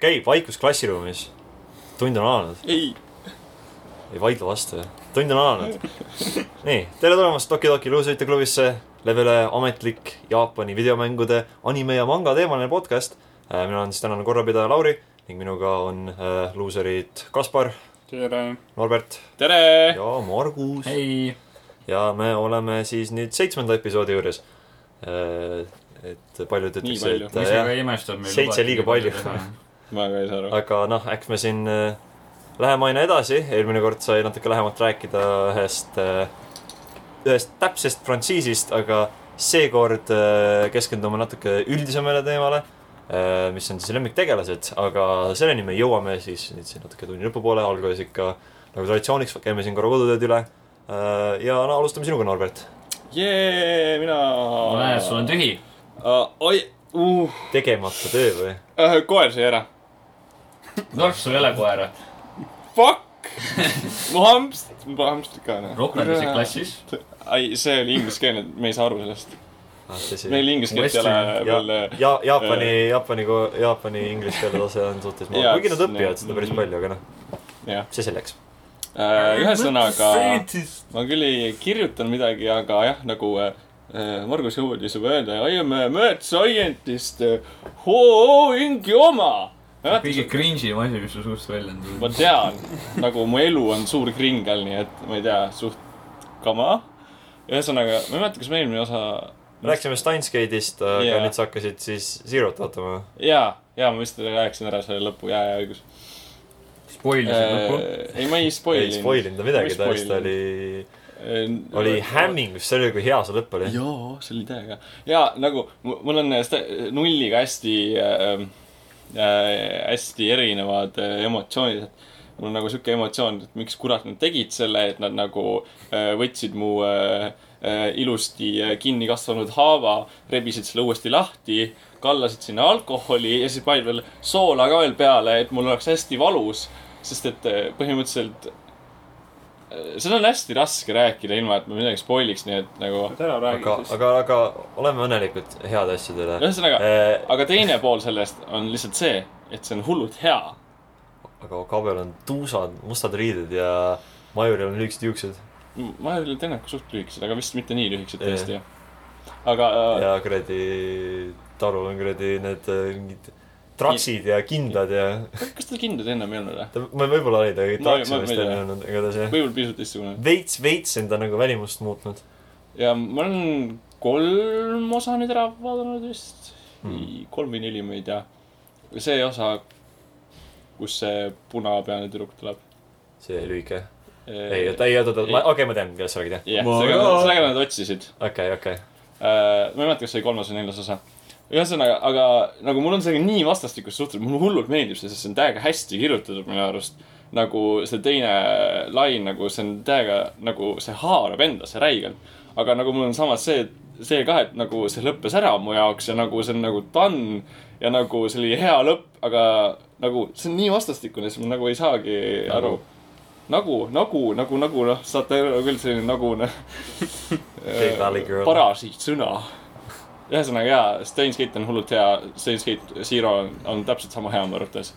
okay,, vaikus klassiruumis. tund on alanud, ei, ei vaidle vastu, tund on alanud. nii, tere tulemast Toki Toki luusõite klubisse, levele ametlik Jaapani videomängude, anime ja manga teemaline podcast. mina olen siis tänane korrapidaja Lauri ning minuga on äh, luuserid Kaspar, tere. Norbert tere. ja Margus. ei, ja me oleme siis nüüd seitsmenda episoodi juures. et paljud ütleks, palju. et äh, Seitse liiga palju. Ma ka ei saa aru. aga noh, eks me siin äh, läheme aina edasi, eelmine kord sai natuke lähemalt rääkida ühest, ühest täpsest frantsiisist, aga seekord äh, keskendume natuke üldisemale teemale, mis on siis lemmiktegelased, aga selleni me jõuame siis nüüd siin natuke tunni lõpupoole, alguses ikka nagu traditsiooniks käime siin korra kodutööd üle. ja no alustame sinuga, Norbert. jee, mina. ma näen, et sul on tühi. oi, uh, tegemata töö või? koer sai ära. Norf, sul ei ole koera. Fuck. mu hamst, mu pole hamstrit ka noh. rohkendasid. klassis. ei, see oli ingliskeelne, me ei saa aru sellest. meil meil inglise keelt ei ole veel, ja Jaapani, Jaapani, Jaapani inglise keele tase on suhteliselt madal, kuigi nad õpivad seda päris palju, aga noh, jah. see selleks. ühesõnaga, ma küll ei kirjutanud midagi, aga jah, nagu äh, Margus jõudis juba öelda, I am a mad scientist, hoo, ingi oma. Kõige cringe'im asi, mis su suust välja on ma tulnud. tean, nagu mu elu on suur kringel, nii et ma ei tea, suht kama. ühesõnaga, ma ei mäleta, kas me eelmine osa, rääkisime Steinsgate'ist, aga Jaa. nüüd sa hakkasid siis Zero't vaatama. jaa, jaa, ma vist rääkisin ära selle lõpu, jaa, jaa, õigus. spoilisid lõppu. ei, ma ei ei spoilinud. spoilinud ta midagi, ta Ma vist oli, spoilinud. oli hämmingus, see oli, kui hea see lõpp oli. jaa, see oli täiega. jaa, nagu mu- mul on sta- nulliga hästi äh,, äh, hästi erinevad äh, emotsioonid, et mul on nagu sihuke emotsioon, et miks kurat nad tegid selle, et nad nagu äh, võtsid mu äh, äh, ilusti äh, kinni kasvanud haava, rebisid selle uuesti lahti, kallasid sinna alkoholi ja siis panid veel soola ka veel peale, et mul oleks hästi valus, sest et äh, põhimõtteliselt äh, seda on hästi raske rääkida, ilma et ma midagi spoiliks, nii et nagu. ära aga, aga, aga oleme õnnelikud heade asjade üle. ühesõnaga, aga aga teine pool sellest on lihtsalt see, et see on hullult hea. Kabel on tuusad, mustad riided ja Majuril on lühikesed juuksed ma olen teinud suht lühikesed, aga vist mitte nii lühikesed tõesti, jah. aga äh, ja kuradi Tarul on kuradi need äh, traksid ja kindad ja kas tal kindad ennem ei olnud või? ta, ma võib-olla oli ta Ma- traks ma- on ma vist ei tea. enne olnud, igatahes jah. võib-olla pisut teistsugune. veits, veits on ta nagu välimust muutnud. ja ma olen kolm osa nüüd ära vaadanud vist Hmm.. kolm või neli, ma ei tea. see osa, kus see punapealne tüdruk tuleb. see lühike. ei, oota, ei, oota, oota, okei, ma tean, kellest sa räägid, jah. jah, Ma sellega sellega nad otsisid. okei, okei. Äh, ma ei mäleta, kas see oli kolmas või neljas osa. ühesõnaga, aga nagu mul on sellega nii vastastikus suhted, mulle hullult meeldib see, sest see on täiega hästi kirjutatud minu arust. nagu see teine lain, nagu see on täiega nagu see haarab endasse räigelt. aga nagu mul on samas see, see ka, et nagu see lõppes ära mu jaoks ja nagu see on nagu done ja nagu see oli hea lõpp, aga nagu see on nii vastastikune, siis ma nagu ei saagi aru. nagu, nagu, nagu, nagu noh, saate aru küll selline nagu noh. Parasiitsõna. Ühesõnaga jaa, Steins Gate on hullult hea, Steins Gate Zero on, on täpselt sama hea mu arvates.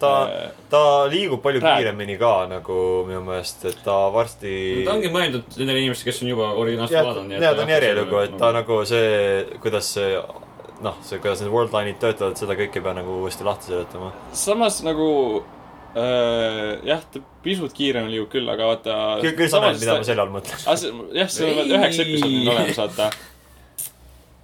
ta, Äh, ta liigub palju Praegu. kiiremini ka nagu minu meelest, et ta varsti. ta ongi mõeldud nendele inimestele, kes on juba originaalselt vaadanud. ja ta on järjelugu, et ta nagu see, kuidas see, noh, see, kuidas need world line'id töötavad, seda kõike ei pea nagu uuesti lahti seletama. samas nagu äh, jah, ta pisut kiiremini liigub küll, aga vaata. küll, küll sa näed, mida ma selle all mõtlen. jah, seal on Ei. üheksa episoodi on olemas, vaata.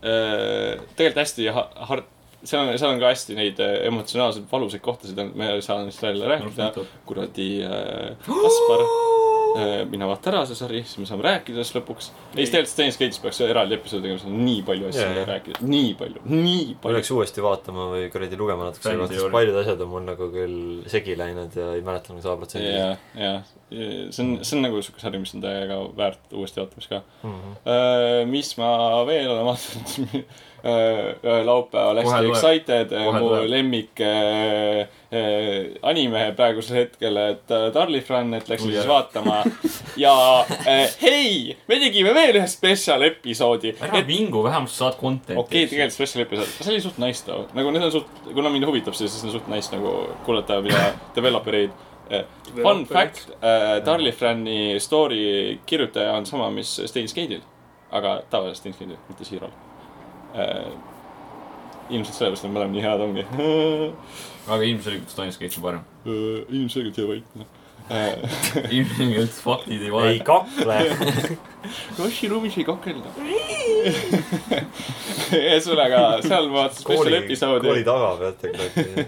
tegelikult hästi ha- hard, seal on, seal on ka hästi neid äh, emotsionaalselt valusaid kohtasid on, me ei saa neist välja rääkida. kuradi äh, Kaspar äh,, mine vaata ära see sari, siis me saame rääkida sellest lõpuks. ei, tegelikult Steins Gate'is peaks eraldi episoodi tegema, seal on nii palju asju yeah, rääkida, nii palju, nii palju. peaks uuesti vaatama või kuradi lugema natuke selle kohta, sest paljud asjad on mul nagu küll segi läinud ja ei mäleta nagu sada protsenti. ja, ja see on, see on nagu siuke sari, mis on täiega väärt uuesti vaatamist ka. Mhm. Äh, mis ma veel olen vaadanud, laupäeval Kohe hästi tuleb. excited, Kohe mu lemmik äh, äh, anime praegusel hetkel, et äh, Darli Fran, et läksin Ui, siis vaatama. ja äh, hei, me tegime veel ühe spetsial episoodi. ära vingu, vähemalt sa saad content'i. okei okay,, tegelikult special episood, see oli suht nice too, nagu need on suht, kuna mind huvitab see, siis on suht nice nagu kuulata, mida developer'id. Fun fact, Darli Frani story kirjutaja on sama, mis Steins Gate'il, aga tavaliselt Steins Gate'il, mitte Zero'l. Ilmselt sellepärast nad mõlemad nii head ongi. aga ilmselgelt Gate on parem. ilmselgelt hea vait. ilmselgelt faktid ei ei valeta. kakle. Rossi ruumis ei kakelda. ühesõnaga, seal ma vaatasin special kooli, episoodi kooli taga peate kuidagi.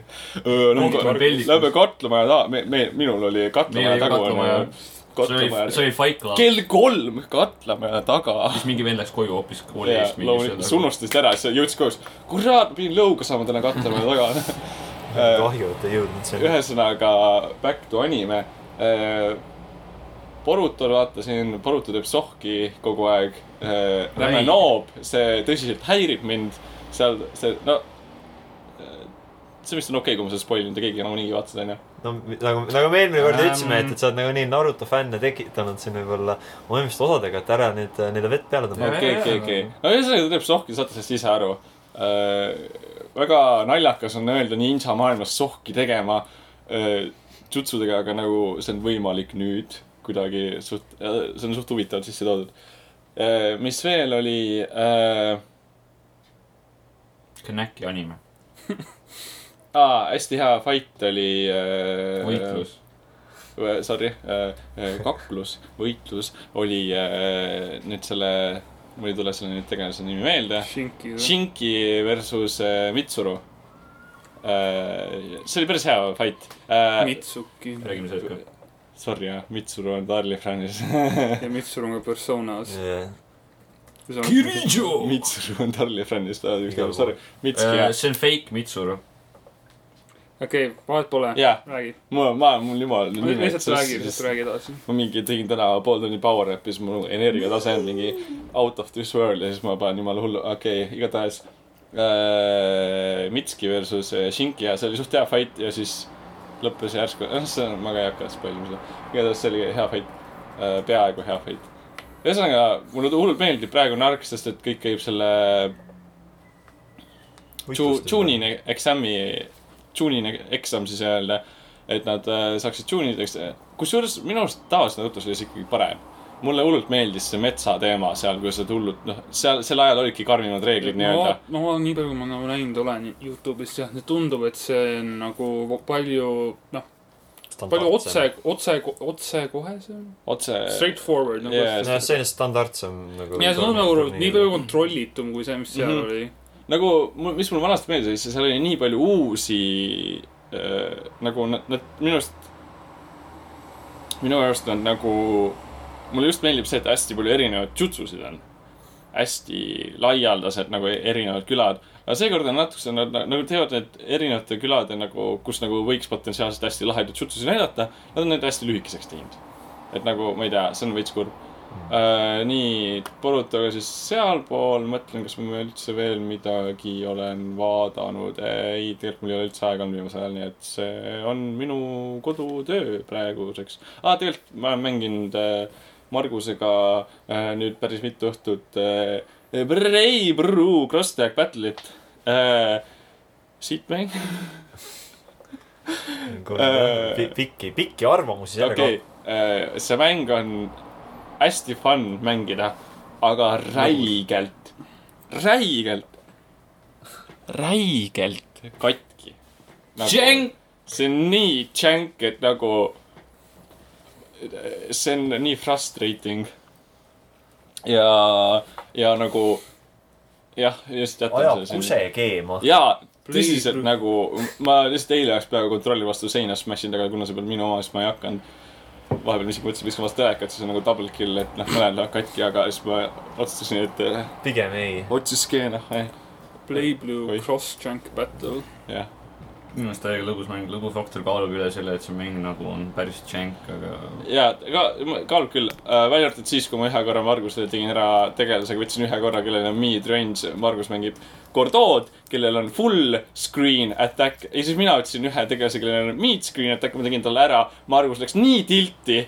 Lähme peldikus. Lähme katlamaja taha, me, me, minul oli katlamaja oli ka tagu katlamaja. see oli, Fight Club. kell kolm katlamaja taga. siis mingi vend läks koju hoopis kooli ja eest. loomulikult, sa unustasid ära, siis jõudis koos. kurat, pidin lõuga saama täna katlamaja taga. kahju, et ei jõudnud sinna. ühesõnaga, back to anime. Boruto vaatasin, Boruto teeb sohki kogu aeg. Räme Räige. noob, see tõsiselt häirib mind. seal see, no. see vist on okei okay,, kui ma seda spoilin, te keegi nagunii vaatasite, onju. No nagu, nagu me eelmine kord Ähm. ütlesime, et, et sa oled nagu nii Naruto fänne tekitanud siin võib-olla oma eelmiste osadega, et ära nüüd äh, neile vett peale tõmba. okei, okei, okei. no ühesõnaga ta teeb sohki, saate sellest ise aru äh,. väga naljakas on öelda ninja maailmas sohki tegema äh, jutsudega, aga nagu see on võimalik nüüd kuidagi suht, see on suht huvitavalt sisse toodud äh,. mis veel oli äh,? Kanaki anime. aa, hästi hea fight oli äh,. võitlus. Sorry äh,, kaklus, võitlus oli äh, nüüd selle, mul ei tule selle nüüd tegelase nimi meelde Shinki. Versus äh, Mitsuru äh,. see oli päris hea fight äh,. Mitsuki räägime sellest ka. Sorry jah, Mitsuru on Darli fännis. ja Mitsuru on ka Personas. Kirijo. Mitsuru on Darli fännis, sorry, Mitski jah. Äh, see on fake Mitsuru. okei, vahet pole. Jaa. räägi. ma, ma, mul jumal. lihtsalt räägi, lihtsalt räägi edasi. ma mingi tegin täna pool tundi power rap'i, siis mu energiatase on mingi out of this world ja siis ma panen jumala hullu, okei okay,, igatahes äh,. Mitski versus äh, Shinki ja see oli suht hea fight ja siis lõppes järsku, noh, see on, ma ka ei hakka spoil ima seda. igatahes see oli hea fight äh,, peaaegu hea fight. ühesõnaga, mulle hullult meeldib praegune arg, sest et kõik käib selle Ju-, June'i June'i eksam siis öelda, et nad äh, saaksid tuunideks. kusjuures minu arust tavaliselt Narutos oli see ikkagi parem. mulle hullult meeldis see metsa teema seal, kui sa hullult, noh, seal, sel ajal olidki karmimad reeglid nii-öelda. no nii palju, kui ma nagu näinud olen Youtube'ist jah, tundub, et see on nagu palju, noh, palju otse, otse, otsekohesem. otse. Straightforward nagu Jaa, nojah, selline standardsem nagu. ja see on nagu nii palju kontrollitum kui see, mis seal Mhm. oli. nagu, mis mulle vanasti meeldis, seal oli nii palju uusi äh,, nagu nad, nad minu arust, minu arust nad nagu, mulle just meeldib see, et hästi palju erinevaid jutsusid on. hästi laialdased nagu erinevad külad. aga seekord on natukene, nad nagu teevad need erinevate külade nagu, kus nagu võiks potentsiaalselt hästi lahedaid jutsusid näidata, nad on need hästi lühikeseks teinud. et nagu, ma ei tea, see on veits kurb Äh, nii, Borutoga siis sealpool, mõtlen, kas ma üldse veel midagi olen vaadanud. ei, tegelikult mul ei ole üldse aega olnud viimasel ajal, nii et see on minu kodutöö praeguseks ah,. tegelikult ma olen mänginud äh, Margusega äh, nüüd päris mitu õhtut äh, Brei Bruu Crosstag Battle'it äh,. siit mäng, pikki, pikki arvamusi okei okay., see mäng on hästi fun mängida, aga räigelt, räigelt, räigelt katki nagu,. See on nii džänk, et nagu, see on nii frustrating. ja, ja nagu jah, just jätan ajab kuse keema. jaa, tõsiselt Please, nagu, ma lihtsalt eile läks peaaegu kontrolli vastu seina smash inud, aga kuna see polnud minu oma, siis ma ei hakanud. Vahepeal isegi mõtlesin, viskan vastu telekat, siis on nagu double kill, et noh, mõned lähevad katki, aga siis ma otsustasin, et eh, pigem ei. otsiske noh, eh, Play Blue. Cross Junk Battle. jah. Minu meelest täiega lõbus mäng, lõbufaktor kaalub üle selle, et see mäng nagu on päris jank, aga jaa, ka, kaalub küll. Äh,, välja arvatud siis, kui ma ühe korra Margusele tegin ära tegelasega, võtsin ühe korra, kellel on mid-range, Margus mängib Gordood, kellel on full screen attack. Ja siis mina võtsin ühe tegelase, kellel on mid-screen attack, ma tegin talle ära, Margus läks nii tilti,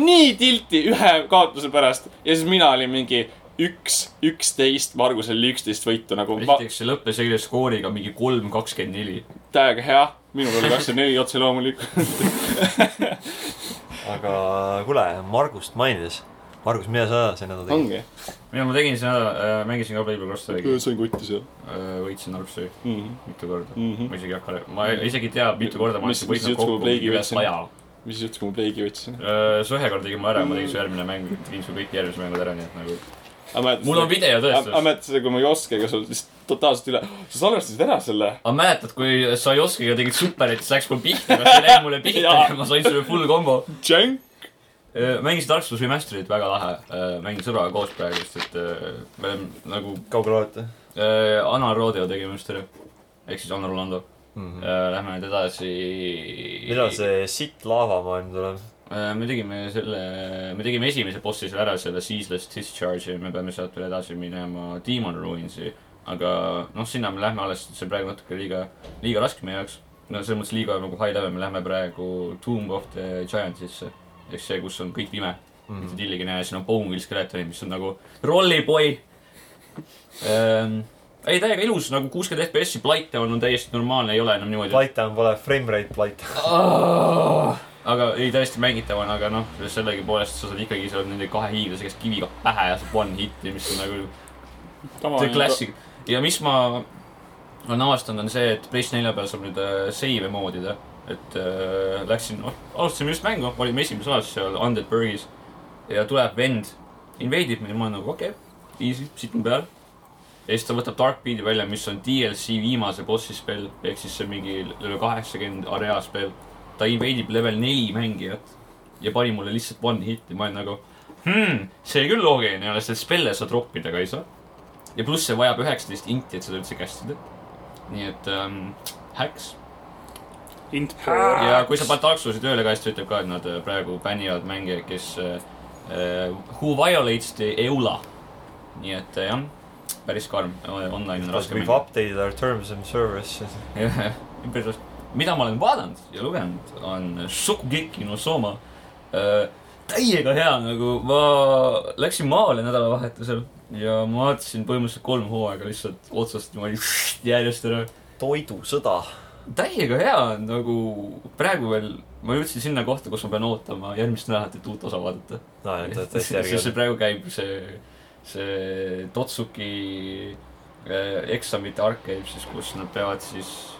nii tilti ühe kaotuse pärast. Ja siis mina olin mingi üks, üksteist, Margusel oli üksteist võitu nagu ma, esiteks see lõppes eile skooriga mingi kolm, kakskümmend neli. täiega hea, minul oli kakskümmend neli otse loomulikult. aga kuule, Margust mainides. Margus, mida sa see nädal tegid? ongi, mida ma tegin see nädal äh,, mängisin ka Playboy Crosshairi sain kotti seal äh,, võitsin Arpsi mm. -hmm. mitu korda Mm -hmm. ma isegi ei hakka, ma isegi ei tea, mitu korda ma Mis- olen võitnud kokku üle võitsin? saja. mis siis juhtus, kui ma Plague'i võtsin? su ühe korda tegin ma ära, ma tegin su järgmine mäng, tegin su kõik järgmised mängud ära, nii et nagu. Mul on video video tõestus. aga mäletad seda, kui ma Joskega sul lihtsalt totaalselt üle, sa salvestasid ära selle? aga mäletad, kui sa Joskiga tegid superit, siis läks mul pihta, kas see läks mulle pihta ja ma sain selle full combo. Jank. mängisin Dark Souls Remasterit, väga lahe. mängin sõbraga koos praegu, sest et äh, me oleme nagu kaugele olete äh, Anna Rodeo tegime just ära. ehk siis Anna Rolando. mm? -hmm. Lähme nüüd edasi. millal see sitt laavamaailm tuleb? Äh, me tegime selle, me tegime esimese bossi seal ära, selle Ceaseless Discharge'i, me peame sealt veel edasi minema Demon Ruins'i. aga noh, sinna me lähme alles, see on praegu natuke liiga, liiga raske meie jaoks. no selles mõttes liiga nagu high level, me lähme praegu Tomb of the Giants'isse. ehk see, kus on kõik pime mm. -hmm. tillige näe, siin on Boneville skeletonid, mis on nagu Rolliboy ähm,. ei, täiega ilus, nagu kuuskümmend FPS-i, Blighttown on täiesti normaalne, ei ole enam niimoodi. Lightdown pole frame rate light. Aga ei, täiesti mängitav on, aga noh, sellegipoolest sa saad ikkagi, sa oled nende kahe hiiglase käest kiviga pähe ja saad one hit'i, mis on nagu the classic. ja mis ma olen avastanud, on see, et PlayStation nelja peal saab nüüd äh, save moodida. et äh, läksin, noh, alustasime just mängu, olime esimeses osas seal Undead Burgis ja tuleb vend, invade ib ja ma olen nagu okei okay,, easy, situn peal. ja siis ta võtab Darkbeat'i välja, mis on DLC viimase bossi spell, ehk siis see mingi level kaheksakümmend area spell. Ta invade ib level neli mängijat ja pani mulle lihtsalt one hit'i, ma olen nagu hmm, see küll loogiline ei ole, sest spell'e sa troppida ka ei saa. ja pluss see vajab üheksateist inti, et seda üldse käsitseda. nii et ähm, häks. int ja kui sa paned Dark Soulsi tööle ka, siis ta ütleb ka, et nad äh, praegu bännivad mängijaid, kes äh, äh, who violates the EULA. nii et äh, jah, päris karm, online on raske We've mängida. updated our terms and service. jah, päris raske. Mida ma olen vaadanud ja lugenud, on Shokugeki no Soma äh,. täiega hea, nagu ma läksin maale nädalavahetusel ja ma vaatasin põhimõtteliselt kolm hooaega lihtsalt otsast niimoodi järjest ära toidusõda. täiega hea on nagu praegu veel, ma jõudsin sinna kohta, kus ma pean ootama järgmist nädalat, et uut osa vaadata. no sest see praegu käib see, see Totsuki äh, eksamite ark käib siis, kus nad peavad siis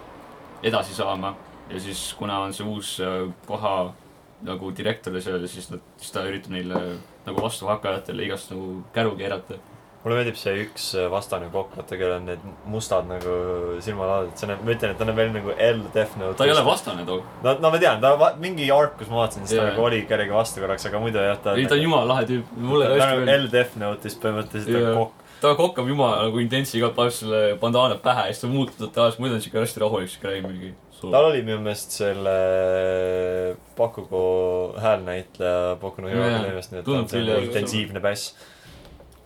edasi saama ja siis kuna on see uus äh, paha nagu direktor seal, siis nad, siis ta üritab neile nagu vastu hakkajatele igast nagu käru keerata. mulle meeldib see üks vastane kokk, vaata, kellel on need mustad nagu silmalaadid, see on, ma ütlen, et ta on veel nagu L Death Note. ta ei ole vastane too, no, no ma tean, ta va- mingi ark, kus ma vaatasin, siis ta Jaa. nagu oli kellegi vastu korraks, aga muidu jah, ta ei ta on jumala lahe tüüp, mulle ta on nagu. L Death Note'is põhimõtteliselt Jaa. on kokk. Ta kokkab jumala nagu intentsi igalt poolt selle bandaana pähe ja siis ta muutub totaalselt, muidu on siuke hästi rahulik, siuke räägib mingi. tal oli minu meelest selle Bakugo häälnäitleja Boku no Hero Academiast, nii et ta tundub on küll, jah. intensiivne bass.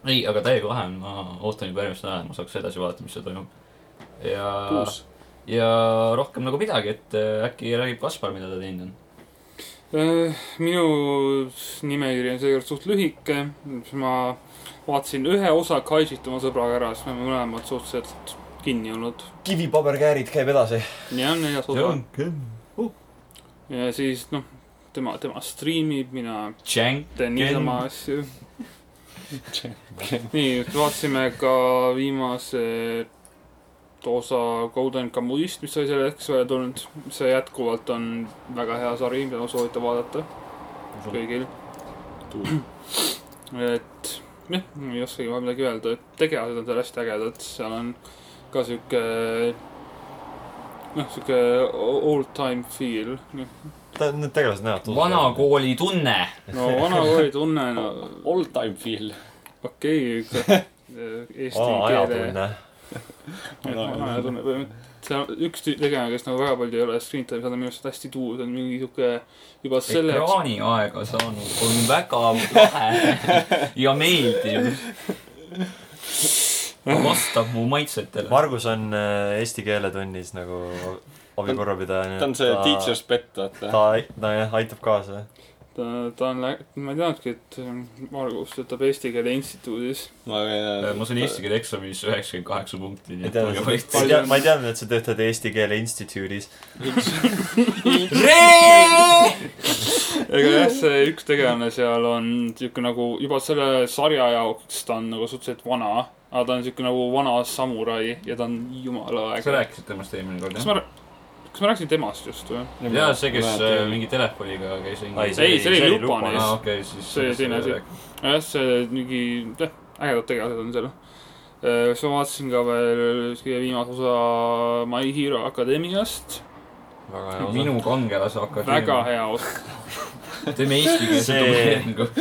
ei, aga täiega lahe on, ma ootan juba järgmist nädalat, ma saaks edasi vaadata, mis seal toimub. ja, kuus. ja rohkem nagu midagi, et äh, äkki räägib Kaspar, mida ta teinud on. Äh, minu nimekiri on seekord suht lühike, ma vaatasin ühe osa Kaijit oma sõbraga ära, siis me oleme mõlemad suhteliselt kinni olnud. kivipaberkäärid käib edasi. jah, neljas osa. ja siis noh, tema, tema striimib, mina teen niisama asju. nii, vaatasime ka viimase osa Golden Kamuist, mis sai selle hetkeks välja tulnud. see jätkuvalt on väga hea sari, mida ma soovitan vaadata kõigil. et jah, ei oskagi ma midagi öelda, et tegelased on seal hästi ägedad, seal on ka sihuke noh, sihuke old time feel. ta, need tegelased näevad vanakooli tunne. no vanakooli tunne, no All time feel. okei okay,, eesti aa, keele ajatunne. vana ajatunne põhimõtteliselt. Seal üks tegelane, kes nagu väga palju ei ole screen time'i saanud, minu arust hästi tuus on mingi sihuke juba selle jaoks. ekraaniaega saanud on väga lahe ja meeldiv. vastab mu maitsetele. Margus on äh, eesti keeletunnis nagu abikorrapidaja. ta on see teacher's pet, vaata. ta, ta jah, aitab kaasa. ta, ta on, ma ei teadnudki, et Margus töötab Eesti Keele Instituudis. ma ma sain eesti keele eksamis üheksakümmend kaheksa punkti, ma ei teadnud, ma ei teadnud, et sa töötad Eesti Keele Instituudis. ega jah, see üks tegelane seal on sihuke nagu juba selle sarja jaoks ta on nagu suhteliselt vana. aga ta on sihuke nagu vana samurai ja ta on jumala sa äge. rääkisid temast eelmine kord, jah? Kas ma rääkisin temast just või? jaa, see, kes äh, mingi telefoniga käis ringi. Ei, see oli Lupanis. aa, okei, siis. See teine asi. jah, see mingi, jah, ägedad tegelased on seal. siis ma vaatasin ka veel kõige viimase osa My Hero Academiast. väga minu kangelase väga akadeemia. hea osa. Teeme eestikeelse dubleeringu.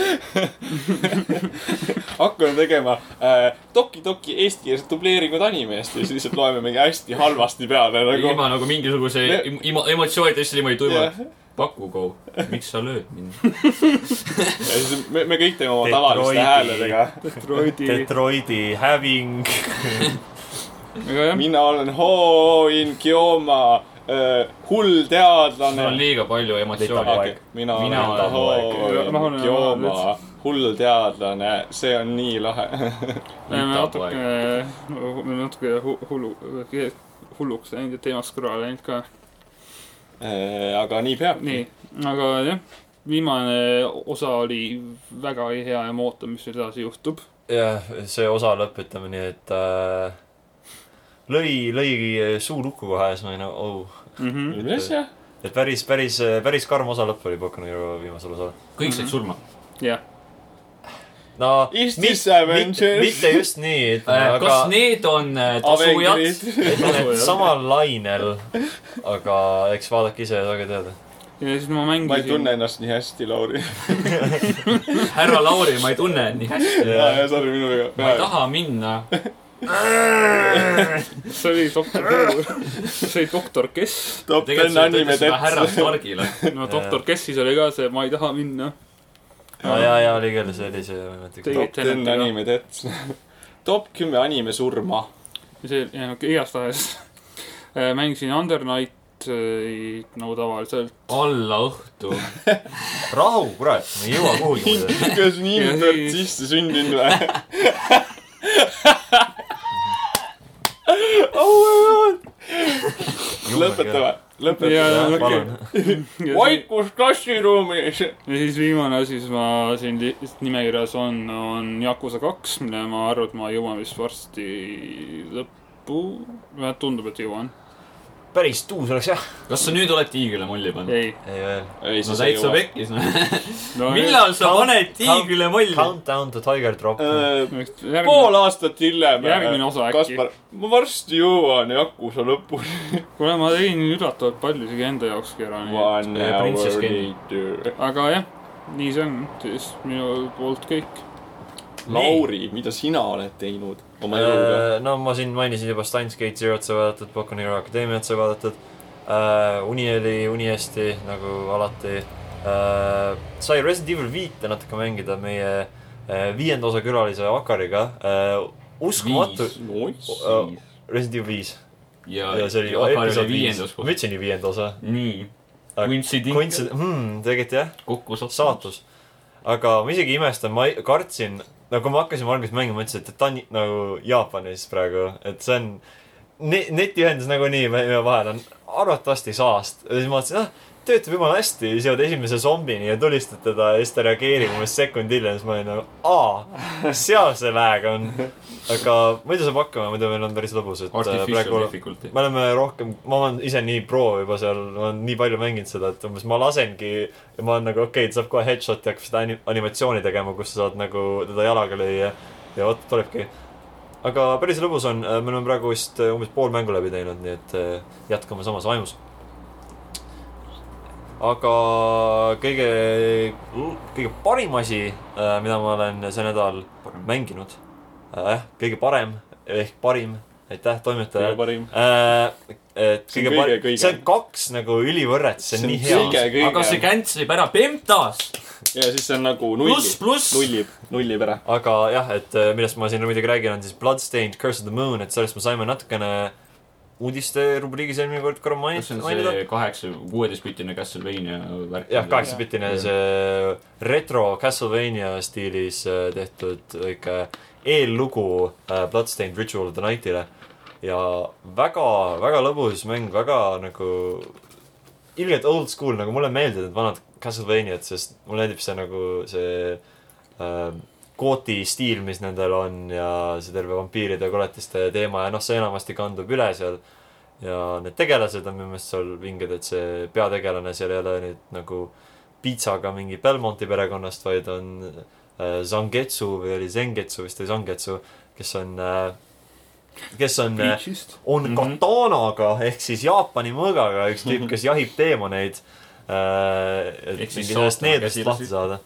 hakkame tegema äh, Toki-Toki eestikeelset dubleeringut animest ja siis lihtsalt loeme mingi hästi halvasti peale nagu. ilma nagu mingisuguse emo- emotsioonidest niimoodi tuimalt jah, paku go, miks sa lööd mind? ja siis me, me kõik teeme oma tavaliste hääledega. Detroiti. Detroiti Having. mina olen Ho-In Kioma äh,, hull sul on teadlane. liiga palju emotsioone Vitapoeg.. mina Mina olen Ho-In Kioma, hull teadlane, see on nii lahe. me oleme natuke, me oleme natuke hu- hullu, hulluks läinud ja teemast kõrvale läinud ka. Äh, aga nii peab. nii, aga jah, viimane osa oli väga hea ja ma ootan, mis nüüd edasi juhtub. jah, see osa lõpp, ütleme nii, et äh, lõi, lõi suu lukku kohe ja siis ma olin nagu oh.. Mhm. mis asja? et päris, päris, päris karm osa lõpp oli Boku no Hero viimasel osal. kõik said surma. jah, no Is mit- this Avengers? mit- mitte just nii, ütleme, Äh, kas aga need on äh, tasujad? ütleme, et samal lainel, aga eks vaadake ise ja saage teada. ja siis ma ma ei tunne mängisin, ennast nii hästi, Lauri. härra Lauri, ma ei tunne nii hästi. ja, ja sorry minu ma ei viga. taha minna. See oli doktor Who, see oli doktor Kes. top ten tegelikult sa anime ütlesid seda härra teps. Stargile. no doktor Kessis oli ka see Ma ei taha minna. no ja, ja oli küll, see oli see võimalik. Tegi- top ten anime teps. top kümme anime surma. see, jah, igastahes mängisin Under Night äh, nagu tavaliselt. alla õhtu. rahu, kurat, ma ei jõua kuhugi kas nii siis- sisse sündinud või? oh my god. lõpetame, lõpetame. palun. vaikus klassiruumis. ja siis viimane asi, mis ma siin nimekirjas on, on Yakuza kaks, mille ma arvan, et ma jõuan vist varsti lõppu. tundub, et jõuan. Päris tuus oleks jah. kas sa nüüd oled tiigrile molli pannud? ei. ei veel. no täitsa pekkis, noh. no millal sa Count- paned tiigrile molli? Countdown to Tiger Drop. järgmine pool, aastat hiljem. Järgmine osa äkki. Kaspar, ma varsti jõuan Yakuza lõpuni. kuule, ma tegin üllatavalt palju isegi enda jaokski ära. One Ja Princess hour later. aga jah, nii see on, siis minu poolt kõik. Lauri, mida sina oled teinud oma eluga? Äh, no ma siin mainisin juba Steins Gate Zero't sai vaadatud, Boku no Hero Academiat sai vaadatud uh,. uni oli uni hästi, nagu alati uh,. sai Resident Evil viite natuke mängida meie uh, viienda osa külalise Akariga uh,. uskumatu, Nice. Resident Evil viis ja, ja see oli episood viis ma ütlesin ju viienda osa. nii. Coincidence, hmm, tegelikult jah, kokku sattus. saatus. aga ma isegi imestan, ma kartsin, no kui ma hakkasin alguses mängima, mõtlesin, et ta on nagu Jaapanis praegu, et see on ne-, netiühendus nagunii meie vahel on arvatavasti saast. ja siis ma mõtlesin, ah, töötab jumala hästi, siis jõuad esimese zombini ja tulistad teda ja siis ta reageerib umbes sekund hiljem, siis ma olin nagu, aa, seal see lag on. aga muidu saab hakkama, muidu meil on päris lõbus, et äh, praegu me oleme rohkem, ma olen ise nii pro juba seal, ma olen nii palju mänginud seda, et umbes ma lasengi ja ma olen nagu okei okay,, saab kohe headshot'i, hakkab seda ani- animatsiooni tegema, kus sa saad nagu teda jalaga lüüa ja vot tulebki. aga päris lõbus on, me oleme praegu vist äh, umbes pool mängu läbi teinud, nii et äh, jätkame samas vaimus. Aga kõige, kõige parim asi, mida ma olen see nädal mänginud, jah, kõige parem ehk parim aitäh kõige toimetajale parim. äh,. et kõige kõige- parem, kõige- see on kaks nagu ülivõrret, see on nii hea. kõige, kõige. aga see cancel ib ära Pemtas. ja siis see on nagu pluss, nulli, pluss. nullib, nullib ära. aga jah, et äh, millest ma siin muidugi räägin, on siis Bloodstained Curse of the Moon, et sellest me saime natukene uudiste rubriigis eelmine kord korra mainit- see on mainida. see kaheksa, kuueteistbitine Castlevania värk. jah, kaheksapiltine see retro Castlevania stiilis äh, tehtud väike eellugu äh, Bloodstained Ritual of the Night'ile. ja väga, väga lõbus mäng, väga nagu ilgelt old school, nagu mulle meeldivad need vanad Castlevaniad, sest mulle meeldib see nagu see äh, kooti stiil, mis nendel on ja see terve vampiiride ja koletiste teema ja noh, see enamasti kandub üle seal. ja need tegelased on minu meelest seal vinged, et see peategelane seal ei ole nüüd nagu piitsaga mingi Belmonti perekonnast, vaid on äh, Zangetsu või oli Zengetsu, vist oli Zangetsu, kes on äh,, kes on äh, on Mhm. katanaga ehk siis Jaapani mõõgaga üks tüüp, kes jahib teemoneid äh,. et mingi sellest needust lahti saada.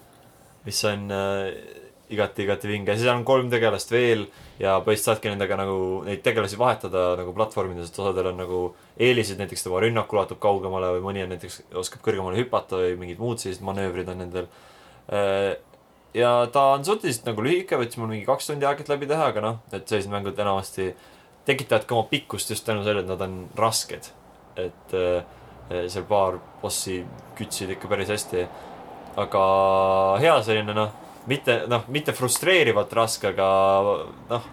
mis on äh, igati, igati vinge, siis on kolm tegelast veel ja põhimõtteliselt saadki nendega nagu neid tegelasi vahetada nagu platvormides, et osadel on nagu eelised, näiteks tema rünnak ulatub kaugemale või mõni on näiteks, oskab kõrgemale hüpata või mingid muud sellised manöövrid on nendel äh, ja ta on suhteliselt nagu lühike, võttis mul mingi kaks tundi aega et läbi teha, aga noh, et sellised mängud enamasti tekitavadki oma pikkust just tänu sellele, et nad on rasked. et äh, seal paar bossi kütsid ikka päris hästi. aga hea selline noh, mitte noh, mitte frustreerivalt raske, aga noh,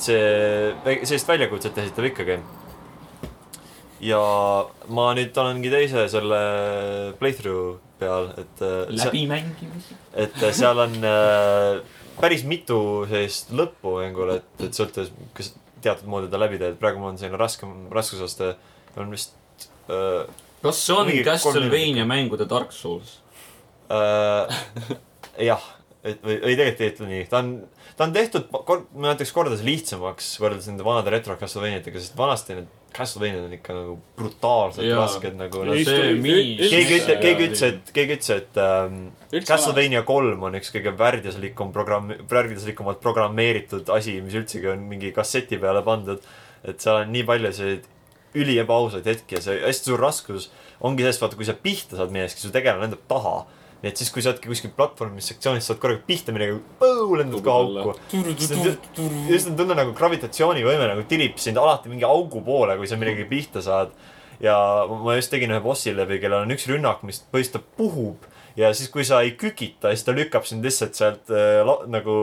see, sellist väljakutset esitab ikkagi. ja ma nüüd olengi teise selle playthrough peal, et äh, läbimängimise. et äh, seal on äh, päris mitu sellist lõppu mängul, et, et sõltuvalt, kas teatud moodi ta läbi teed, praegu mul on selline raskem raskusaste, on vist äh, kas see on Castlevania mängude Dark Souls? äh, jah, või, või tegelikult ei ütle nii, ta on, ta on tehtud kord, ma ütleks kordades lihtsamaks võrreldes nende vanade retro Castlevaniatega, sest vanasti need Castlevaniad on ikka nagu brutaalselt Jaa. rasked nagu no keegi ütle-, keegi ütles, et, keegi ütles, et ähm, Castlevania kolm on üks kõige värdjaslikum programm, värdjaslikumalt programmeeritud asi, mis üldsegi on mingi kasseti peale pandud. et seal on nii palju selliseid üli ebaausaid hetki ja see hästi suur raskus ongi selles, vaata, kui sa pihta saad millestki, su tegelane lendab taha. Nii et siis, kui sa oledki kuskil platvormis sektsioonis, saad korraga pihta midagi, lendad ka auku. just on tunne nagu gravitatsioonivõime nagu tirib sind alati mingi augu poole, kui sa midagi pihta saad. ja ma just tegin ühe bossi läbi, kellel on üks rünnak, mis põhimõtteliselt ta puhub ja siis, kui sa ei kükita, siis ta lükkab sind lihtsalt sealt äh, nagu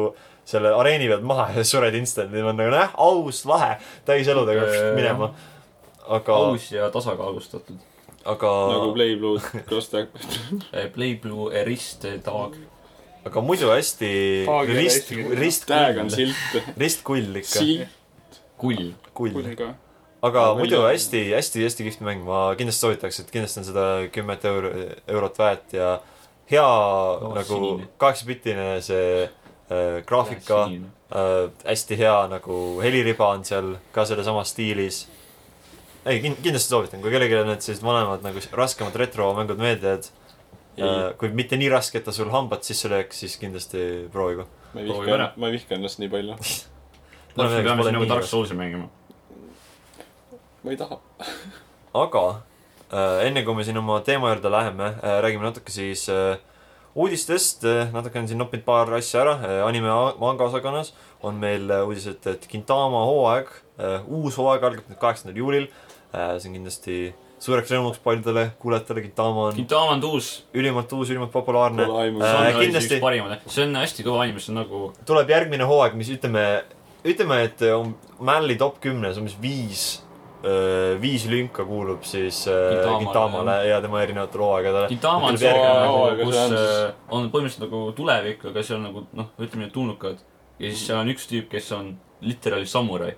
selle areeni pealt maha ja sured instant'i. ma nagu näh, aus, lahe, täis eludega minema. aga, aus ja tasakaalustatud. aga, nagu Play Blue Cross Tag. Play Blue Erist Dog. aga muidu hästi ole rist eesti, keeles. rist Tag on kull, silt. ristkull ikka, silt. kull. kull. kull ka. aga Aga muidu välja- hästi, hästi, hästi kihvt mäng, ma kindlasti soovitaks, et kindlasti on seda kümmet euro, eurot väärt ja hea Oh, nagu sinine. kaheksapiltine see äh, graafika, äh, hästi hea nagu heliriba on seal ka sellesamas stiilis. ei, kindlasti soovitan, kui kellelegi need sellised vanemad nagu raskemad retromängud meeldivad. Ei. kui mitte nii raske, et ta sul hambad sisse lööks, siis kindlasti proovigu. ma ei vihka ma ei vihka ennast nii palju. täpselt, me peame siin nagu Dark Souls'i mängima. ma ei taha. aga äh, enne kui me siin oma teema juurde läheme äh,, räägime natuke siis äh, uudistest äh,, natuke on siin noppinud paar asja ära äh,. anime manga osakonnas on meil äh, uudised, et Gintama hooaeg äh,, uus hooaeg algab nüüd kaheksandal juulil äh,. See on kindlasti suureks rõõmuks paljudele kuulajatele, Gintama on Gintama on uus. ülimalt uus, ülimalt populaarne äh, on. kindlasti see on hästi kõva anim, see on nagu tuleb järgmine hooaeg, mis ütleme, ütleme, et on Mälli top kümnes umbes viis, viis lünka kuulub siis äh, Gintamale, Gintamale ja tema erinevatele hooaegadele. Gintama on see nagu hooaeg,, kus on äh, põhimõtteliselt nagu tulevik, aga seal nagu noh, ütleme tulnukad. ja siis seal on üks tüüp, kes on literaali samurai.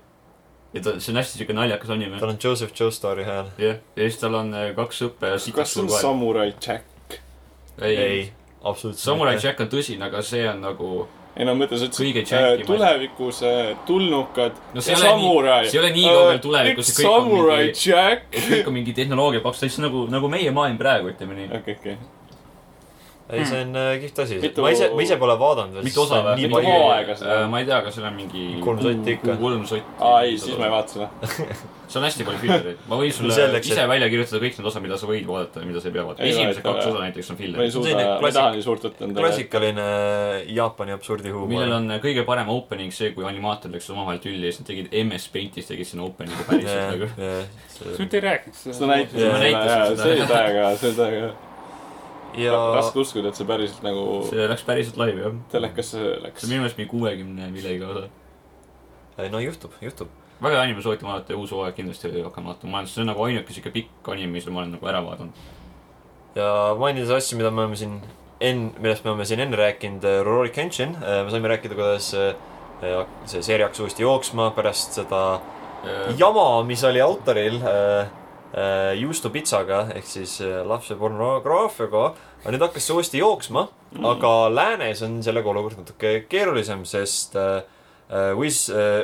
Ja ta, see on hästi siuke naljakas anime. tal on Joseph Joestar'i hääl. jah, ja siis tal on äh, kaks õppe ja kas see on Samurai Jack? ei, ei., absoluutselt Samurai. Jack on tõsine, aga see on nagu, ei no mõtle, sa Kõige ütlesid äh, ma- tulevikus äh, tulnukad No see ja ei ole nii- samurai. see ei ole nii kaugel tulevikus, üks on Samurai mingi- Jack. kõik on mingi tehnoloogia paks, ta lihtsalt nagu, nagu meie maailm praegu, ütleme nii. okei, okei. ei, see on äh, kihvt asi Mitu-. ma ise, ma ise pole vaadanud mitu osa või? mitu hooaega seda on? ma ei tea, kas seal on mingi Kolm sotti ikka. kolm sotti. aa ei, siis ma ei vaata seda. seal on hästi palju fillereid. ma võin sulle Selleks, ise et- välja kirjutada kõik need osad, mida sa võid vaadata ja mida sa ei pea vaatama. Esimesed kaks osa näiteks on ma ei fillerid, suuda, ma ei taha nii suurt võtta endale. klassikaline Jaapani absurdihuumor. millel on kõige parem opening see, kui animaator läks omavahel tülli ja siis nad tegid MS Paintis tegid sinna opening'u päriselt nagu. sa nüüd ei rääkinud seda seda. näitasid seda. see oli täiega, see oli täiega. Ja raske uskuda, et see päriselt nagu see läks päriselt laivi jah. telekasse see läks on. minu meelest mingi kuuekümne millegagi osa. no juhtub, juhtub. väga hea anime soovitan vaadata ja uus hooaeg kindlasti hakkan vaatama, ma olen, see on nagu ainuke siuke pikk anime, mis ma olen nagu ära vaadanud. ja mainides asju, mida me oleme siin enn-, millest me oleme siin enne rääkinud, Rurouni Kenshin, me saime rääkida, kuidas äh, see seeria hakkas uuesti jooksma pärast seda jama, mis oli autoril äh, äh, Juusto Pitsaga ehk siis äh, lapse pornograafiaga, aga nüüd hakkas see uuesti jooksma mm., aga läänes on sellega olukord natuke keerulisem, sest äh, Wiz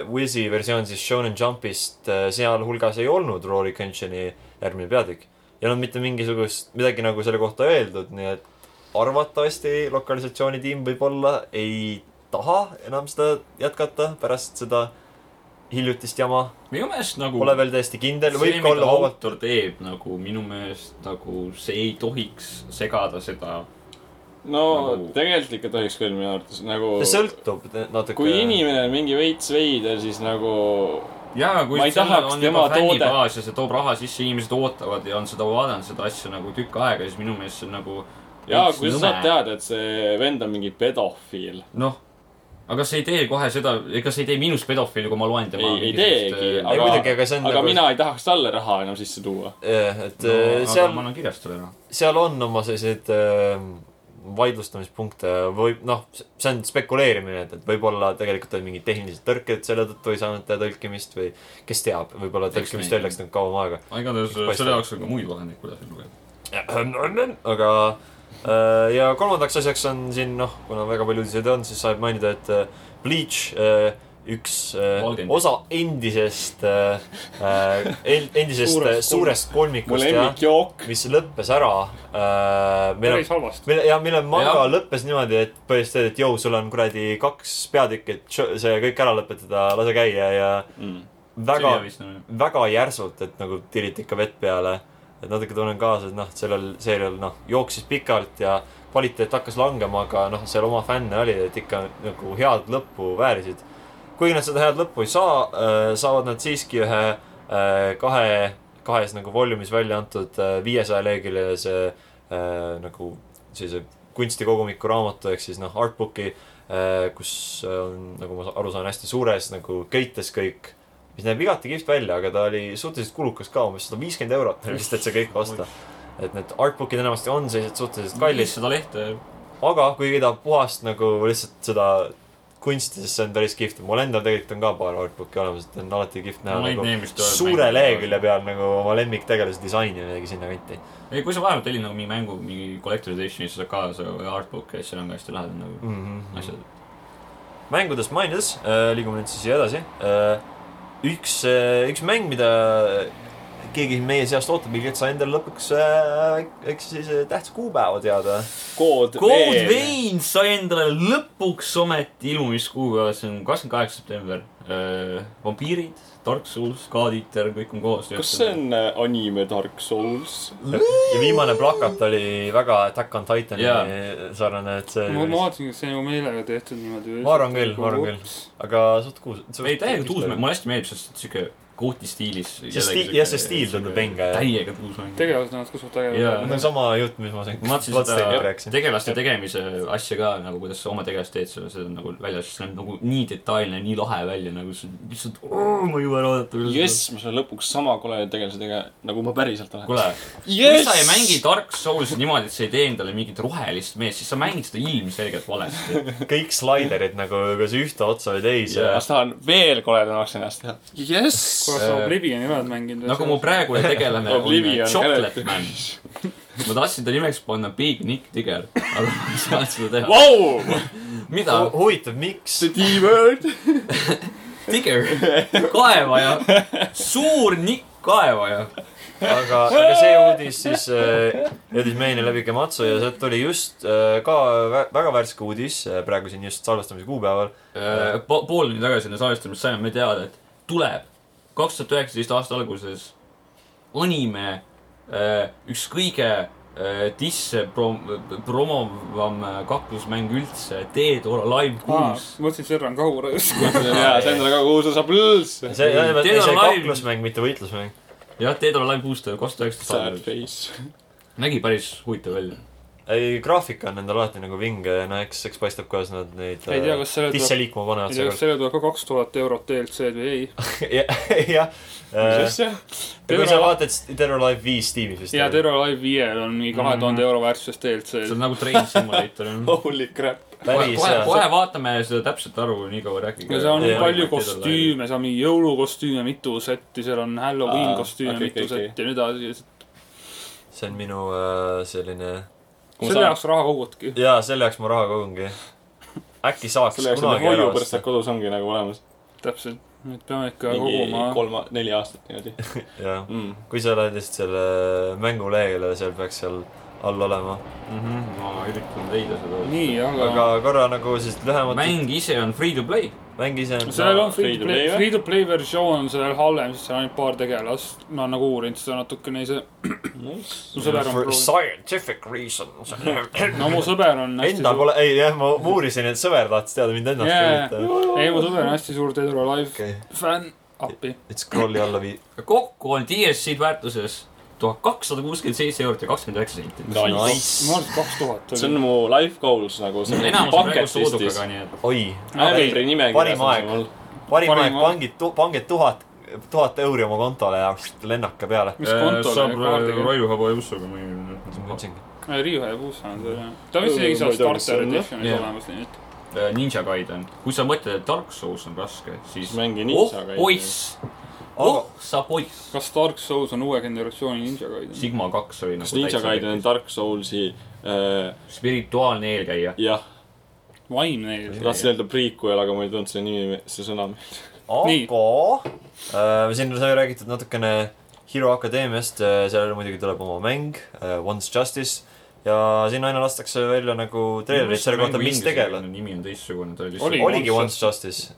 Wizi versioon siis Shonen Jumpist sealhulgas ei olnud Rory Kenshini järgmine peatükk. ei olnud mitte mingisugust, midagi nagu selle kohta öeldud, nii et arvatavasti lokalisatsioonitiim võib-olla ei taha enam seda jätkata pärast seda hiljutist jama. minu meelest nagu Pole veel täiesti kindel, see, võib ka olla vabalt. autor teeb nagu minu meelest nagu see ei tohiks segada seda. no Nagu- tegelikult ikka tohiks küll minu arvates nagu. see sõltub natuke. kui inimene on mingi veits veider, siis nagu jaa, kui sellel on juba toode- fännibaas ja see toob raha sisse, inimesed ootavad ja on seda vaadanud, seda asja nagu tükk aega, siis minu meelest see on nagu jaa, kui sa saad teada, et see vend on mingi pedofiil. noh, aga see ei tee kohe seda, see ei tee minust pedofiili, kui ma loen tema Ei- ei teegi, ei aga- muidugi, aga aga nagu mina ei tahaks talle raha enam sisse tuua. jah, et no, äh, seal ma, annan kirjast talle noh. seal on oma selliseid äh, vaidlustamispunkte või noh, see on spekuleerimine, et, et võib-olla tegelikult olid mingid tehnilised tõrked, selle tõttu ei saanud teha tõlkimist või kes teab, võib-olla tõlkimist veel läks nagu kauem aega. aga igatahes selle jaoks on ka muid vahendeid, kuidas lugeda. aga äh, ja kolmandaks asjaks on siin noh, kuna väga palju uudiseid on, siis saab mainida, et äh, Bleach äh, üks äh, Valgend. osa endisest äh,, äh, endisest Suurest suurest, kolmikust jah, mis lõppes ära äh,. päris halvasti. mille ja mille manga ja. lõppes niimoodi, et põhimõtteliselt, et jõu, sul on kuradi kaks peatükki, et see kõik ära lõpetada, lase käia ja väga, väga järsult, et nagu tiriti ikka vett peale. Et natuke tunnen kaasa, et noh, sellel seerial noh, jooksis pikalt ja kvaliteet hakkas langema, aga noh, seal oma fänne oli, et ikka nagu head lõppu väärisid. kuigi nad seda head lõppu ei saa, saavad nad siiski ühe äh, kahe, kahes nagu volumis välja antud viiesaja leheküljelise äh, nagu sellise kunstikogumiku raamatu ehk siis noh, artbook'i äh,, kus on, nagu ma aru saan, hästi suures nagu köites kõik mis näeb igati kihvt välja, aga ta oli suhteliselt kulukas ka, umbes sada viiskümmend eurot oli vist, et see kõik osta. et need artbook'id enamasti on sellised suhteliselt kallid, viissada lehte. aga kui tahab puhast nagu lihtsalt seda kunsti, siis see on päris kihvt. mul endal tegelikult on ka paar artbook'i olemas, et on alati kihvt näha ei nagu suure lehekülje peal nagu oma lemmiktegelase disaini või midagi sinnakanti ei, kui sa vahepeal tellid nagu mingi mängu, mingi collector's edition'i, siis saad kaasa artbook'i ja siis seal on ka hästi lahedad nagu mm. -hmm. asjad. mängudest mainides äh,, liigume nüüd siis edasi äh,. Üks üks mäng, mida keegi meie seast ootab, ilgelt sai endale lõpuks äh, väikse sellise tähtsa kuupäeva teada. Gold. Vein sai endale lõpuks ometi ilmumiskuupäeva, see on kakskümmend kaheksa september. vampiirid, Dark Souls, God Eater, kõik on koos. kas see on äh, anime Dark Souls? ja viimane plakat oli väga Attack on Titani Jaa. sarnane, et see ma, vaatasin, et see on meelega tehtud niimoodi. Ma arvan küll, ma arvan küll. aga suht kuus. ei, täielikult uus mäng, mulle hästi meeldib, sest siuke kooti stiilis. See stiil- jah, see stiil tundub venge, jah. täiega uus mäng. tegelased ka suht Jaa. see ägedad on. sama jutt, mis ma siin ma vaatasin Bloodstain'i seda rääkisin. tegelaste tegemise asja ka nagu, kuidas sa oma tegelast teed, see see on nagu väljas, see näeb nagu nii detailne, nii lahe välja, nagu see on lihtsalt, ma ei jõua ära oodata. jess, ma saan lõpuks sama koleda tegelasega, nagu ma päriselt olen. kuule, kui sa ei mängi Dark Soulsi niimoodi, et sa ei tee endale mingit rohelist meest, siis sa mängid seda ilmselgelt valesti. kõik slaiderid nagu kas ühte otsa või teise Jaa. ma tahan veel koledamaks ennast teha. jess. kuule, sa Oblivioni oled mänginud? nagu mu praegune tegelane on Oblivion Chocolate Man. ma tahtsin ta nimeks panna Big Nick Tigger, aga ma ei saanud seda teha. Vau, mida? Hu- huvitav, miks? see D-word. Tigger, kaevaja, suur nikk kaevaja. aga, aga see uudis siis äh, jõudis meieni läbi Gematsu ja sealt tuli just äh, ka vä väga värske uudis äh, praegu siin just salvestamise kuupäeval. Äh, po- pool tundi tagasi enne salvestamist saime me teada, et tuleb kaks tuhat üheksateist aasta alguses anime äh, üks kõige äh, disse prom-, promovam äh, kaklusmäng üldse, Dead or Alive kuus. mõtlesin, et Serran Kaur just. jaa, see on väga kuulsa saab üldse. see, see or Alive- kaklusmäng, mitte võitlusmäng. jah, Dead or Alive kuus kaks tuhat üheksateist Sad face. nägi päris huvitav välja. ei, graafika on endal alati nagu vinge ja no eks, eks paistab ka, nad neid ei tea, kas selle disse tuleb, liikuma panevad ei tea, kas selle tuleb ka kaks tuhat eurot DLC-d või ei. jah, mis jah. asja? kui sa vaatad Dead or Alive viis Steamis vist. ja Terror Live viiel on mingi kahe tuhande Mhm. euro väärtuses see DLC-d on. nagu Train Simulator on. Holy crap. kohe, hea. kohe vaatame seda täpset arvu, nii kaua rääkige. ja seal on Jaa, palju kostüüme, seal on mingi jõulukostüüme mitu setti, seal on Halloween kostüüme mitu setti ja nii edasi. see on minu äh, selline, selle jaoks raha kogudki. jaa, selle jaoks ma raha kogungi. äkki saaks selle kunagi ära osta. kodus ongi nagu olemas. täpselt, et peame ikka mingi koguma. kolm, neli aastat niimoodi jah, mm.. kui sa lähed lihtsalt selle mängu lehele, seal peaks seal all olema. Mhm, ma üritan leida seda. nii, aga aga korra nagu siis lühemalt. mäng ise on free to play. mäng ise on. sellel on free to play free to play versioon on sellel halvem, sest seal on ainult paar tegelast. ma olen nagu uurinud seda natukene ise. mu sõber on For scientific reasons. no mu sõber on Endal suur. pole, ei jah, ma uurisin, et sõber tahtis teada mind ennast huvitav. ei, mu sõber on hästi suur Dead or Alive okei, fänn. appi. et scroll'i alla vii-. kokku on DSC-d väärtuses tuhat kakssada kuuskümmend seitse eurot ja kakskümmend üheksa senti. Nice. ma arvan, et kaks tuhat see on mu life goals nagu enamus on praegu soodukaga, nii et oi, ämbri nimekirjas parim aeg. parim aeg, pangid, pangid tuhat, tuhat euri oma kontole ja lennake peale. mis kontole saab kaardiga? Raivo Habajusuga ma ei mõtlesingi. Riiu ja Puusa on see jah. ta on vist isegi seal starter edition'is olemas, nii et. Äh, Ninja Gaiden, kui sa mõtled, et Dark Souls on raske, siis mängi oh Ninja Gaiden. poiss, oh sa poiss. kas Dark Souls on uue generatsiooni Ninja Gaiden? Sigma kaks oli kas nagu Ninja Gaiden on Dark Soulsi äh, spirituaalne eelkäija. jah, vaimne eel. tahtsin öelda prequel, aga ma ei tulnud selle nimi, see sõna. Nii. aga äh, siin sai räägitud natukene Hero Akadeemiast, seal muidugi tuleb oma mäng äh, Once Justice ja siin aina lastakse välja nagu treilerid selle kohta, mis tegelane. nimi on teistsugune, ta oli Oli. lihtsalt. oligi Once Justice.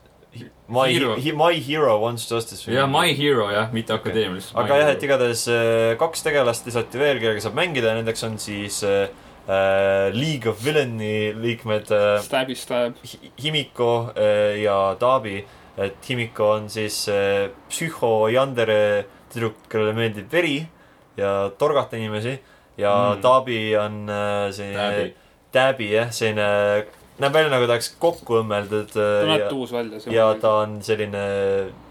My Hero. Hero, My Hero Once Justice. jah, My Hero jah, mitte Akadeemia lihtsalt. aga jah, et igatahes äh, kaks tegelast lisati veel, kellega saab mängida ja nendeks on siis äh, äh, League of Villainy liikmed äh, Stabby stab. Hi- Himiko äh, ja Taabi. et Himiko on siis äh, psühho-yandere tüdruk, kellele meeldib veri ja torgata inimesi ja Mm. Taabi on äh, selline. Taabi jah, selline, näeb välja nagu ta oleks kokku õmmeldud ta äh, näeb ja, tuus välja. ja ta on selline,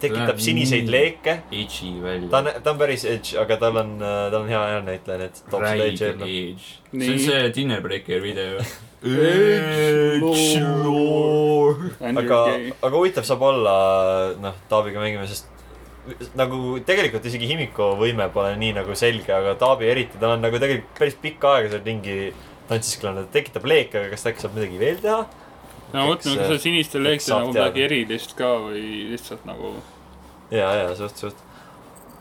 tekitab näeb siniseid leeke. Edge'i välja. ta on, ta on päris edge, aga tal on, tal on hea häälnäitleja, nii et toob selle Räige edge'i ellu. Edge. see on see Dinner Breaker video. aga, aga huvitav saab olla, noh, Taabiga mängima, sest nagu tegelikult isegi Himiko võime pole nii nagu selge, aga Taabi eriti, tal on nagu tegelikult päris pikka aega seal ringi tantsisklenud, ta tekitab leeke, aga kas ta äkki saab midagi veel teha? no ma mõtlen, kas seal sinistel eks leektel saab nagu midagi erilist ka või lihtsalt nagu. ja, ja suht, suht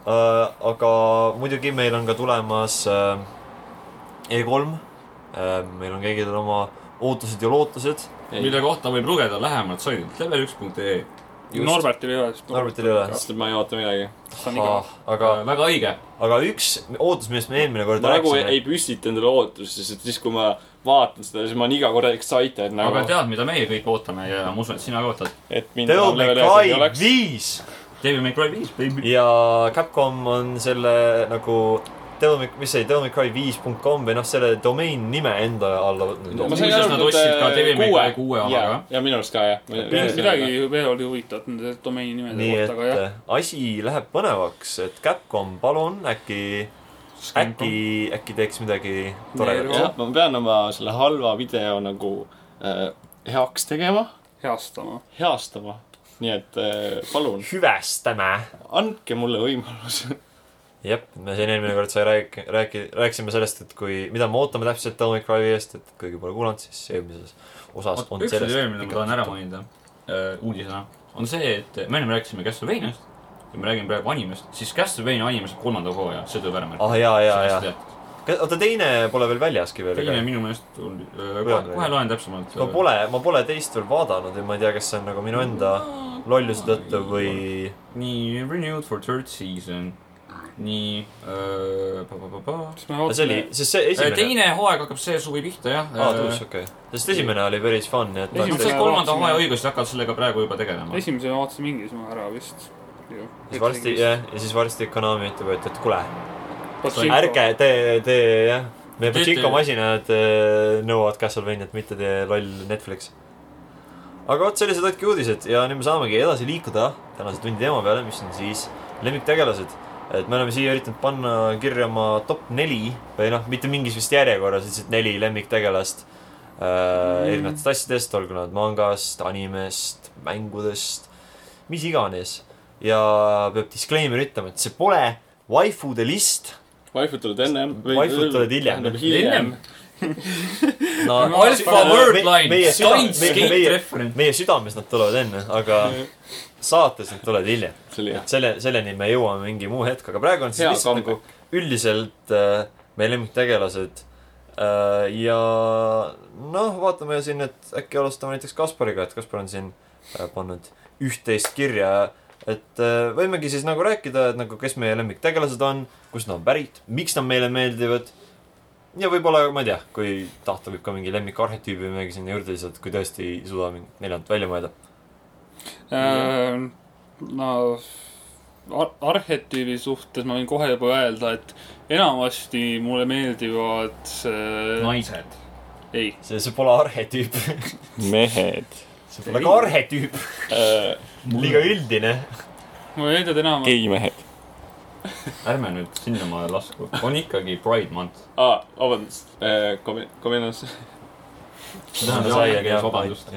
uh,. aga muidugi meil on ka tulemas uh, E3 uh,. meil on kõigil oma ootused ja lootused. mille kohta võib lugeda lähemalt saidilt level1.ee. Norbertil ei ole. Norbertil ei ole. sest et ma ei oota midagi. aga, väga õige. aga üks ootus, millest me eelmine kord ma nagu ei, püstita endale ootusi, sest et siis, kui ma vaatan seda, siis ma olen iga kord excited aga nagu, tead, mida meie kõik ootame ja ma usun, et sina ka ootad. et mind Devil May Cry oleks. viis Devil May Cry viis, baby. ja Capcom on selle nagu Devil May, mis see oli, Devil May Cry viis punkt kom või noh, selle domain nime enda alla võtnud Ma ma sain aru, nad et ostsid ka Devil May Cry kuue ja ka., ja minu arust ka jah. midagi veel oli huvitavat nende domeeni nimede nii kohta, aga jah. äh, asi läheb põnevaks, et Capcom, palun äkki, äkki, äkki teeks midagi toredat. Ma pean oma selle halva video nagu äh, heaks tegema, heastama. heastama. nii et äh, palun, hüvestame. andke mulle võimalus. jep, me siin eelmine kord sai rääk-, rääki-, rääkisime sellest, et kui, mida me ootame täpselt May Cry viiest, et keegi pole kuulanud, siis eelmises osas on üks asi veel, mida ma tahan ära mainida äh, uudisena, on see, et me ennem rääkisime Castlevaniast kui me räägime praegu animest, siis Castlevania anime saab kolmanda hooaja, see tuleb ära märkida. ah jaa, jaa, jaa. oota, teine pole veel väljaski veel, teine minu meelest Või kohe on, kohe loen täpsemalt. ma pole, ma pole teist veel vaadanud ja ma ei tea, kas see on nagu minu enda lolluse tõttu või nii Renewed for third season, nii äh,. kas me see oli, sest see esimene. teine hooaeg hakkab see suvi pihta jah. aa, tuus, okei. sest esimene oli päris fun, nii et Esimese- tahaks kolmanda hooaja õigust ja hakkavad sellega praegu juba tegelema. esimese vaatasime Inglismaa ära vist. siis varsti, jah, ja siis varsti Konami ütleb, et, et kuule, ärge. tee, tee jah. meie Pachinko masinad eh, nõuavad Castlevaniat, mitte tee loll Netflix. aga vot sellised olidki uudised ja nüüd me saamegi edasi liikuda tänase tundi teema peale, mis on siis lemmiktegelased. Et me oleme siia üritanud panna kirja oma top neli või noh, mitte mingis vist järjekorras, lihtsalt neli lemmiktegelast äh,. erinevatest asjadest, olgu nad mangast, animest, mängudest, mis iganes. ja peab disclaimer ütlema, et see pole waifude list Waifud tulevad ennem. Waifud tulevad hiljem. hiljem. no. Alpha Word Line, meie süda- Steins meie- Gate meie- reference. meie südames nad tulevad enne, aga saates nad tulevad hiljem. et selle, selleni me jõuame mingi muu hetk, aga praegu on siis Hea lihtsalt nagu üldiselt äh, meie lemmiktegelased äh,. ja noh, vaatame siin, et äkki alustame näiteks Kaspariga, et Kaspar on siin äh, pannud üht-teist kirja. et äh, võimegi siis nagu rääkida, et nagu kes meie lemmiktegelased on, kust nad on pärit, miks nad meile meeldivad. ja võib-olla, ma ei tea, kui tahta, võib ka mingi lemmikarhetüübi midagi sinna juurde lisada, kui tõesti ei suuda mingit neljandat välja mõelda. Äh, no ar- arhetüübi suhtes ma võin kohe juba öelda, et enamasti mulle meeldivad äh, naised. ei, see, see pole arhetüüp, mehed. see pole ka arhetüüp, liiga üldine. mulle meeldivad enam-, geimehed. ärme nüüd sinnamaale lasku, on ikkagi Pride month. aa, vabandust. Komi-, Kominas. vabandust.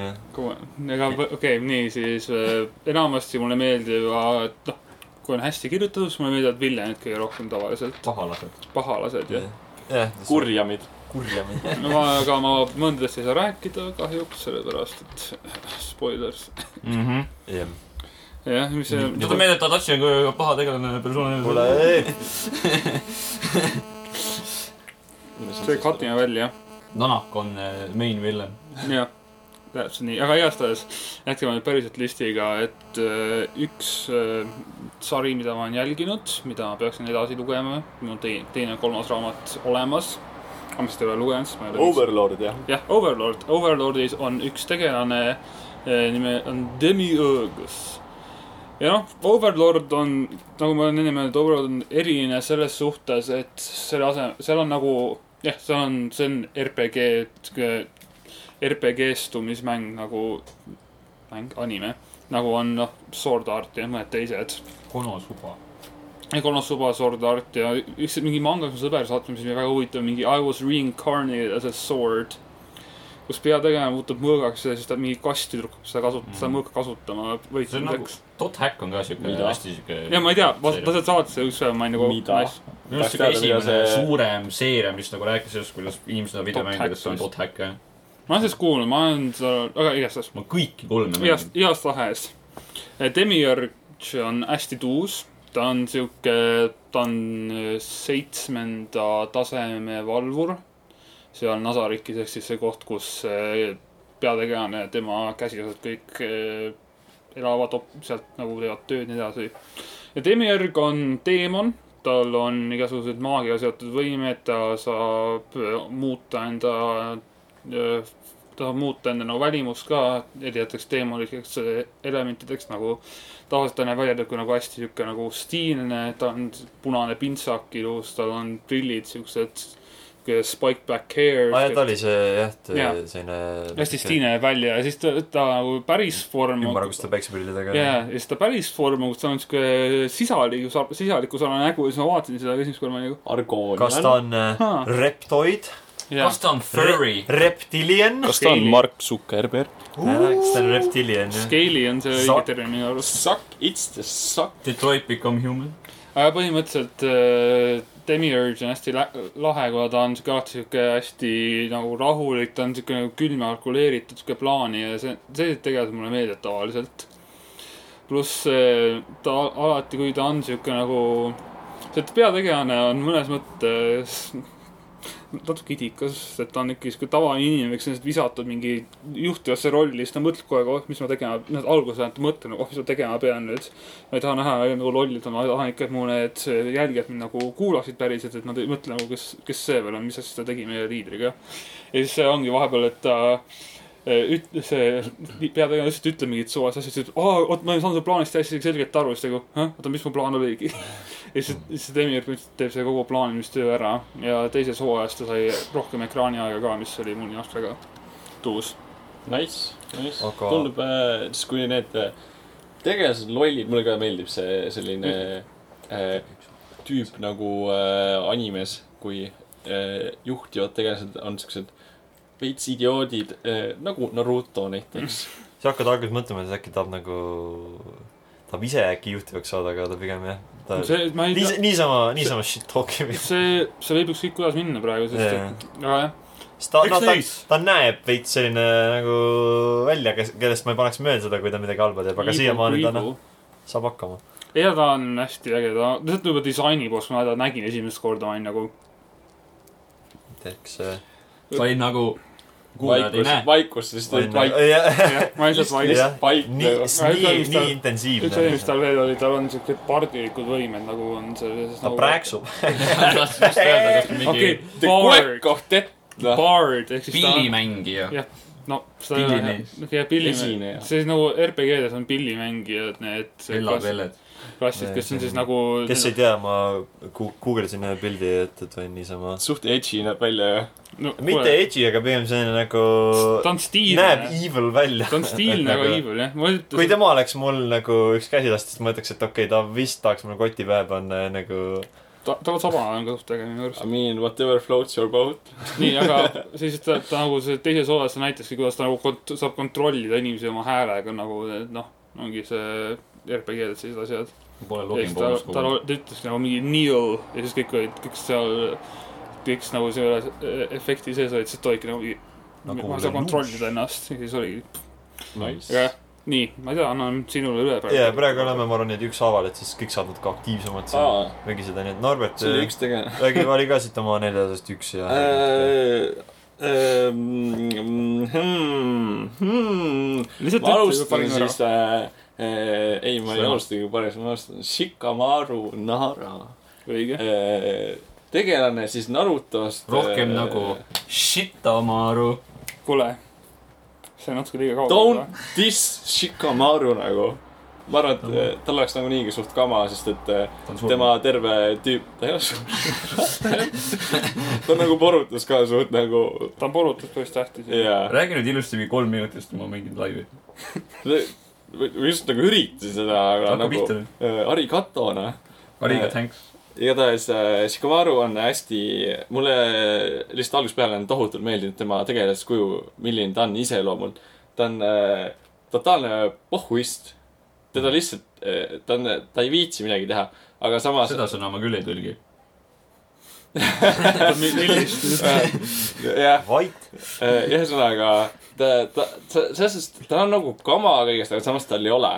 ega okei nii siis äh, enamasti mulle meeldivad, noh, kui on hästi kirjutatud, siis mulle meeldivad viljanid kõige rohkem tavaliselt, pahalased. pahalased jah. jah, kurjamid. kurjamid. no ma, aga ma mõndadest ei saa rääkida kahjuks, sellepärast et spoilers. jah. jah, mis see tuletan meelde, et Adachi on ka paha tegelane persona. kuule, see katime välja, Nanak on äh, main villain. jah, täpselt nii, aga igastahes jätkame nüüd päriselt listiga, et äh, üks äh, sari, mida ma olen jälginud, mida ma peaksin edasi lugema, mul on teine, teine ja kolmas raamat olemas. aga ma seda ei ole lugenud, sest ma ei ole Overlord, jah. jah, Overlord, Overlordis on üks tegelane, nime on Demiurgus. ja noh, Overlord on, nagu ma olen enne öelnud, Overlord on eriline selles suhtes, et selle asemel, seal on nagu jah, seal on, see on RPG, RPG-stumismäng nagu, mäng, anime, nagu on noh, Sword Art ja mõned teised Konosuba. Konosuba Sword Art ja üks mingi manga, sõber saatis, mis oli väga huvitav, mingi I was reincarnated as a sword. Kus peategelane muutub mõõgaks ja siis ta mingi kast tüdruk seda kasutab, seda mõõka kasutama see on nagu võitlemiseks. Dot Hack on ka siuke hästi siuke. ja ma ei tea, ma, ma sealt saatsin üks päev, ma olin nagu. Minu arust siuke esimene see- suurem seeria, mis nagu rääkis sellest, kuidas inimesed on videomängudes, on Hack Dot Hack jah. ma olen sellest kuulnud, ma olen seda, aga igastahes, ma kõiki kolme igast, igast tahes. Demiurge on hästi tuus, ta on sihuke, ta on äh, seitsmenda taseme valvur. Seal Nasarikis ehk siis see koht, kus äh, peategelane tema käsilased kõik äh, elavad sealt nagu teevad tööd ja nii edasi. ja Demiurg on teemon, tal on igasugused maagiaga seotud võimed, ta saab äh, muuta enda, ta saab muuta enda nagu välimust ka erinevateks teemolikeks äh, elementideks nagu tavaliselt ta näeb välja nagu, nagu hästi sihuke nagu stiilne, ta on punane pintsak ilus, tal on prillid siuksed, spike back hair. aa ja ta oli see jah, Jaa. selline. hästi stiilne näeb välja ja siis ta, ta nagu päris vorm. ümmarguste päikseprillidega. ja, ja siis ta päris vorm, kus tal on siuke sisaliku, sisaliku sarnane nägu ja siis ma vaatasin seda esimest korda, ma olin nagu. Argoon. kas ta on äh, Haa. reptoid? kas ta on furry? Reptilian? kas ta on Scaly. Mark Zuckerberg? kas ta on reptilian, jah? Scale'i on see õige termin minu arust. Suck, it's the suck. Detroit Become Human. Aga põhimõtteliselt äh, Demiurge on hästi lahe, kuna ta on siuke alati siuke hästi nagu rahulik, ta on siuke nagu külm ja kalkuleeritud siuke plaani ja see, sellised tegelased mulle meeldivad tavaliselt. pluss see, ta alati, kui ta on sihuke nagu, see peategelane on mõnes mõttes natuke idikas, et ta on ikkagi sihuke tavaline inimene, kes on lihtsalt visatud mingi juhtivasse rolli, siis ta mõtleb kogu aeg, oh, mis ma tegema, noh, alguses ainult mõtleb, oh, mis ma tegema pean nüüd. ma ei taha näha nagu lollida, ma tahan ikka, et mu need jälgijad mind nagu kuulaksid päriselt, et nad ei mõtle nagu, kes, kes see veel on, mis asja ta tegi meie liidriga. ja siis see ongi vahepeal, et ta eh, üt-, see peategelane lihtsalt ütleb mingit suvast asja, siis ütleb, aa, oot, ma ei saanud su plaanist hästi selgelt aru, siis ta nagu, oota, mis mu plaan oligi. ja siis, siis Demir teeb selle kogu plaanimistöö ära ja teises hooajas ta sai rohkem ekraaniaega ka, mis oli mul minu arust väga tuus. Nice, nice Aga- tundub, siis kui need äh, tegelased lollid, mulle ka meeldib see selline äh, tüüp nagu äh, animes, kui äh, juhtivad tegelased on siuksed veits idioodid äh,, nagu Naruto näiteks. sa hakkad alguses mõtlema, et äkki tahab nagu, tahab ise äkki juhtivaks saada, aga ta pigem jah, ta see, ma ei niis- tea, niisama, niisama shit talk ib. see, see võib ükskõik kuidas minna praegu, sest Jaa. et, aga jah, sest ta, no ta ta näeb veits selline nagu välja, kes, kellest ma ei paneks mööda seda, kui ta midagi halba teeb, aga siiamaani ta noh, saab hakkama. ja ta on hästi äge, ta, lihtsalt juba disaini poolt, kui ma teda nägin esimest korda, ma olin nagu, teeks see. ta oli nagu, vaikus vaikus, siis ta oli vaik-. jah, ma lihtsalt vaidlesin. jah, vaik- nii, nii, nii üks asi, mis intensiivne. tal veel oli, tal on siuksed pardilikud võimed nagu on selles. ta prääksub. kas mingi okei, Bard. Bard ehk siis pillimängija Jah. no seda ei ole Pillimees., jah, pillimees see nagu RPG-des on pillimängijad, need Ella klass- Velled. klassid, kes on siis nagu. kes ei tea, ma gu- guugeldasin ühe pildi, et, et võin niisama. suht edgy näeb välja ju. no, mitte edgy, aga pigem selline nagu, ta on stiilne näeb. evil välja. ta on stiilne, aga evil jah, kui ütlesin, tema oleks mul nagu üks käsilast, siis ma ütleks, et okei okay,, ta vist tahaks mulle koti pähe panna ja nagu ta, tal saba on ka suht äge minu arust I. mean whatever floats your boat. nii, aga siis ta, ta nagu see teises osas ta näitaski, kuidas ta nagu kont-, saab kontrollida inimesi oma häälega nagu noh, ongi see RPG-des sellised asjad. Pole login siis ta, bonus ta, kogu. ta ütles nagu mingi Neil ja siis kõik olid, kõik seal, kõik nagu selle efekti sees olid, siis ta olidki nagu mingi Nagu ma ei saa Lelouch. kontrollida ennast ja siis oligi, Nice aga. nii, ma ei tea, annan sinule üle ja praegu oleme, ma arvan, et ükshaaval, et siis kõik saavad natuke aktiivsemad siin aa, vägiseda, nii et Norbert see oli üks tegelane. räägi, vali ka siit oma neljasest üks ja Äh, hmm, lihtsalt ma ütle, alustan siis. äh, äh, ei, ma ei alustagi parim, ma alustan Shikamaru Nara. õige, tegelane siis Narutost. rohkem nagu Shitamaru. kuule, see on natuke liiga kaugel. Don't diss Shikamaru nagu. ma arvan, et äh, tal oleks nagu niigi suht kama, sest et tema terve tüüp, ta ei ole suht- ta on nagu porutus ka suht nagu ta on porutus päris tähtis. jaa. räägi nüüd ilusti mingi kolm minutit, sest ma mängin laivi. Või just nagu üritasin seda, aga hakka nagu äh, Arikatona. Ariga thanks. igatahes äh, Shikamaru on hästi, mulle lihtsalt algusest peale on tohutult meeldinud tema tegelaskuju, milline ta on iseloomult. ta on äh, totaalne pohhuist. teda lihtsalt äh,, ta on, ta ei viitsi midagi teha, aga samas. seda sõna ma küll ei tõlgi. millist? jah, vait. ühesõnaga ta, ta, selles suhtes, ta on nagu kama kõigest, aga samas tal ei ole.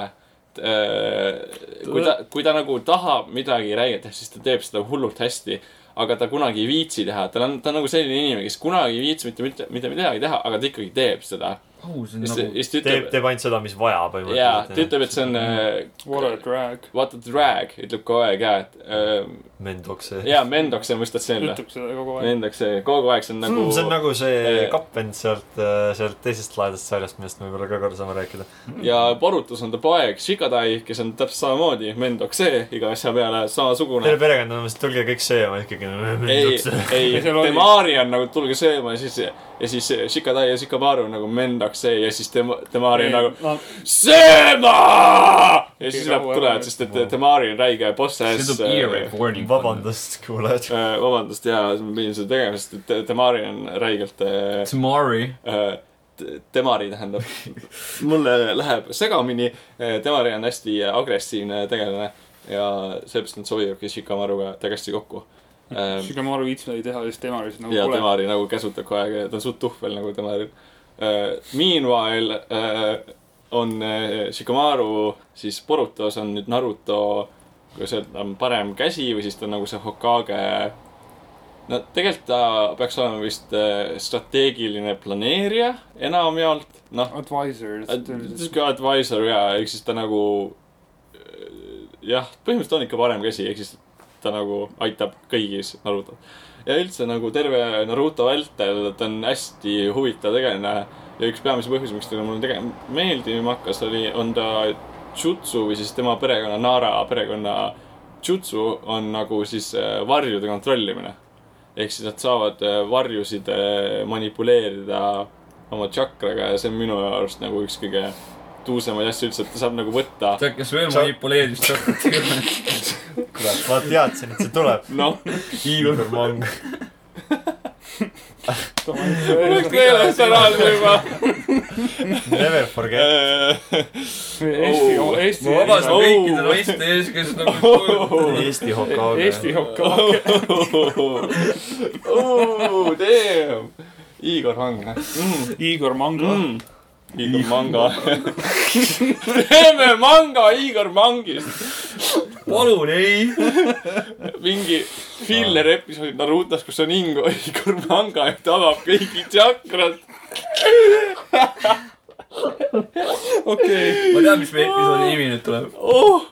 kui ta, kui ta nagu tahab midagi teha, siis ta teeb seda hullult hästi. aga ta kunagi ei viitsi teha, tal on, ta on nagu selline inimene, kes kunagi ei viitsi mitte, mitte, mitte midagi teha, aga ta ikkagi teeb seda. au, see on siis, nagu. siis ta teeb, ütleb, teeb ainult seda, mis vaja jaa, ta põhimõtteliselt. ütleb, et see on äh, What a drag. what a drag, ütleb kogu aeg jaa, et äh, Mendoks. jaa, Mendoks, mõistad selle. seda kogu aeg. Mendoks, kogu aeg see on nagu see on nagu see kapvend sealt, sealt teisest laedast sarjast, millest me võib-olla ka korra saame rääkida. ja Borutus on ta poeg Shikadai, kes on täpselt samamoodi Mendoksee iga asja peale samasugune Teile. perekond on umbes, tulge kõik sööma ikkagi. ei, ei, Temari on nagu tulge sööma ja siis, ja siis Shikadai ja Shikamaru on nagu Mendoksee ja siis Tem-, Temari on nagu no sööma. ja siis rahu tulevad, sest et Temari on räige boss see ass. tuleb earache warning. vabandust, kuulajad. äh, vabandust, jaa, ma pidin seda tegema, sest et Temari on räigelt äh, Tamari. äh, Temari tähendab. mulle läheb segamini. Temari on hästi agressiivne tegelane ja sellepärast nad sobivadki Shikamaruga täiesti kokku. Shikamaru viits midagi teha, oli siis nagu ja kole. Temari nagu käsutab kogu aeg ja ta on suht tuhvel nagu Temaril. Meanwhile äh, on äh, Shikamaru siis Borutos on nüüd Naruto, kuidas öelda, parem käsi või siis ta on nagu see Hokage. no tegelikult ta peaks olema vist äh, strateegiline planeerija enamjaolt, noh. Advisor. sihuke advisor ja, ehk siis ta nagu äh, jah, põhimõtteliselt on ikka parem käsi, ehk siis ta nagu aitab kõigis Naruto. ja üldse nagu terve Naruto vältel ta on hästi huvitav tegelane ja üks peamisi põhjusi, miks ta mulle tege-, meeldima hakkas, oli, on ta jutsu või siis tema perekonna Nara perekonna jutsu on nagu siis äh, varjude kontrollimine. ehk siis nad saavad äh, varjusid äh, manipuleerida oma tšakraga ja see on minu arust nagu üks kõige tuusemaid asju üldse, et ta saab nagu võtta. tead, kes veel manipuleeris tšakratega? kurat, ma teadsin, et see tuleb. noh, Igor Mang. Oleks meelest ära juba. Never forget. Eesti, Oh. Eesti. ma vabandan Oh. kõikide naiste ees, kes nagu. Eesti Hokage. Eesti Hokage. oh, damn. Igor Mang mm.. Igor Manga. Mm. Igor Manga. teeme manga Igor Mangist. palun ei. mingi filler episood Narutos, kus on Ingo Igor Manga ja ta avab kõigi tšakrad. okei, ma tean, mis meie episoodi nimi nüüd tuleb. oh,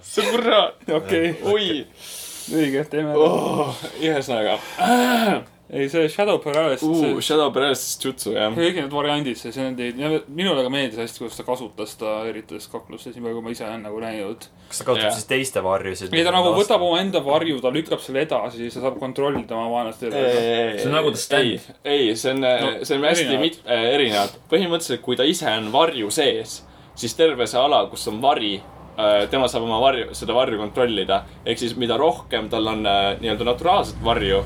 sõbrad, okei, oi õige, teeme. oh,. ühesõnaga ei, see Shadow Paralysis, uh,, see Shadow Paralysis Jutsu jah. kõik need variandid, see, see on teid, minule ka meeldis hästi, kuidas ta kasutas ta erites kaklustes, nii palju kui ma ise olen nagu näinud. kas ta kasutab Jah. siis teiste varjusid? ei, ta nagu võtab omaenda varju, ta lükkab selle edasi, siis ta saab kontrollida oma vaenlast. see on nagu The Stand. ei, see on No, no,, see on hästi erinevad. mit- äh,, erinevad. põhimõtteliselt, kui ta ise on varju sees, siis terve see ala, kus on vari äh,, tema saab oma varju, seda varju kontrollida. ehk siis mida rohkem tal on äh, nii-öelda naturaalset varju,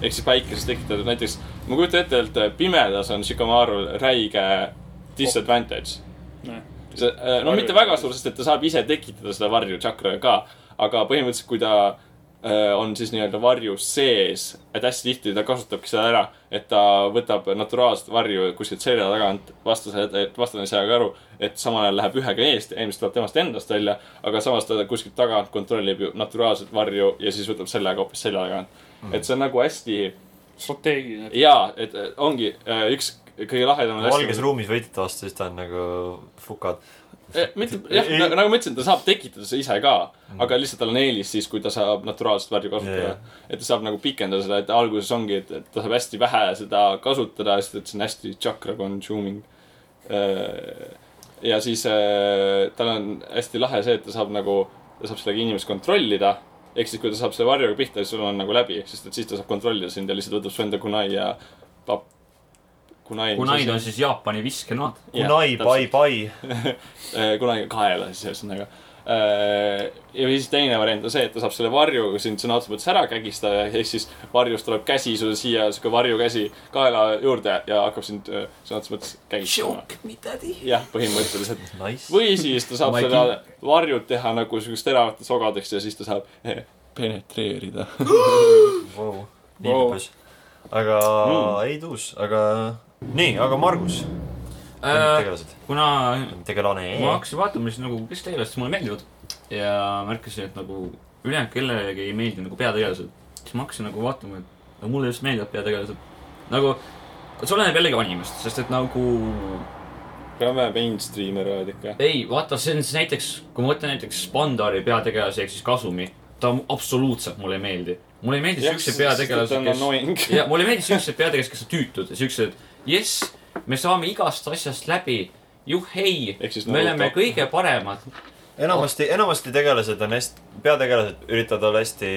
ehk siis päikeses tekitatud, näiteks ma kujutan ette, et äh, pimedas on Shikamarul räige disadvantage. See, no mitte väga suur, sest et ta saab ise tekitada seda varju tšakraga ka, aga põhimõtteliselt, kui ta äh, on siis nii-öelda varjus sees, et hästi tihti ta kasutabki seda ära, et ta võtab naturaalset varju kuskilt selja tagant, vastase, et vastane ei saa ka aru, et samal ajal läheb ühega eest ilmselt tuleb temast endast välja, aga samas ta kuskilt tagant kontrollib ju naturaalset varju ja siis võtab sellega hoopis selja tagant. Et see on nagu hästi strateegiline. jaa, et äh, ongi äh, üks kõige lahedamaid valges ruumis võitlete vastu, siis ta on nagu fukad. Eh, mitte, jah, nagu ma ütlesin, ta saab tekitada seda ise ka, aga lihtsalt tal on eelis siis, kui ta saab naturaalset varju kasutada yeah.. et ta saab nagu pikendada seda, et alguses ongi, et, et ta saab hästi vähe seda kasutada, sest et see on hästi chakra consuming. ja siis äh, tal on hästi lahe see, et ta saab nagu, ta saab sellega inimest kontrollida. Ehk siis, kui ta saab selle varjuga pihta, siis sul on nagu läbi, sest et siis ta saab kontrollida sind ja lihtsalt võtab su enda kunai ja pap-. kunai. Kunaid on siis Jaapani viskenoad. Kunai, pai, pai. Eh, kunagi kaela siis ühesõnaga. Ja siis teine variant on see, et ta saab selle varju sind sõna otseses mõttes ära kägistada, ehk siis varjust tuleb käsi sulle siia, sihuke varjukäsi kaela juurde ja hakkab sind eh, sõna otseses mõttes kägistama. me daddy. jah, põhimõtteliselt. Nice. või siis ta saab seda varjut teha nagu siukest teravateks ogadeks ja siis ta saab eh, penetreerida. Wow. nii Wow. lõbus. aga Mm. ei tuus, aga nii, aga Margus, tegelased, Äh, kuna tegelane. ma hakkasin vaatama siis nagu, kes tegelased mulle meeldivad ja märkasin, et nagu ülejäänud kellelegi ei meeldi nagu peategelased. siis ma hakkasin nagu vaatama, et no mulle just meeldivad peategelased. nagu, see oleneb jällegi animest, sest et nagu peame mainstream'e rääkida ikka. ei, vaata, see on siis näiteks, kui ma võtan näiteks Spandari peategelase ehk siis Kasumi, ta absoluutselt mulle ei meeldi. mulle ei meeldi siuksed peategelased, kes. annoying. ja mulle ei meeldi siuksed peategelased, kes on tüütud ja siuksed, jess, me saame igast asjast läbi. juhhei me oleme Naruto. kõige paremad. enamasti, enamasti tegelased on hästi, peategelased üritavad olla hästi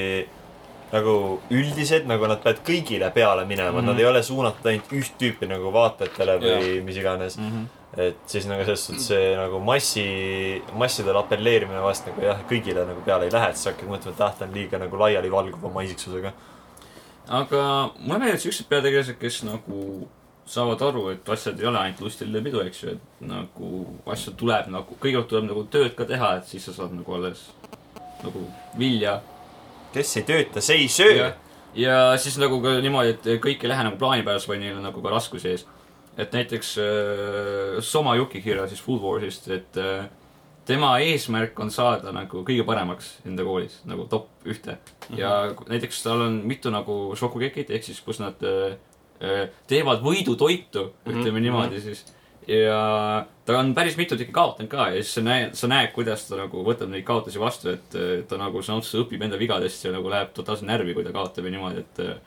nagu üldised, nagu nad peavad kõigile peale minema mm, Mhm. -hmm. nad ei ole suunatud ainult üht tüüpi nagu vaatajatele või Jaa. mis iganes mm. Mhm. -hmm. et siis nagu selles suhtes see nagu massi, massidele apelleerimine vast nagu jah, kõigile nagu peale ei lähe, et siis hakkad mõtlema, et ah, ta on liiga nagu laialivalguv oma isiksusega. aga mulle meeldivad siuksed peategelased, kes nagu saavad aru, et asjad ei ole ainult lustiline pidu, eks ju, et nagu asju tuleb nagu, kõigepealt tuleb nagu tööd ka teha, et siis sa saad nagu alles nagu vilja. kes ei tööta, see ei söö ja. siis nagu ka niimoodi, et kõik ei lähe nagu plaanipäevas, vaid neil on nagu ka raskusi ees. et näiteks äh, Soma Yukihira siis Food Warsist, et äh, tema eesmärk on saada nagu kõige paremaks enda koolis, nagu top ühte. ja näiteks tal on mitu nagu šokukekid, ehk siis kus nad äh, teevad võidutoitu, ütleme Mhm. niimoodi siis. ja ta on päris mitu tükki kaotanud ka ja siis sa näed, sa näed, kuidas ta nagu võtab neid kaotusi vastu, et äh, ta nagu sõna otseses õpib enda vigadest ja nagu läheb totaalselt närvi, kui ta kaotab ja niimoodi, et äh,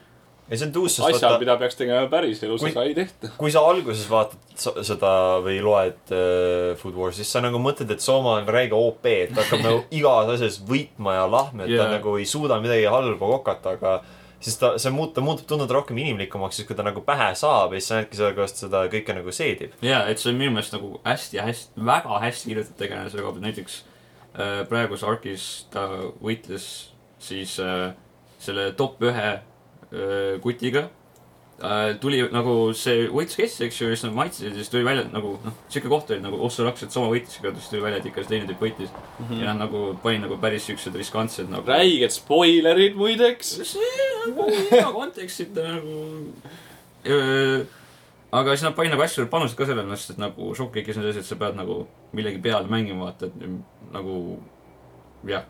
ja see on tuus, sest asjad, vaata, mida peaks tegema päris elus, Kui- aga ei tehta. kui sa alguses vaatad seda või loed äh, Food Wars, siis sa nagu mõtled, et Sooma on räige OP, et ta hakkab nagu igas asjas võitma ja lahme, et ta nagu ei suuda midagi halba kokata, aga siis ta, see muut-, ta muutub tunduda rohkem inimlikumaks, siis kui ta nagu pähe saab ja siis sa näedki seda, kuidas seda kõike nagu seedib. jaa, et see on minu meelest nagu hästi, hästi, väga hästi kirjutatud tegelane selle koha pealt, näiteks äh, praeguses arkis ta võitles siis äh, selle top ühe äh, kutiga. Tuli nagu see võitlus kestis, eks ju, siis nad maitsesid ja siis tuli välja nagu noh, siuke koht oli nagu Osso Raks, et sama võitis, aga siis tuli välja, et ikka see teine tüüp võitis mm. -hmm. ja nad nagu panid nagu päris siuksed riskantsed nagu. räiged spoilerid muideks. see nagu hea kontekstita nagu. aga siis nad panid nagu hästi suurt panust ka sellele, sest et nagu šokikis on selles, et sa pead nagu millegi peale mängima, vaata, et nagu jah.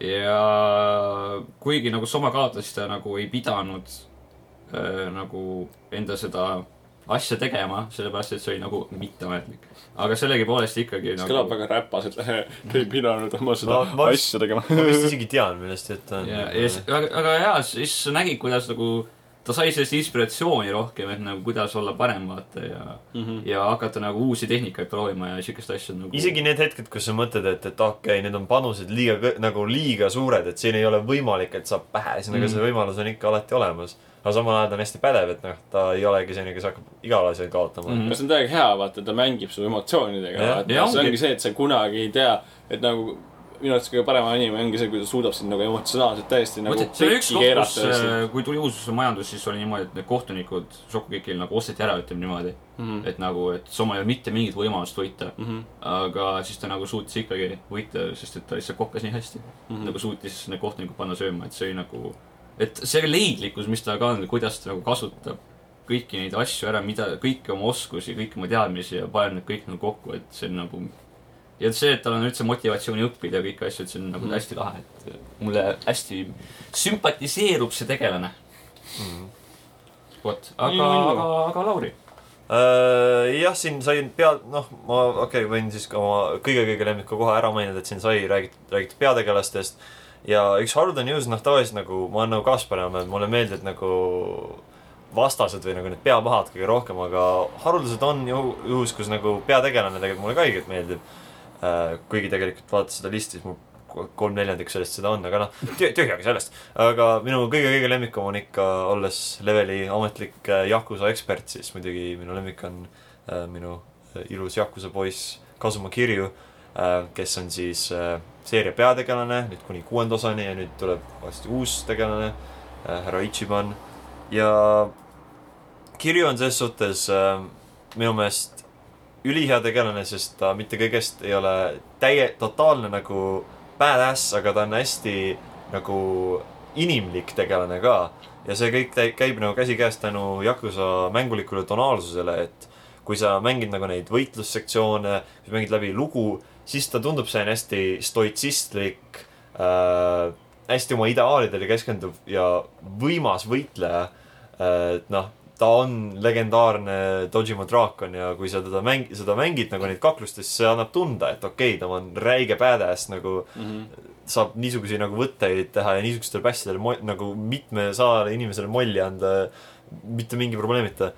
ja kuigi nagu Soma kaotas, siis ta nagu ei pidanud äh, nagu enda seda asja tegema, sellepärast et see oli nagu mitteametlik. aga sellegipoolest ikkagi see kõlab nagu. väga räpaselt, ei pidanud oma seda Ma- asja tegema. ma vist isegi tean, millest jutt on. ja, ja siis, aga, aga jaa, siis sa nägid, kuidas nagu ta sai sellest inspiratsiooni rohkem, et nagu kuidas olla parem, vaata ja mm, -hmm. ja hakata nagu uusi tehnikaid proovima ja siukest asja nagu. isegi need hetked, kus sa mõtled, et, et okei okay,, need on panused liiga, nagu liiga suured, et siin ei ole võimalik, et saab pähe, siis nagu Mhm. see võimalus on ikka alati olemas. Aga samal ajal ta on hästi pädev, et noh, ta ei olegi selline, kes hakkab igal asjal kaotama mm. see on täiega hea, vaata, ta mängib su emotsioonidega see ongi- ongi see, et sa kunagi ei tea, et nagu minu arvates kõige parem anime ongi see, kui ta suudab sind nagu emotsionaalselt täiesti nagu see oli üks koht, kus äh, kui tuli uus majandus, siis oli niimoodi, et need kohtunikud Shokugekil nagu osteti ära, ütleme niimoodi. Mhm. et nagu, et Soma ei olnud mitte mingit võimalust võita. Mhm. aga siis ta nagu suutis ikkagi võita, sest et ta lihtsalt kokkas nii hästi mm. -hmm. nagu suutis need kohtunikud panna sööma, et see oli nagu, et see leidlikkus, mis tal ka on, kuidas ta nagu kasutab kõiki neid asju ära, mida, kõiki oma oskusi, kõiki oma teadmisi ja paneb need kõik nagu kokku, et see on nagu ja see, et tal on üldse motivatsiooni õppida ja kõiki asju, et see on nagu Mhm. hästi lahe, et mulle hästi sümpatiseerub see tegelane Mhm. vot, aga ju. aga, aga Lauri. Äh, jah, siin sain pea, noh, ma okei okay,, võin siis ka oma kõige-kõige lemmiku kohe ära mainida, et siin sai räägitud, räägitud peategelastest. Ja üks haruldane news, noh tavaliselt nagu ma olen nagu Kaspar et mulle meeldivad nagu vastased või nagu need peapahad kõige rohkem, aga haruldased on ju juhus, kus nagu peategelane tegelikult mulle ka õigelt meeldib. kuigi tegelikult vaadates seda listi, siis mul kolm neljandikku sellest seda on, aga noh, tühjagi sellest. aga minu kõige-kõige lemmikum on ikka, olles leveli ametlik äh, Yakuza ekspert, siis muidugi minu lemmik on äh, minu äh, ilus Yakuza poiss Kazuma Kirju äh,, kes on siis äh, seeria peategelane nüüd kuni kuuenda osani ja nüüd tuleb varsti uus tegelane äh,, härra Ichiban. ja Kirju on selles suhtes äh, minu meelest ülihea tegelane, sest ta mitte kõigest ei ole täie, totaalne nagu badass, aga ta on hästi nagu inimlik tegelane ka. ja see kõik käib nagu käsikäes tänu Yakuza mängulikule tonaalsusele, et kui sa mängid nagu neid võitlussektsioone, mängid läbi lugu, siis ta tundub selline hästi stoitsistlik äh,, hästi oma ideaalidele keskenduv ja võimas võitleja äh,. et noh, ta on legendaarne Dojima draakon ja kui sa teda mäng-, seda mängid nagu neid kaklustes, see annab tunda, et okei okay,, ta on räige badass nagu saab niisuguseid nagu võtteid teha ja niisugustele passidele mo- nagu mitmesajale inimesele molli anda mitte mingi probleemita.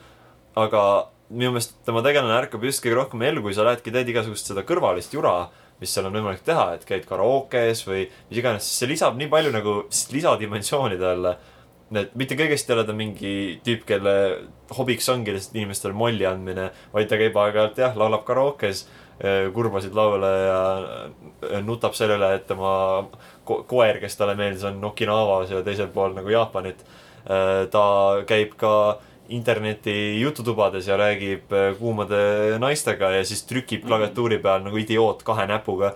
aga minu meelest tema tegelane ärkab just kõige rohkem ellu, kui sa lähedki, teed igasugust seda kõrvalist jura, mis seal on võimalik teha, et käid karaokes või mis iganes, see lisab nii palju nagu lisadimensiooni talle. et mitte kõigest ei ole ta mingi tüüp, kelle hobiks ongi lihtsalt inimestele molli andmine, vaid ta käib aeg-ajalt jah, laulab karaokes kurbasid laule ja nutab selle üle, et tema ko koer, kes talle meeldis, on Okinavas ja teisel pool nagu Jaapanit. ta käib ka interneti jututubades ja räägib eh, kuumade naistega ja siis trükib klaviatuuri peal nagu idioot kahe näpuga.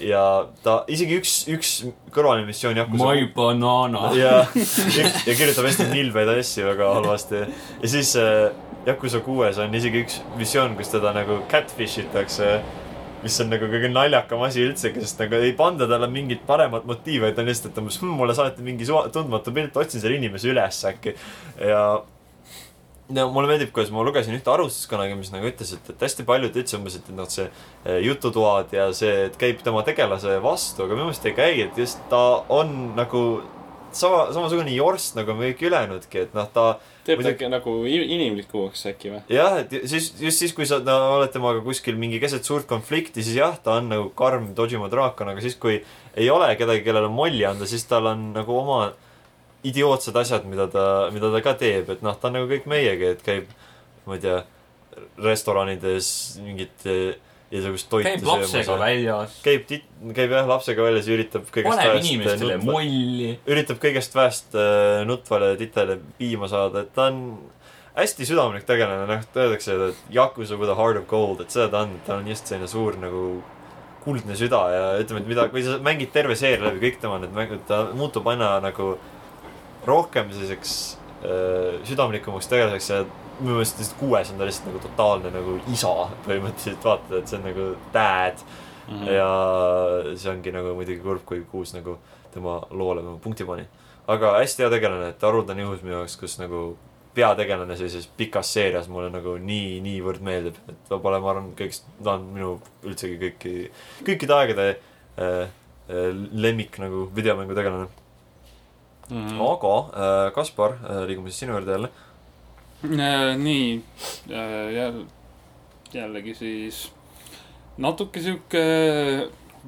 ja ta, isegi üks, üks kõrvaline missioon Yakuza My banana. ja, ja kirjutab hästi nilbeid asju väga halvasti. ja siis äh, Yakuza kuues on isegi üks missioon, kus teda nagu catfish itakse. mis on nagu kõige naljakam asi üldse, sest nagu ei panda talle mingit paremat motiivi, vaid ta on lihtsalt, et umbes hm, mulle saati mingi tundmatu pilt, otsin selle inimese üles äkki. ja no mulle meeldib, kuidas ma lugesin ühte arvustust kunagi, mis nagu ütles, et, et hästi paljud ütlesid umbes, et noh, see eh, jututoad ja see, et käib tema tegelase vastu, aga minu meelest ei käi, et just ta on nagu sama, samasugune jorss nagu kõik ülejäänudki, et noh, ta teeb ta Muidugi- ikka nagu inimlikumaks äkki või? jah, et siis, just siis, kui sa no, oled temaga kuskil mingi keset suurt konflikti, siis jah, ta on nagu karm Dojima draakon, aga siis, kui ei ole kedagi, kellele molli anda, siis tal on nagu oma idiootsed asjad, mida ta, mida ta ka teeb, et noh, ta on nagu kõik meiegi, et käib, ma ei tea, restoranides mingit eh, igasugust toitu käib lapsega. väljas, käib tit-, käib jah lapsega väljas ja üritab kõigest paneb väest inimestele nutva- molli. üritab kõigest väest äh, nutvale titele piima saada, et ta on hästi südamlik tegelane, noh, öeldakse, et Yakuza with a heart of gold, et seda ta on, ta on just selline suur nagu kuldne süda ja ütleme, et mida, kui sa mängid terve seeria läbi kõik tema need mängud, ta muutub aina nagu rohkem selliseks äh, südamlikumaks tegelaseks ja minu meelest lihtsalt kuues on ta lihtsalt nagu totaalne nagu isa põhimõtteliselt vaatad, et see on nagu dad mm. ja see ongi nagu muidugi kurb, kui kuus nagu tema loole nagu punkti pani. aga hästi hea tegelane, et haruldane juhus minu jaoks, kus nagu peategelane sellises pikas seerias mulle nagu nii, niivõrd meeldib, et ta pole, ma arvan, kõigist, ta on minu üldsegi kõiki, kõikide aegade äh, äh, lemmik nagu videomängutegelane Mhm. aga äh, Kaspar äh,, liigume siis sinu juurde jälle. nii, jälle, jällegi siis natuke sihuke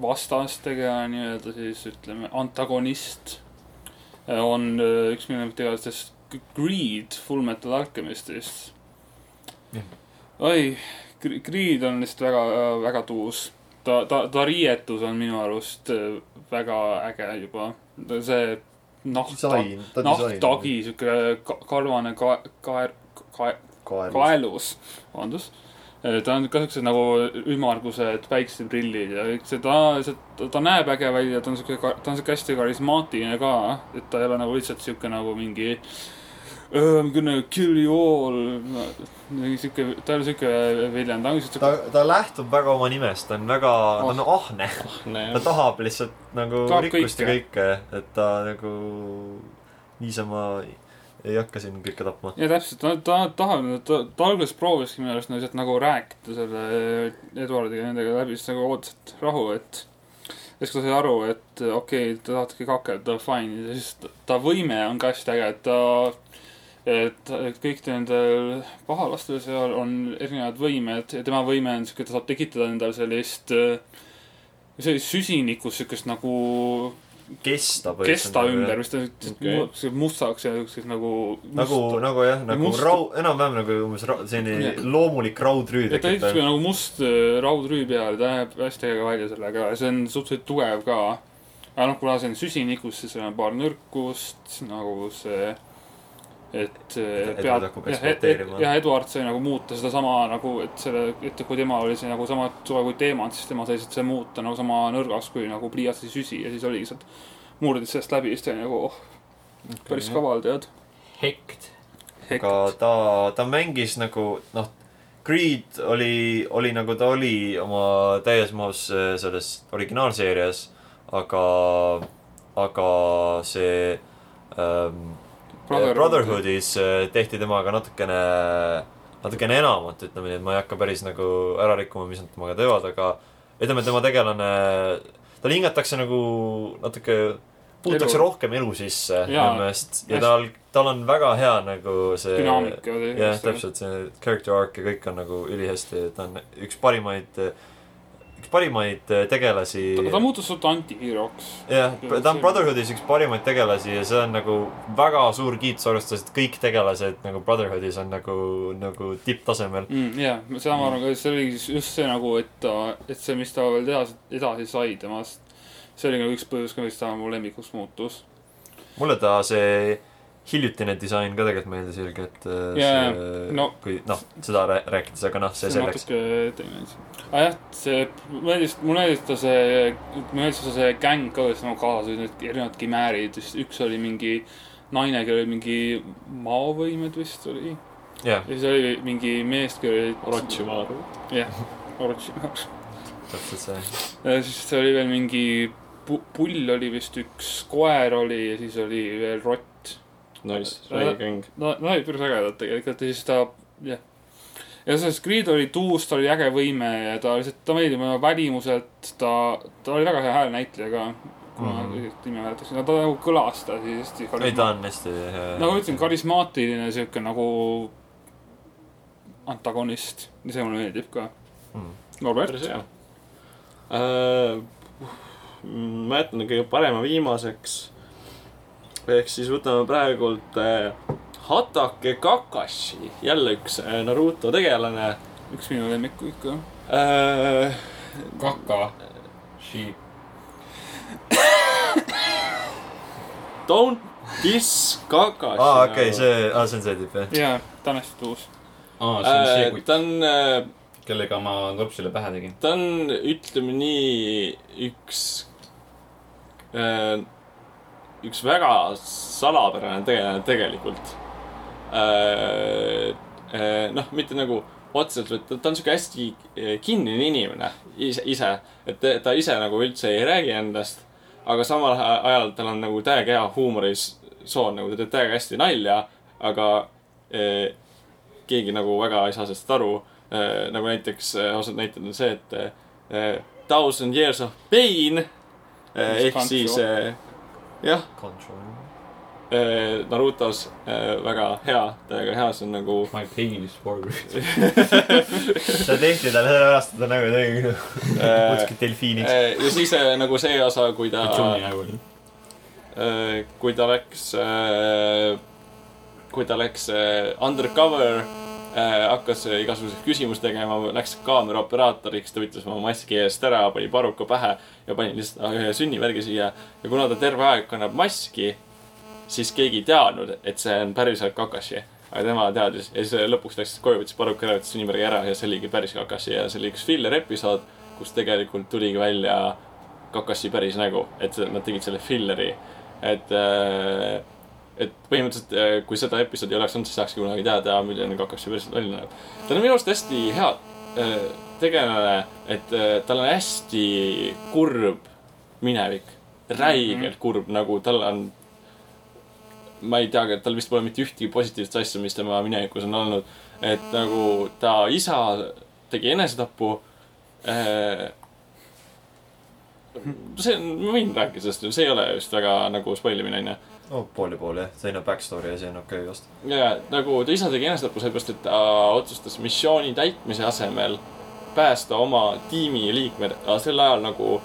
vastastegelane nii-öelda siis ütleme antagonist on äh, üks minu tegelastest Greed Full Metal Alchemistist Jah.. oi, Greed on lihtsalt väga, väga tuus. ta, ta, ta riietus on minu arust äh, väga äge juba. see nahk, nahktagi, sihuke ka- karvane ka-, kaer, kaer, kael. kaelus, vabandust. ta on ka siuksed nagu ümmargused päikseprillid ja see, ta, see, ta näeb äge välja, ta on siuke, ta on siuke hästi karismaatiline ka, et ta ei ole nagu lihtsalt siuke nagu mingi I m gonna kill you all, siuke, ta ei ole siuke veljend, ta on lihtsalt ta ta lähtub väga oma nimest, ta on väga, ta on ahne. Nee. ta tahab lihtsalt nagu Tahab rikkust ja kõike. et ta nagu niisama ei hakka siin kõike tapma. ja täpselt, ta, ta tahab, ta, ta alguses prooviski minu arust lihtsalt nagu rääkida selle Eduardiga nendega läbi, siis nagu ootas, et rahu, et siis kui ta sai aru, et okei okay,, te tahategi kakelda, fine, ja siis ta- ta võime on ka hästi äge, et ta, et kõik nendel pahalastel seal on erinevad võimed ja tema võime on siuke, ta saab tekitada endale sellist, sellist süsinikust, siukest nagu kesta kesta ümber, mis ta okay. mustaks ja siukses nagu. nagu, nagu jah, nagu Must- rau-, enam-vähem nagu umbes ra- selline Jah. loomulik raudrüü ta on nagu must äh, raudrüü peal, ta näeb hästi äge välja sellega ja see on suhteliselt tugev ka. aga noh, kuna see on süsinikus, siis seal on paar nõrkust nagu see, et Edward pead- hakkab jah, et- jah, Eduard sai nagu muuta sedasama nagu, et selle, et kui tema oli see nagu sama tugev kui teemant, siis tema sai see muuta nagu sama nõrgaks kui nagu pliiatsi süsi ja siis oli lihtsalt murdis sellest läbi, siis ta oli nagu oh, päris kaval, tead. hekt. aga ta, ta mängis nagu noh, Creed oli, oli nagu ta oli oma täies mahus äh, selles originaalseerias, aga, aga see ähm, Brotherhood. Brotherhoodis äh, tehti temaga natukene, natukene enamat, ütleme nii, et ma ei hakka päris nagu ära rikkuma, mis nad temaga teevad, aga ütleme, tema tegelane, tal hingatakse nagu natuke, puututakse Elu. rohkem elu sisse minu meelest ja tal, tal on väga hea nagu see dünaamika. jah, täpselt, see character arc ja kõik on nagu ülihästi, ta on üks parimaid, üks parimaid tegelasi. ta, muutus suht antihiiroks. jah, ta on Brotherhoodis üks parimaid tegelasi ja see on nagu väga suur kiitus, arvestades, et kõik tegelased nagu Brotherhoodis on nagu, nagu tipptasemel. mm,. jah, seda ma arvan ka, see oli just see nagu, et ta, et see, mis ta veel edasi, edasi sai temast. see oli nagu üks põhjus ka, miks ta mu lemmikuks muutus. mulle ta see hiljutine disain ka tegelikult meeldis ilgelt. Jaa, no- kui noh, seda rää- rääkides, aga noh, see selleks. natuke teine asi. aga jah, see, meeldis, mulle meeldis ta see, mulle meeldis ta see gäng ka, kes nagu kaasas olid need erinevad kimäärid, üks oli mingi naine, kellel oli mingi maovõimed vist oli. jah, ja siis oli mingi meest, kellel olid. Orochimaru. jah, Orochimaru. täpselt see. ja siis oli veel mingi pu- pull oli vist üks, koer oli ja siis oli veel rott. Nice, räigeng. no, no olid päris ägedad tegelikult ja siis ta, jah. ja selles Creed oli tuus, ta oli äge võime ja ta lihtsalt, ta meeldib oma välimuselt, ta, ta oli väga hea häälnäitleja ka. kui ma Mhm. õigesti nime mäletaksin, no ta nagu kõlas ta siis hästi ei, ta on hästi hea. nagu ma ütlesin, karismaatiline sihuke nagu antagonist ja see mulle meeldib ka Mm.. Norbert, päris hea. ma jätan kõige parema viimaseks. Ehk siis võtame praegult äh, Hatake Kakashi, jälle üks äh, Naruto tegelane üks minu lemmiku ikka. äh,. Kaka. She. Don't diss Kakashi. aa, okei, see, aa, see on see tüüp, jah. jaa, ta on hästi tuus. aa, see on see äh,. kutt, ta on kellega ma korpsile pähe tegin. ta on, ütleme nii, üks äh,, üks väga salapärane tegelane tegelikult äh,. Äh, noh, mitte nagu otseselt, ta, ta on sihuke hästi äh, kinnine inimene ise, ise, et ta- ise nagu üldse ei räägi endast. aga samal ajal tal on nagu täiega hea huumorisoon, nagu ta teeb täiega hästi nalja, aga äh, keegi nagu väga ei saa sellest aru äh,. nagu näiteks äh, osad näited on see, et äh, Thousand Years of Pain äh, ehk siis äh, jah, Control. Narutos äh, väga hea, täiega hea, see on nagu My pain is forward. see tehti talle sellepärast, et ta nagu tegi kuskil delfiiniks. äh, ja siis nagu see osa, kui ta kui ta läks kui ta läks undercover hakkas äh, igasuguseid küsimusi tegema, läks kaameraoperaatoriks, ta võttis oma maski eest ära, pani paruka pähe ja pani lihtsalt ühe sünnimärgi siia. ja kuna ta terve aeg kannab maski, siis keegi ei teadnud, et see on päriselt Kakashi. aga tema teadis ja siis lõpuks läks koju, võttis paruka ära, võttis sünnimärgi ära ja see oligi päris Kakashi ja see oli üks filler episood, kus tegelikult tuligi välja Kakashi päris nägu, et nad tegid selle filleri, et äh, et põhimõtteliselt, kui seda episoodi ei oleks olnud, siis saakski kunagi teada, milline Kakashi päriselt välja näeb. ta on minu arust hästi hea äh, tegelane, et äh, tal on hästi kurb minevik, räigelt mm -hmm. kurb, nagu tal on. ma ei teagi, et tal vist pole mitte ühtegi positiivset asja, mis tema minevikus on olnud. et nagu ta isa tegi enesetapu äh, see on, ma võin rääkida sellest, see ei ole just väga nagu spoil imine, onju. No pool ja pool jah, selline backstory asi on okei okay, vast. ja nagu ta isa tegi enesetapu sellepärast, et ta otsustas missiooni täitmise asemel päästa oma tiimiliikmed, aga sel ajal nagu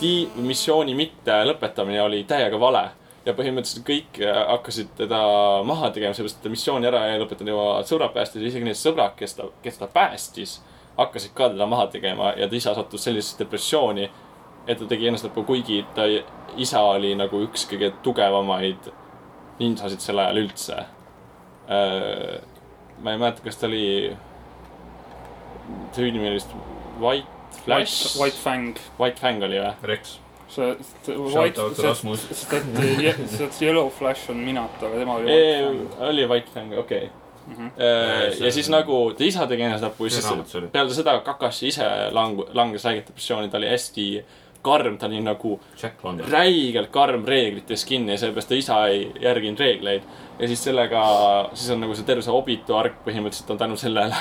tii-, missiooni mitte lõpetamine oli täiega vale. ja põhimõtteliselt kõik äh, hakkasid teda maha tegema, sellepärast et ta missiooni ära ei lõpetanud ja sõbrad päästis, isegi need sõbrad, kes ta, kes ta päästis, hakkasid ka teda maha tegema ja ta isa sattus sellisesse depressiooni, et ta tegi enesetapu, kuigi ta isa oli nagu üks kõige tugevamaid ninjasid sel ajal üldse Äh, ma ei mäleta, kas ta oli, see nimi oli vist White Flash. White Fang. White Fang oli või? Rex. see, see White, sest et see Yellow Flash on Minato, aga tema oli White Fang. oli White Fang, okei okay.. see ja siis on- nagu ta isa tegi ja See siis peale seda Kakashi ise lang-, langes räiget depressiooni, ta oli hästi karm, ta oli nagu räigelt karm reeglites kinni ja sellepärast ta isa ei järginud reegleid. ja siis sellega, siis on nagu see terve see Obito arg põhimõtteliselt on tänu sellele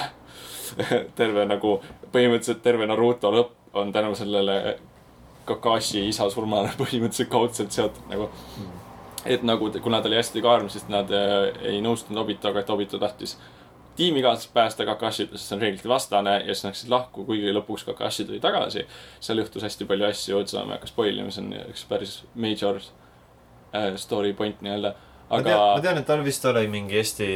terve nagu, põhimõtteliselt terve Naruto lõpp on tänu sellele Kakashi isa surmale põhimõtteliselt kaudselt seotud nagu. et nagu, kuna ta oli hästi karm, siis nad äh, ei nõustunud Obitoga, et Obito tahtis tiimikaaslast päästa Kakashit, sest see on reeglite vastane ja siis läksid lahku, kuigi lõpuks Kakashi tuli tagasi. seal juhtus hästi palju asju, seda ma ei hakka spoil ima, see on üks päris major äh, story point nii-öelda. tean, ma aga tean, et tal vist oli mingi Eesti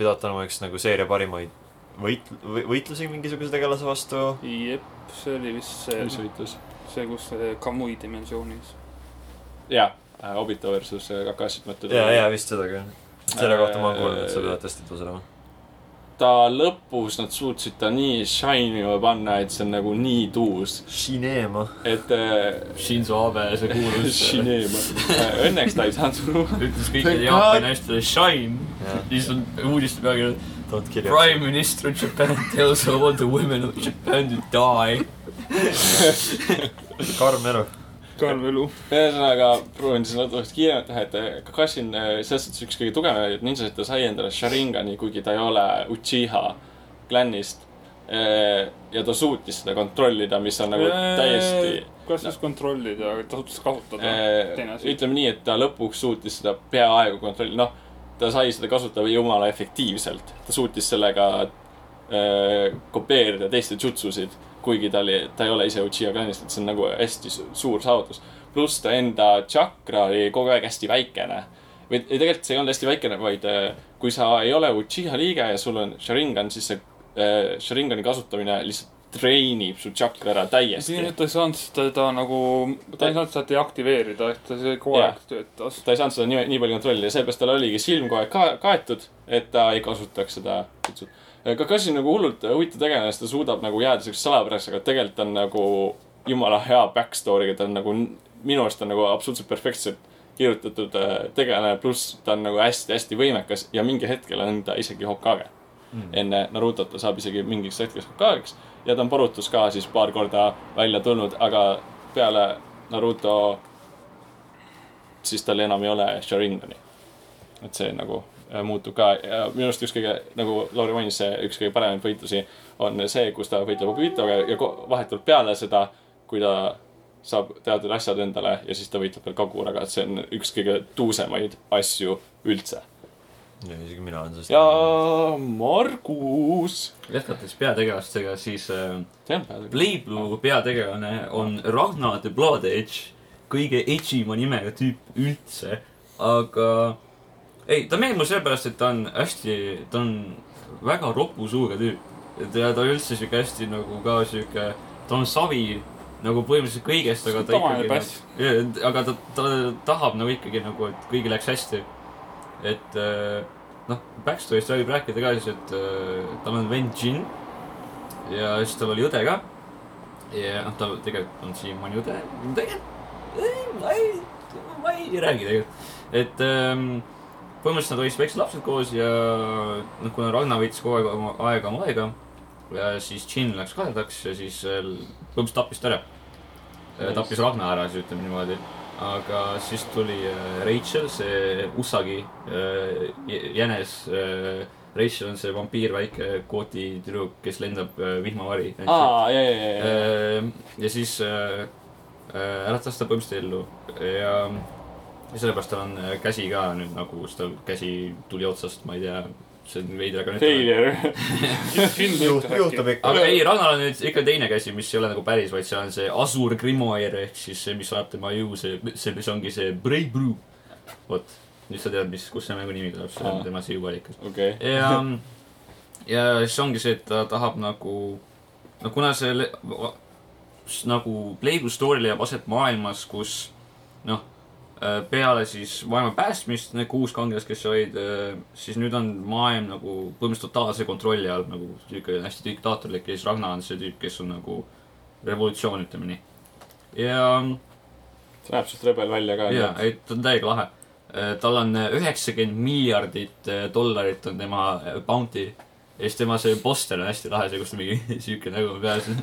pidatavana üks nagu seeria parimaid võit-, võitlusi mingisuguse tegelase vastu. jep, see oli vist see mis, võitlus? see, kus Kamui dimensioonis. jaa, Obito versus Kakashit mõtled. ja, ja vist seda küll. selle kohta ma olen kuulnud, et see Äh, peab hästi tõus olema. Ta lõpus nad suutsid ta nii shine ima panna, et see on nagu nii tuus, Shinema. et äh, Shinzo Abe, see kuulus, Shinema. Õnneks ta ei saanud surma. ütles kõikidele Jaapani naistele shine. Jah. siis on uudiste pealkiri Prime Minister of Japan tells all the women of Japan to die. karm elu. Karm elu. ühesõnaga, proovin siis natuke kiiremalt teha, et Kakashin selles suhtes üks kõige tugevamaid ninjasid, ta sai endale Sharingani, kuigi ta ei ole Uchiha klännist. ja ta suutis seda kontrollida, mis on nagu täiesti kuidas siis kontrollida, ta suutis kasutada. teine asi. ütleme nii, et ta lõpuks suutis seda peaaegu kontrollida, noh, ta sai seda kasutada jumala efektiivselt. ta suutis sellega äh, kopeerida teiste jutsusid, kuigi ta oli, ta ei ole ise Uchiha klanist, et see on nagu hästi su- suur saavutus. pluss ta enda tšakra oli kogu aeg hästi väikene. või ei, tegelikult see ei olnud hästi väikene, vaid äh, kui sa ei ole Uchiha liige ja sul on Sharingan, siis see äh, Sharingani kasutamine lihtsalt treenib su tšakra ära täiesti siin. ta ei saanud seda nagu, ta ei saanud seda deaktiveerida, et ta see kogu aeg töötas. ta ei saanud seda nii, nii palju kontrollida seepärast tal oligi silm kogu aeg ka kaetud, et ta ei kasutaks seda kutsut. Kakashi nagu hullult huvitav tegelane, sest ta suudab nagu jääda siukseks salapäraseks, aga tegelikult on nagu jumala hea backstory'ga, ta on nagu, minu arust on nagu absoluutselt perfektselt kirjutatud äh, tegelane, pluss ta on nagu hästi-hästi võimekas ja mingil hetkel on ta isegi Hokage mm.. enne Narutot ta saab isegi mingiks hetkeks Hokageks ja ta on Borutos ka siis paar korda välja tulnud, aga peale Naruto siis tal enam ei ole Sharingani. et see nagu muutub ka ja minu arust üks kõige, nagu Lauri mainis, see üks kõige paremaid võitlusi on see, kus ta võitleb Obitoga ja vahetult peale seda, kui ta saab teatud asjad endale ja siis ta võitleb veel Kaguraga, et see on üks kõige tuusemaid asju üldse. isegi mina olen sellest. ja Margus. jätkates peategelastega, siis äh. Blade Blue peategelane on Ragnar the Blood Edge, kõige edžima nimega tüüp üldse, aga ei, ta meeldib mulle sellepärast, et ta on hästi, ta on väga ropu suuga tüüp. et ja ta üldse sihuke hästi nagu ka sihuke, ta on savi nagu põhimõtteliselt kõigest, aga ta ikkagi nagu,, aga ta, ta tahab nagu ikkagi nagu, et kõigil läheks hästi. et äh, noh, backstory'st võib rääkida ka siis, et äh, tal on vend Jin ja siis tal oli õde ka. ja noh, tal tegelikult on siiamaani õde, tegelikult ei, ma ei, ma ei räägi tegelikult, et ähm, põhimõtteliselt nad olid väiksed lapsed koos ja noh, kuna Ragnar võttis kogu aeg oma aega oma aega ja siis Jin läks kadedaks ja siis äh, põhimõtteliselt tappis ta ära. tappis Ragnar ära, siis ütleme niimoodi. aga siis tuli äh, Rachel, see Usagi jä- jänes Rachel on see vampiir, väike kooti tüdruk, kes lendab vihmavari. aa, ja, ja, ja, ja. Ja siis äratas ta põhimõtteliselt ellu ja, ja sellepärast tal on äh, käsi ka nüüd nagu, sest tal käsi tuli otsast, ma ei tea, see on veider ka nüüd. Failure. juhtub ikka. aga ei, Rannal on nüüd ikka teine käsi, mis ei ole nagu päris, vaid see on see Asur Grimoire ehk siis see, mis annab tema jõu, see, see, mis ongi see Brew. vot, nüüd sa tead, mis, kust see mängu nimi tuleb, see on Aa. tema see jõuallikas. okei. ja, ja siis ongi see, et ta tahab nagu, no kuna see nagu Playboy story leiab aset maailmas, kus noh, peale siis maailma päästmist, need kuus kangelast, kes olid, siis nüüd on maailm nagu põhimõtteliselt totaalse kontrolli all nagu sihuke hästi diktaatorlik ja siis Ragnar on see tüüp, kes on nagu revolutsioon, ütleme nii. ja see näeb suht rebel välja ka. jaa, et ta on täiega lahe. tal on üheksakümmend miljardit dollarit on tema bounty ja siis tema see poster on hästi lahe, see, kus mingi siuke nägu peas on.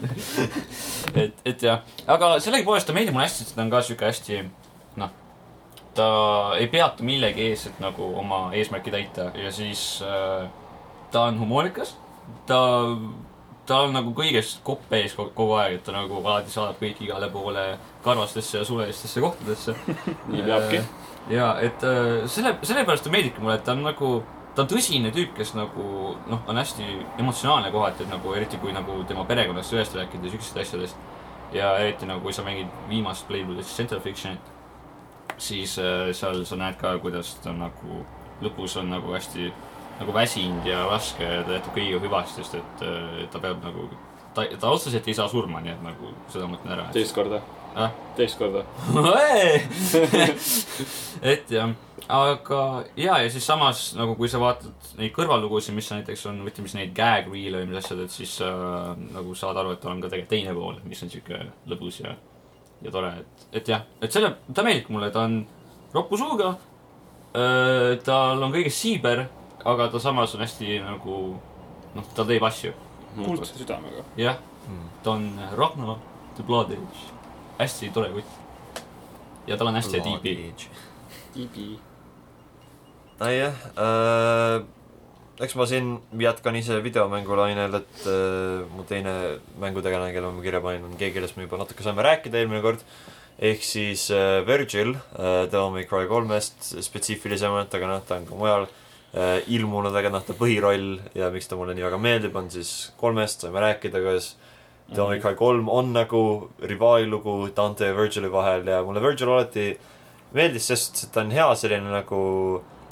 et, et jah, aga sellegipoolest ta meeldib mulle hästi, et ta on ka siuke hästi, ta ei peatu millegi ees, et nagu oma eesmärki täita ja siis äh, ta on humoorikas, ta, ta on nagu kõigest kopp ees kogu, aeg, et ta nagu alati saadab kõiki igale poole karvastesse ja suvelistesse kohtadesse. nii peabki. ja et äh, selle, sellepärast ta meeldibki mulle, et ta on nagu, ta on tõsine tüüp, kes nagu noh, on hästi emotsionaalne kohati, et nagu eriti kui nagu tema perekonnast ühest rääkida ja siukestest asjadest. ja eriti nagu, kui sa mängid viimast Playboy'd, siis Central Fictionit, siis äh, seal sa näed ka, kuidas ta nagu lõpus on nagu hästi nagu väsinud ja raske ja ta jätab kõigiga hüvasti, sest et äh, ta peab nagu, ta, ta otseselt ei saa surma, nii et nagu seda ma ütlen ära. teist korda. Ah. teist korda. et jah, aga ja, ja siis samas nagu kui sa vaatad neid kõrvallugusid, mis näiteks on, ütleme siis neid gag reel'e või mis asjad, et siis äh, nagu saad aru, et on ka tegelikult teine pool, mis on siuke lõbus ja, ja tore, et, et jah, et selle, ta meeldib mulle, ta on roppu suuga äh,. tal on kõigest siiber, aga ta samas on hästi nagu noh, ta teeb asju, kuldse südamega. jah, ta on Ragnar the Blood Age, hästi tore kutt. ja tal on hästi hea tiibi. Ibi. nojah äh,, eks ma siin jätkan ise videomängulainel, et äh, mu teine mängutegelane, kelle ma kirja panin, on keegi, kellest me juba natuke saime rääkida eelmine kord. Ehk siis äh, Virgil äh, Devil May Cry kolmest spetsiifilisemalt, aga noh, ta on ka mujal äh, ilmunud, aga noh, ta põhiroll ja miks ta mulle nii väga meeldib, on siis kolmest, saime rääkida, kuidas Devil May Cry kolm on nagu rivaallugu Dante ja Virgili vahel ja mulle Virgil alati meeldis, sest ta on hea selline nagu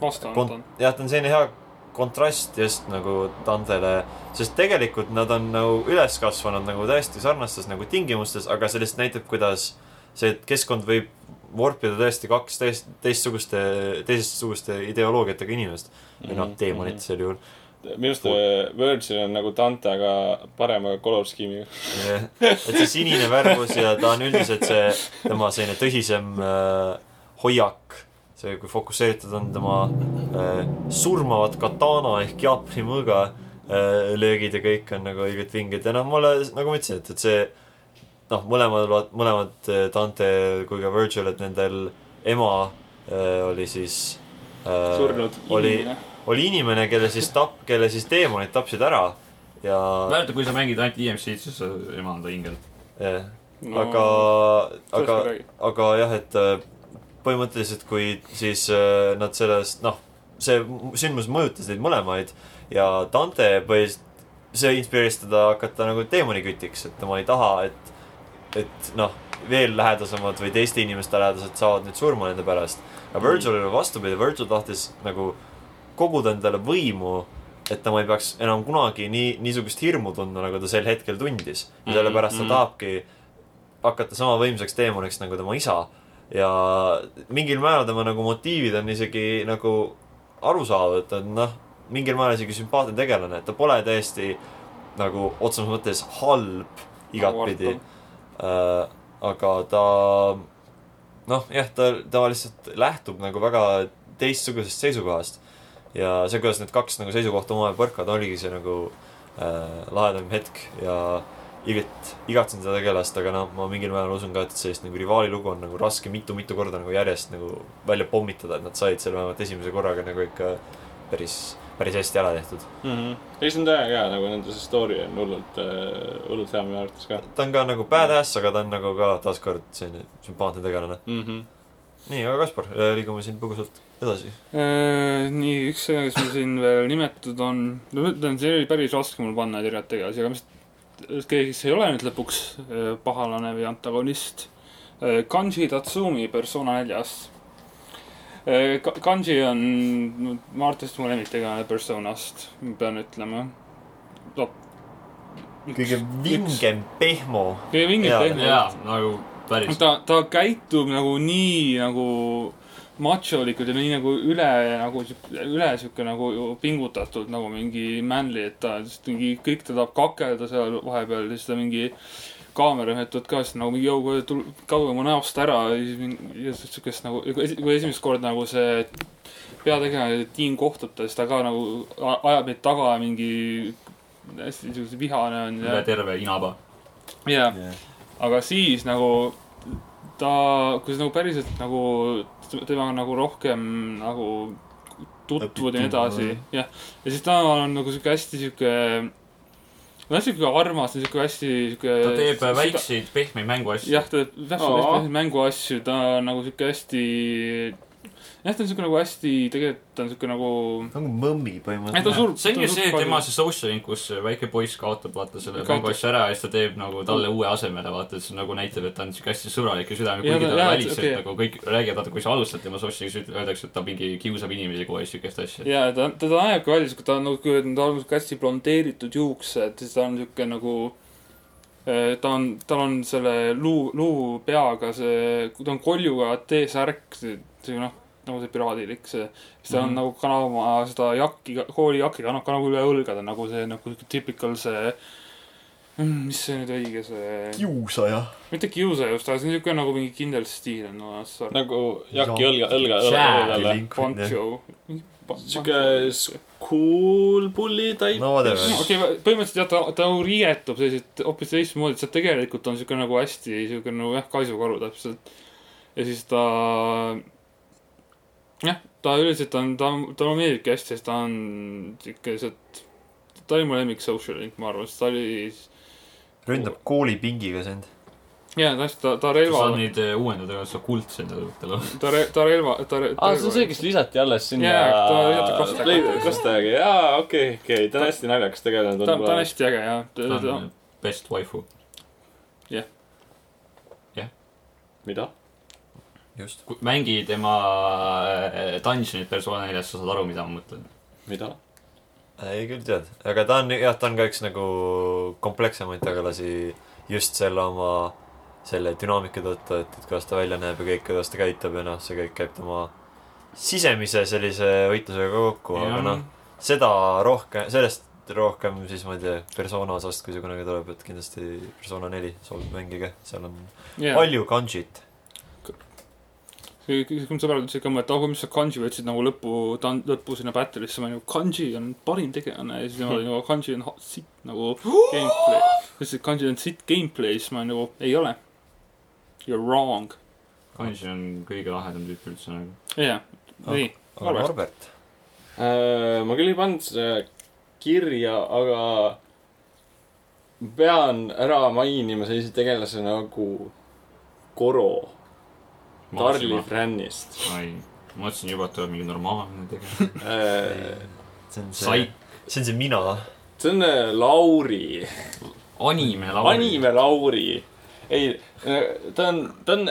on. jah, ta on selline hea kontrast just nagu Dantele, sest tegelikult nad on nagu üles kasvanud nagu täiesti sarnastes nagu tingimustes, aga lihtsalt näitab, kuidas see keskkond võib vorpida tõesti kaks täiesti teistsuguste, teisestsuguste ideoloogiatega inimest või noh, teemonit sel juhul. minu arust äh, Virgil on nagu Dante, aga parema color scheme'iga. et see sinine värvus ja ta on üldiselt see tema selline tõsisem äh, hoiak, see, kui fokusseeritud on tema äh, surmavat katana ehk Jaapani mõõga äh, löögid ja kõik on nagu õiged vinged ja noh, mulle nagu ma ütlesin, et, et see noh, mõlemad, mõlemad äh, Dante kui ka Virgil, et nendel ema äh, oli siis äh, Surnud oli, oli inimene, kelle siis tap-, kelle siis teemonid tapsid ära ja mäletad, kui sa mängid ainult EMC-d, siis sa ema on ta hingel. jah, no, aga, aga, aga jah, et põhimõtteliselt, kui siis äh, nad sellest, noh, see sündmus mõjutas neid mõlemaid ja Dante põhiliselt, see inspireeris teda hakata nagu teemonikütiks, et tema ei taha, et, et noh, veel lähedasemad või teiste inimeste lähedased saavad nüüd surma nende pärast. aga Virgil oli vastupidi, Virgil tahtis nagu koguda endale võimu, et tema ei peaks enam kunagi nii, niisugust hirmu tundma, nagu ta sel hetkel tundis. ja sellepärast ta Mhm. tahabki hakata sama võimsaks teemoniks nagu tema isa. ja mingil määral tema nagu motiivid on isegi nagu arusaadav, et noh, mingil määral isegi sümpaatne tegelane, et ta pole täiesti nagu otseses mõttes halb igatpidi. Äh, aga ta noh, jah, ta, ta lihtsalt lähtub nagu väga teistsugusest seisukohast. ja see, kuidas need kaks nagu seisukohta omavahel põrkavad, oligi see nagu äh, lahedam hetk ja igat, igatsen seda tegelast, aga noh, ma mingil määral usun ka, et sellist nagu rivaali lugu on nagu raske mitu-mitu korda nagu järjest nagu välja pommitada, et nad said selle vähemalt esimese korraga nagu ikka päris, päris hästi ära tehtud. ei, see on täiega hea, nagu nende see story on hullult, hullult hea minu arvates ka ta on ka nagu badass, aga ta on nagu ka taaskord selline sümpaatne tegelane. mm. -hmm. nii, aga Kaspar, liigume siin põgusalt edasi. Äh, nii, üks asi, mis mul siin veel nimetatud on, no ma ütlen, see oli päris raske mul panna erinevaid tegelasi, aga mis, keegi, kes ei ole nüüd lõpuks äh, pahalane või antagonist. Kanji Tatsumi Persona neljast. Kanji on arvates mu lemmiktegelane Personast, ma pean ütlema. no kõige vingem pehmo. kõige vingem Jaa. pehme jaa, nagu päris. ta, ta käitub nagu nii nagu macholikult ja nii nagu üle nagu üle sihuke nagu ju pingutatult nagu mingi manly, et ta lihtsalt mingi kõik ta tahab kakelda seal vahepeal ja siis ta mingi kaameramehed tulevad ka siis nagu mingi jõu, kauge mu näost ära? Ja siukest nagu, kui esimest korda nagu see peategelane tiim kohtub ta, siis ta ka nagu ajab neid taga mingi hästi siukese vihane on ja üle terve inaba. jaa. Aga siis nagu ta, kui sa nagu päriselt nagu temaga nagu rohkem nagu tutvud ja nii edasi, jah. ja siis ta on nagu sihuke hästi sihuke, no sihuke armas sihuke hästi sihuke. ta teeb väikseid pehmeid mänguasju. jah, ta teeb täpselt hästi mänguasju, ta on nagu sihuke hästi, jah, ta on sihuke nagu hästi, tegelikult ta on sihuke nagu, nagu mõmmi ta põhimõtteliselt. see ongi ta see tema see social link, kus väike poiss kaotab vaata selle Kaotab. mänguasja ära ja siis ta teeb nagu talle uue asemele, vaata, et see nagu näitab, et ta on siuke hästi sõbralik ja südamlik, kuigi ta- ta et väliselt okei. nagu kõik räägivad, vaata, kui sa alustad tema social'i, siis öeldakse, et ta mingi kiusab inimesi kogu aeg, siukest asja. ja ta, ta näebki välja sihuke, ta on nagu, ta on sihuke hästi blondeeritud juuksed, siis ta on sihuke nagu ta on, tal on selle luu, luu peaga see, ta on koljuga T-särk, see noh, nagu see piraadilik see. siis ta on Mhm. nagu kannab oma seda jakki, koolijakki kannab ka nagu üle õlgade, nagu see nagu sihuke typical see, mis see nüüd õige see, kiusaja. mitte kiusa just, aga see on siuke nagu mingi kindel stiil on olemas. nagu jakki Ja- õlga, õlga, õlga, Jää. õlgale. poncho. sihuke cool bully type. no whatever. okei okay,, põhimõtteliselt jah, ta, ta nagu riietub selliselt hoopis teistmoodi, et see tegelikult on siuke nagu hästi siuke nagu jah, kaisukaru täpselt. ja siis ta, jah, ta üldiselt on, ta, talle meeldibki hästi, sest ta on siuke lihtsalt, ta oli mu lemmik social link, ma arvan, sest ta oli, ründab koolipingiga sind. jaa, ta, ta, ta sa relva saad, neid eh, uuendada, kas sa kuldseid võtad või? ta, ta relva, ta, ta. aa, see on see, kes lisati alles sinna Jaa, ta lisati Kostagi. Kostagi, jaa, okei, okei, ta on hästi naljakas tegelane ta, ta on. hästi äge jah, ta, on, best waifu. mida? just. mängi tema äh, dungeonit Persona neljas, sa saad aru, mida ma mõtlen. mida? ei küll tead, aga ta on jah, ta on ka üks nagu komplekssemaid tegelasi just selle oma, selle dünaamika tõttu, et, et kuidas ta välja näeb ja kõik, kuidas ta käitub ja noh, see kõik käib tema sisemise sellise võitlusega ka kokku, aga noh, seda rohkem, sellest rohkem siis ma ei tea, persona osast, kui see kunagi tuleb, et kindlasti persona neli soovib mängige, seal on jaa, palju kanjit. Kui mu sõbrad ütlesid ka mulle, et oh, mis sa Kanji võtsid nagu lõpu, lõppu sinna battle'isse, ma olin nagu Kanji on parim tegelane ja siis tema oli nagu Kanji on hot- sitt nagu gameplay. ta ütles, et Kanji on sitt gameplay, siis ma olin nagu ei ole. You are wrong. Kanji on kõige lahedam tüüp üldse nagu. jah, nii, aga Norbert. Äh, ma küll ei pannud seda kirja, aga ma pean ära mainima sellise tegelase nagu Koro, Darli Frannist. ai, ma mõtlesin juba, et tuleb mingi normaalne tegelane. see on see see on see mina. see on äh, Lauri, anime laul. anime Lauri. ei, ta on, ta on,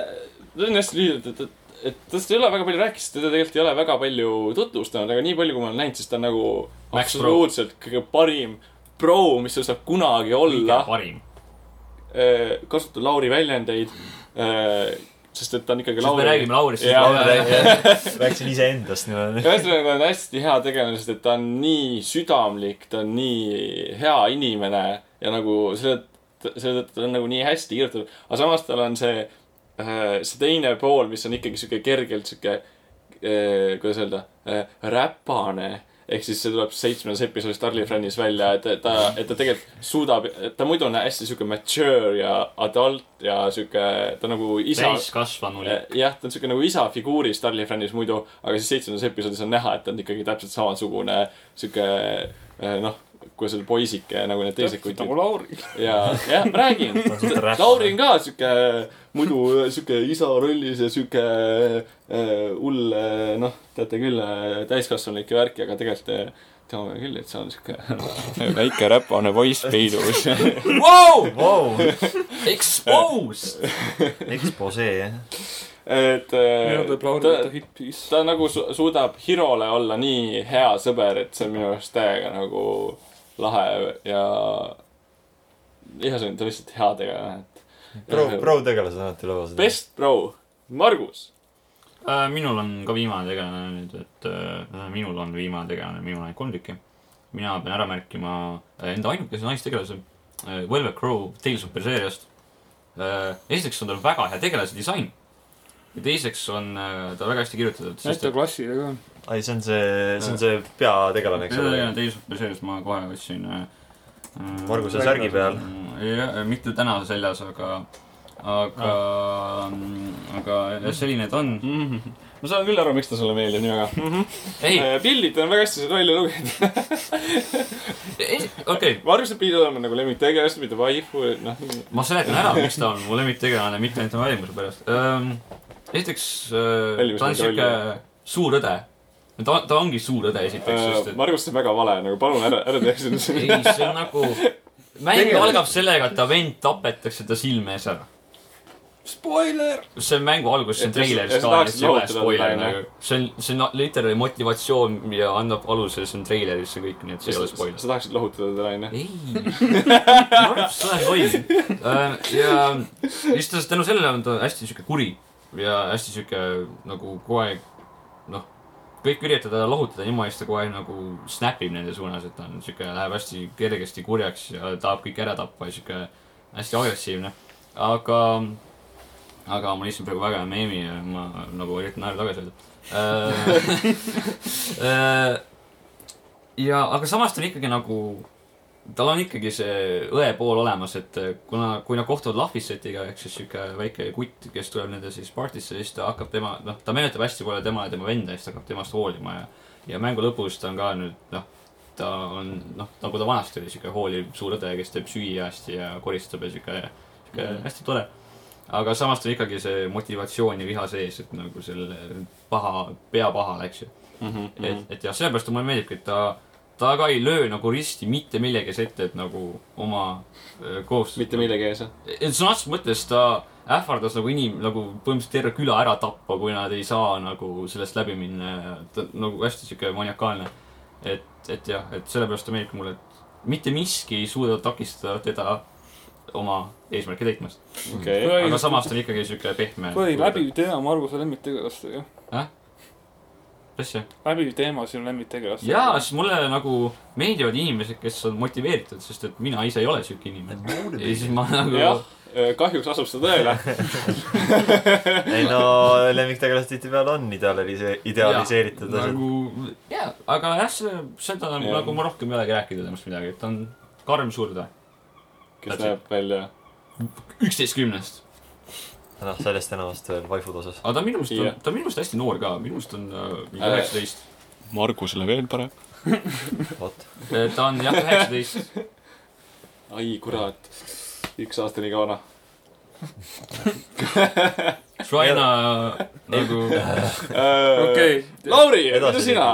ta on hästi lühidalt, et, et, et tast ei ole väga palju rääkida, sest teda tegelikult ei ole väga palju tutvustanud, aga nii palju, kui ma olen näinud, siis ta on nagu Max absoluutselt kõige parim pro, mis sul saab kunagi kõige olla. parim. kasutada Lauri väljendeid, sest et ta on ikkagi sest me räägime Laurist, siis Jaa. Lauri. rääkisin iseendast niimoodi. ühesõnaga, ta on hästi hea tegelane, sest et ta on nii südamlik, ta on nii hea inimene ja nagu selle, selle tõttu ta on nagu nii hästi kirjutatud, aga samas tal on see, see teine pool, mis on ikkagi sihuke kergelt sihuke, kuidas öelda, räpane ehk siis see tuleb seitsmendas episoodis Darli Friendis välja, et ta, et ta tegelikult suudab, ta muidu on hästi sihuke mature ja adult ja sihuke, ta nagu isa. täiskasvanulik. jah, ta on siuke nagu isa figuuris Starly Friendis muidu, aga siis seitsmendas episoodis on näha, et ta on ikkagi täpselt samasugune sihuke noh, öelda, poisike nagu need teised kutid nagu. Lauri. ja, jah, ma räägin. Lauri on ka sihuke muidu sihuke isa rollis ja sihuke äh, hull, noh, teate küll, täiskasvanulik ja värki, aga tegelikult äh, teame küll, et see on sihuke väike räpane poiss peidus. Wow! Vau, Exposed! eksposee jah. et äh, ta- hit-piece. ta nagu su suudab Hirole olla nii hea sõber, et see on minu arust täiega nagu lahe ja ühesõnaga ta on lihtsalt hea tegelane, et pro, pro-tegelased alati loovad seda. best bro, Margus. Äh, minul on ka viimane tegelane nüüd, et äh, minul on viimane tegelane, minul on ainult kolm tükki. mina pean ära märkima äh, enda ainukese naistegelase äh,, Velvet Crow Tales of Berseeriast äh,. esiteks on tal väga hea tegelase disain ja teiseks on äh, ta väga hästi kirjutatud. näita klassile ka. ai, see on see, see on see peategelane, eks ole. Tales of Berseeriast ma kohe otsin äh,. Marguse särgi peal.. jah, mitte täna seljas, aga, aga ah., aga jah, selline ta on. ma saan küll aru, miks ta sulle meeldib nii väga. ei, pildid on väga hästi seda välja lugenud. okei, Margus pidi olema nagu lemmiktegelast, mitte vaifu, et noh. ma seletan ära, miks ta on mu lemmiktegelane, mitte ainult tema välimuse pärast ähm,. esiteks äh, Välimus ta on siuke suur õde. ta, ta ongi suur õde esiteks, sest et Margus teeb väga vale, nagu palun ära, ära tee seda. ei, see on nagu, mäng algab sellega, et ta vend tapetakse ta silme ees ära. spoiler. see on mängu algus, see on tahaksid see ei ole spoiler nagu. see on, see on literaali motivatsioon ja annab aluse, see on treileris see kõik, nii et see ei ole spoiler. sa tahaksid lohutada teda, onju? ei, sa oled loll. ja lihtsalt tänu sellele on ta hästi sihuke kuri ja hästi sihuke nagu kogu aeg, kõik üritavad teda lohutada, niimoodi siis ta aeg nagu snapib nende suunas, et ta on sihuke, läheb hästi kergesti kurjaks ja tahab kõike ära tappa ja sihuke hästi agressiivne. aga, aga mul lihtsalt praegu väga hea meemi ja ma nagu üritan naeru tagasi öelda. ja, aga samas ta on ikkagi nagu tal on ikkagi see õe pool olemas, et kuna, kui nad kohtuvad Lahvissetiga ehk siis sihuke väike kutt, kes tuleb nende siis partisse, siis ta hakkab tema, noh, ta meenutab hästi palju tema ja tema venda ja siis ta hakkab temast hoolima ja ja mängu lõpus ta on ka nüüd, noh, ta on, noh, nagu ta vanasti oli, sihuke hooliv suur õde, kes teeb süüa hästi ja koristab ja sihuke, sihuke Mhm. hästi tore. aga samas ta on ikkagi see motivatsioon ja viha sees, et nagu selle paha, pea pahal, eks ju. Mhm, et, et jah, sellepärast mulle meeldibki, et ta, ta ka ei löö nagu risti mitte millegi ette, et nagu oma öö, kohustust. mitte millegi ees, jah? et sõna otseses mõttes ta ähvardas nagu inim-, nagu põhimõtteliselt terve küla ära tappa, kui nad ei saa nagu sellest läbi minna ja ta on nagu hästi sihuke maniakaalne. et, et jah, et sellepärast ta meeldib mulle, et mitte miski ei suuda takistada teda oma eesmärke täitmast. okei. aga samas ta on ikkagi sihuke pehme. kui läbiv teema Marguse lemmiktegelastega. asja. läbiv teema sinu lemmiktegelastega. jaa, siis mulle nagu meeldivad inimesed, kes on motiveeritud, sest et mina ise ei ole siuke inimene. ja siis ma nagu jah, kahjuks asub see tõele. ei no lemmiktegelased tihtipeale on idealise-, idealiseeritud asjad. nagu jaa, aga jah, see, seda on Jah. nagu ma rohkem ei olegi rääkida temast midagi, et ta on karm suur ta. kes näeb välja. üksteist kümnest. noh, sellest enamast veel vaifud osas. aga ta on minu meelest Jah., ta on minu meelest hästi noor ka, minu meelest on äh, mingi Äh. üheksateist. Margusele veel parem. vot. ta on jah, üheksateist. ai kurat, üks aasta nii kaua. Švaina nagu, okei, Lauri, mida sina,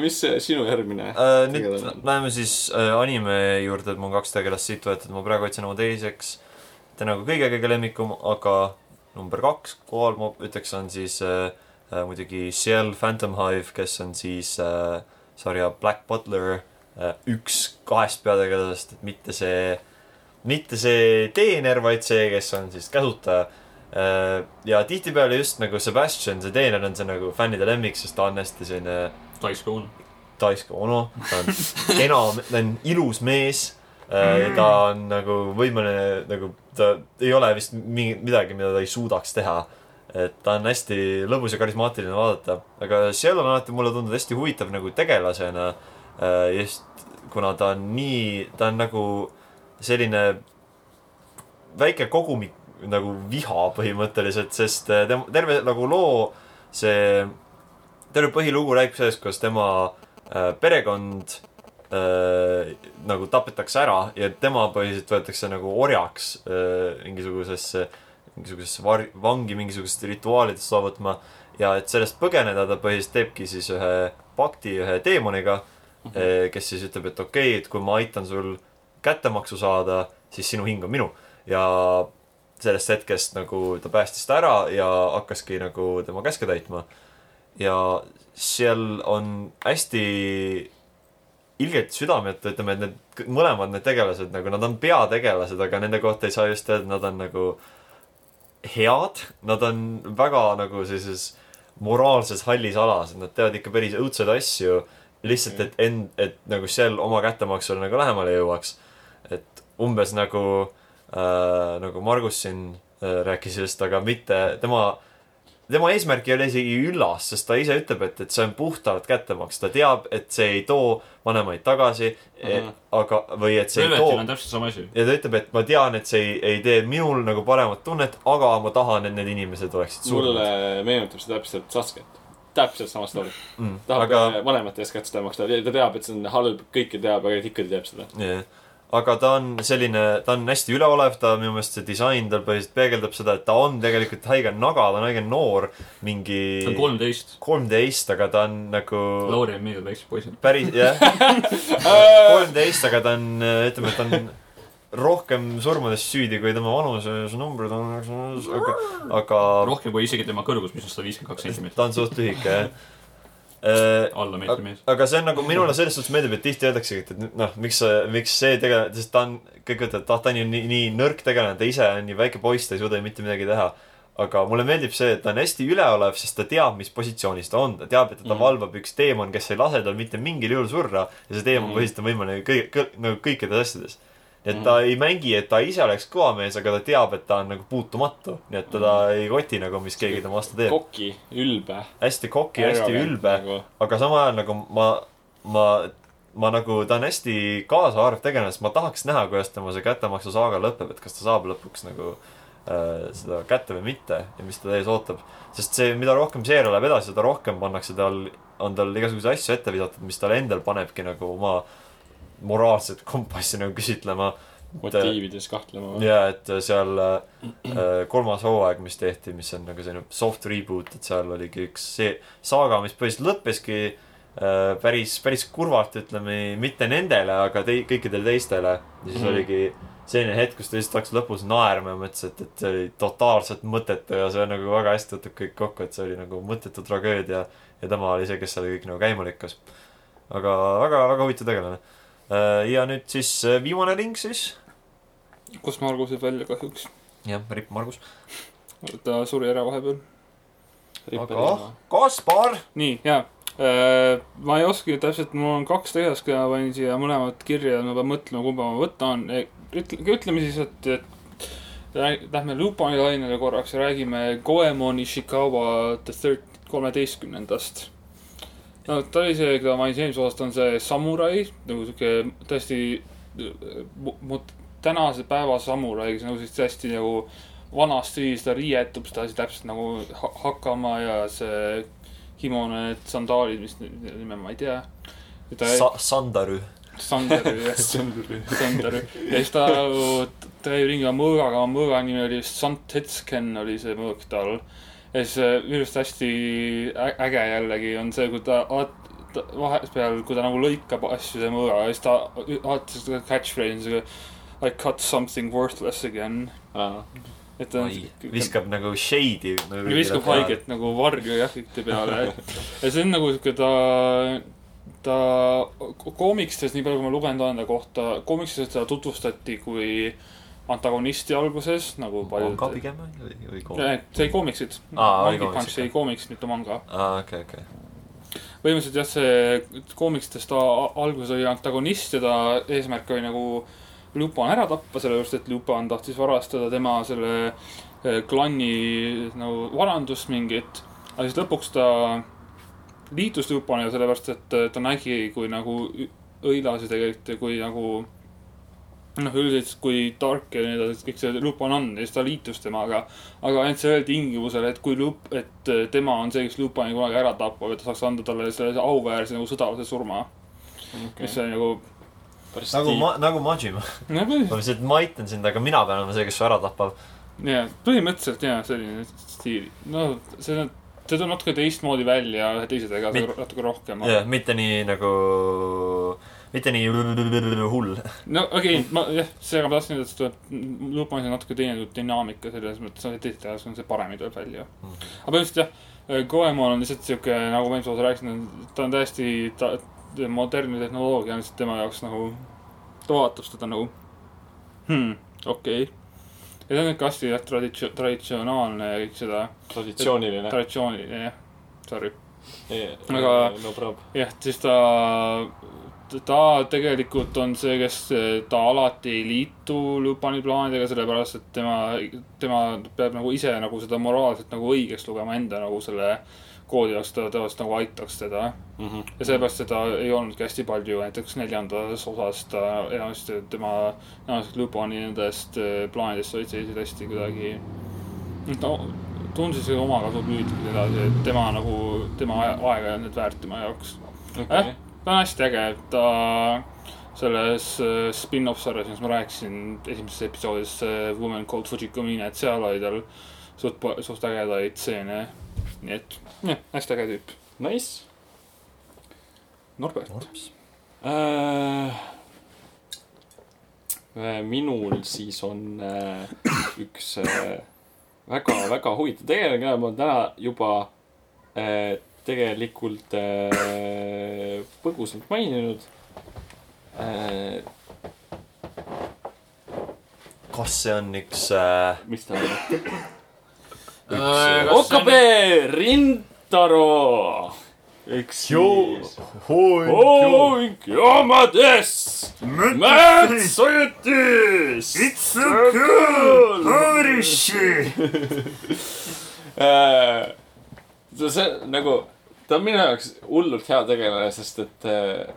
mis see sinu järgmine? Uh, nüüd läheme siis uh, anime juurde, et mul on kaks tegelast siit võetud, ma praegu otsin oma teiseks. ta on nagu kõige-kõige lemmikum, aga number kaks kohal ma ütleks, on siis uh, uh, muidugi Ciel Phantom Hive, kes on siis uh, sarja Black Butler uh, üks kahest peategelasest, et mitte see, mitte see teener, vaid see, kes on siis käsutaja uh,. ja tihtipeale just nagu Sebastian, see teener on see nagu fännide lemmik, sest ta on hästi selline Taisko Taisko Ono, ta on kena, ta on ilus mees. Ta on nagu võimeline nagu, ta ei ole vist mingi, midagi, mida ta ei suudaks teha. et ta on hästi lõbus ja karismaatiline vaadata, aga seal on alati mulle tundunud hästi huvitav nagu tegelasena. just kuna ta on nii, ta on nagu selline väike kogumik nagu viha põhimõtteliselt, sest äh, tema, terve nagu loo see, terve põhilugu räägib sellest, kuidas tema äh, perekond äh, nagu tapetakse ära ja tema põhiliselt võetakse nagu orjaks äh, mingisugusesse, mingisugusesse var-, vangi mingisugusest rituaalidest saavutama. ja et sellest põgeneda, ta põhiliselt teebki siis ühe pakti ühe teemoniga mm, -hmm. kes siis ütleb, et okei okay,, et kui ma aitan sul kättemaksu saada, siis sinu hing on minu. ja sellest hetkest nagu ta päästis ta ära ja hakkaski nagu tema käske täitma. ja seal on hästi ilgelt südametu, ütleme, et need mõlemad need tegelased nagu nad on peategelased, aga nende kohta ei saa just öelda, et nad on nagu head, nad on väga nagu sellises moraalses hallis alas, et nad teevad ikka päris õudseid asju. lihtsalt, et end, et nagu seal oma kättemaksule nagu lähemale jõuaks. et umbes nagu äh,, nagu Margus siin äh, rääkis just, aga mitte tema, tema eesmärk ei ole isegi üllas, sest ta ise ütleb, et, et see on puhtalt kättemaks, ta teab, et see ei too vanemaid tagasi mm. -hmm. aga, või et see ei Velvetil too on täpselt sama asi. ja ta ütleb, et ma tean, et see ei, ei tee minul nagu paremat tunnet, aga ma tahan, et need inimesed oleksid mulle surnud. meenutab see täpselt Sasket. täpselt sama story. Mm, tahab aga vanemate eest kätte maksta, ta teab, et see on halb, kõike teab, aga ikka ta teeb seda. jah, aga ta on selline, ta on hästi üleolev, ta minu meelest see disain tal põhiliselt peegeldab seda, et ta on tegelikult haige naga, ta on haige noor, mingi ta on kolmteist. kolmteist, aga ta on nagu Lauri on meeldiv väiksed poisid. päris, jah, kolmteist, aga ta on, ütleme, et ta on rohkem surmades süüdi kui tema vanuses numbrid on, aga, aga rohkem kui isegi tema kõrgus, mis on sada viiskümmend kaks sentimeetrit. ta on suht lühike, jah. Alla meetri mees. aga see on nagu minule selles suhtes meeldib, et tihti öeldaksegi, et, et noh, miks, miks see tegelane, sest ta on, kõik ütlevad, et ah, ta on ju nii, nii nõrk tegelane, ta ise on nii väike poiss, ta ei suuda ju mitte midagi teha. aga mulle meeldib see, et ta on hästi üleolev, sest ta teab, mis positsioonis ta on, ta teab, et teda Mhm. valvab üks teemon, kes ei lase tal mitte mingil juhul surra ja see teemon Mhm. põhiliselt on võimalik kõik, kõik, nagu kõikides asjades. Et Mhm. ta ei mängi, et ta ise oleks kõva mees, aga ta teab, et ta on nagu puutumatu, nii et teda ei koti nagu, mis keegi tema vastu teeb. koki, ülbe. hästi koki, hästi ülbe, aga samal ajal nagu ma, ma, ma nagu, ta on hästi kaasaarv tegelane, sest ma tahaks näha, kuidas tema see kättemaksu saaga lõpeb, et kas ta saab lõpuks nagu äh, seda kätte või mitte ja mis teda ees ootab. sest see, mida rohkem seeria läheb edasi, seda rohkem pannakse tal, on tal igasuguseid asju ette visatud, mis talle endal panebki nagu oma moraalset kompassi nagu küsitlema. motiivides kahtlema. ja et seal äh, kolmas hooaeg, mis tehti, mis on nagu selline soft reboot, et seal oligi üks see saaga, mis põhiliselt lõppeski äh, päris, päris kurvalt, ütleme, mitte nendele, aga tei-, kõikidele teistele. ja siis mm. oligi selline hetk, kus ta lihtsalt hakkas lõpus naerma ja mõtles, et, et see oli totaalselt mõttetu ja see nagu väga hästi võtab kõik kokku, et see oli nagu mõttetu tragöödia ja tema oli see, kes selle kõik nagu käima lükkas. aga väga, väga huvitav tegelane. Ja nüüd siis äh, viimane ring siis. kus Margus jääb välja kahjuks. jah, Ripp Margus. ta suri ära vahepeal. aga Kaspar. nii, jaa. ma ei oskagi täpselt, mul on kaks tegelast, keda panin siia mõlemad kirja ja ma pean mõtlema, kumba ma võtan. ütle, ütleme siis, et, et lähme Lupani lainele korraks ja räägime Goemon Ishikawa The Third, kolmeteistkümnendast. No ta oli see, keda ma mainisin eelmises osas, ta on see samurai, nagu sihuke mu- tänase päeva samurai, kes nagu siis hästi nagu vanas stiilis ta riietub, seda asi täpselt nagu ha- hakkama ja see kimone, need sandaalid, mis nime ma ei tea. ta Sa-, Sandaru. Sandaru, jah, Sandaru. ja siis ta, ta käib ringi oma mõõgaga, oma mõõga nimi oli Sant Hetsken oli see mõõk tal. Ja siis äh, minu arust hästi äge jällegi on see, kui ta, vahepeal, kui ta nagu lõikab asju selle mõõgaga, siis ta alati seda catchphrase on siuke I cut something worthless again. et ta on viskab nagu shade'i nagu. viskab haiget nagu varju jahtide peale. ja see on nagu siuke ta, ta ko- koomikstes, nii palju kui ma lugenud olen ta kohta, koomikstes teda tutvustati kui antagonisti alguses nagu paljud. manga pigem või, või koom-? see oli koomiksid. Monkey koomiks, Punch oli koomiks, mitte manga. aa, okei, okei. põhimõtteliselt jah, see koomiksites ta alguses oli antagonist ja ta eesmärk oli nagu Lupin ära tappa, sellepärast et Lupin tahtis varastada tema selle eh, klanni nagu varandust mingit. aga siis lõpuks ta liitus Lupiniga sellepärast, et eh, ta nägi, kui nagu õilas ja tegelikult kui nagu noh, üldiselt kui tark ja nii edasi, kõik see Lupin on ja siis ta liitus temaga. aga ainult sellel tingimusel, et kui Lup-, et eh, tema on see, kes Lupini kunagi ära tapab, et ta saaks anda talle selle auväärse nagu sõdalase surma. mis on nagu, nagu ma, nagu Majima. no ma lihtsalt maitan sind, aga mina pean olema see, kes su ära tapab. jaa, põhimõtteliselt jaa, selline stiil. no see on, see tuleb natuke teistmoodi välja ühe teise Mit- tegelasega natuke rohkem. jah, mitte nii nagu, mitte nii hull. no okei okay,, ma jah, seega ma tahtsin öelda, et see tuleb, Lupanis on natuke teine dünaamika selles mõttes, et teistes tegelastes on see paremini tuleb välja. aga põhimõtteliselt jah, Goemon on lihtsalt siuke, nagu ma eelmise osa rääkisin, ta on täiesti, ta, modernne tehnoloogia on lihtsalt tema jaoks nagu, ta vaatab seda nagu hmm,, okei okay.. ja ta on ikka hästi jah, traditsioon, traditsionaalne ja kõik seda, traditsiooniline. traditsiooniline jah, sorry. Aga- aga. no jah, siis ta, ta tegelikult on see, kes ta alati ei liitu Lupani plaanidega, sellepärast et tema, tema peab nagu ise nagu seda moraalselt nagu õigeks lugema enda nagu selle koodi jaoks, ta tavaliselt nagu aitaks teda. Mhm. ja seepärast seda ei olnudki hästi palju, näiteks neljandas osas ta enamasti tema, enamasti Lupani nendest eh, plaanidest olid sellised hästi kuidagi, no tundus isegi omakasu püüdlikud ja edasi, et tema nagu, tema aega ei olnud väärt tema jaoks. jah, ta on hästi äge, ta selles äh, spin-off sarjas, mis ma rääkisin esimeses episoodis, Woman Called Fujikomine, et seal oli tal suht, suht ägedaid stseene. nii et jah, hästi äge tüüp. Nice Norbert. äh,. minul siis on äh, üks väga-väga huvitav tegelane, keda ma täna juba äh, tegelikult äh, põgusalt maininud äh,. kas see on üks äh, mis ta on? Äh, OKP Rintaro. üks siis. hoing jaamades. Märt Sojutis. It's a shit. Äh, see nagu, ta on minu jaoks hullult hea tegelane, sest et äh,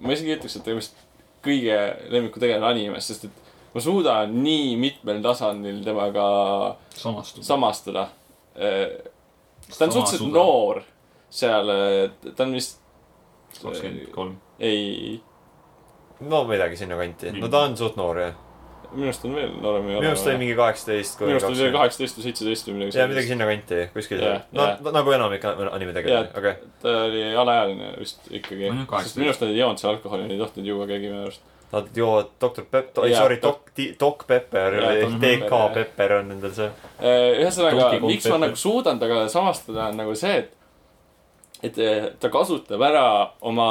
ma isegi ütleks, et ta on vist kõige lemmiku tegelane animes, sest et ma suudan nii mitmel tasandil temaga samastuda. samastuda. ta on suhteliselt noor seal, ta on vist, kakskümmend kolm. ei, no midagi sinnakanti, no ta on suht noor jah. Minu arust on veel noorem. minu arust oli mingi kaheksateist minu arust oli see. kaheksateist või seitseteist või midagi ja midagi. sinnakanti, kuskil Jah, seal. no jah. nagu enamik anime tegelasi, Jah. okei. ta oli alaealine vist ikkagi minu arust nad ei joonud seal alkoholi, nad ei tohtinud juua keegi minu arust. Nad joovad Doktor Pep-, ei sorry, Dok- Doc, Doc Pepper DK Pepper, on nendel see. ühesõnaga Donkey, Kong miks ma Pepper. nagu suudan temaga samastada, on nagu see, et, et eh, ta kasutab ära oma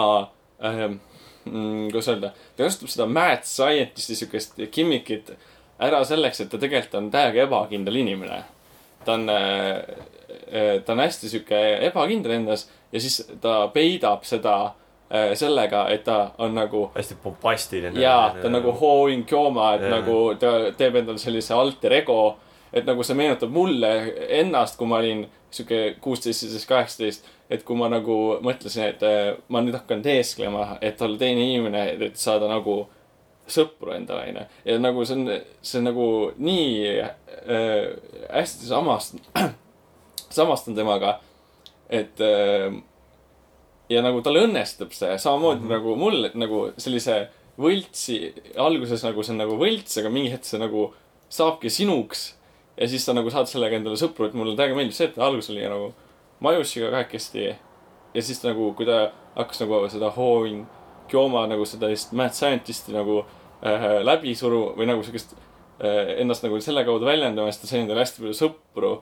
ähm,, kuidas öelda, ta kasutab seda mad scientist'i siukest gimmikit ära selleks, et ta tegelikult on täiega ebakindel inimene. ta on, ta on hästi sihuke ebakindel endas ja siis ta peidab seda äh, sellega, et ta on nagu hästi bombastiline. jaa, ta on nagu Hoing Kyoma, et Jaa. nagu ta teeb endale sellise alter ego. et nagu see meenutab mulle ennast, kui ma olin sihuke kuusteist, seitseteist, kaheksateist. Et kui ma nagu mõtlesin, et äh, ma nüüd hakkan teesklema, et olla teine inimene, et saada nagu sõpru endale, onju. ja nagu see on, see on nagu nii äh, hästi samast, samastan temaga, et äh, ja nagu tal õnnestub see samamoodi mm -hmm. nagu mul, et nagu sellise võltsi, alguses nagu see on nagu võlts, aga mingi hetk see nagu saabki sinuks. ja siis sa nagu saad sellega endale sõpru, et mulle täiega meeldib see, et alguses oli nagu Majussiga kahekesti. ja siis nagu, kui ta hakkas nagu seda Hoing Kyoma nagu seda sellist mad scientist'i nagu äh, läbi suru või nagu siukest äh, ennast nagu selle kaudu väljendama, siis ta sai endale hästi palju sõpru.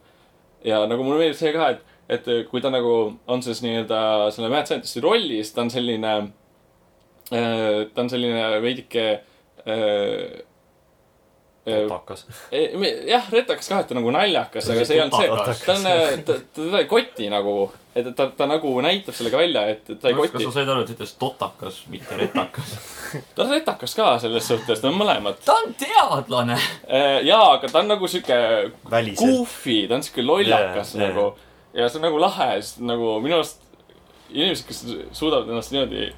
ja nagu mulle meeldib see ka, et, et kui ta nagu on selles nii-öelda selle Mad Scientist'i rollis, ta on selline, ta on selline veidike äh, äh, takas. jah, retakas ka, et ta on nagu naljakas, aga see ei olnud see, ta on, ta, teda ei koti nagu, et ta, ta nagu näitab sellega välja, et ta ei kas koti sa. said aru, et ütles totakas, mitte retakas? ta on retakas ka selles suhtes, ta on mõlemad. ta on teadlane. jaa, aga ta on nagu sihuke goofy, ta on sihuke lollakas yeah, nagu ja see on nagu lahe, sest nagu minu arust inimesed, kes suudavad ennast niimoodi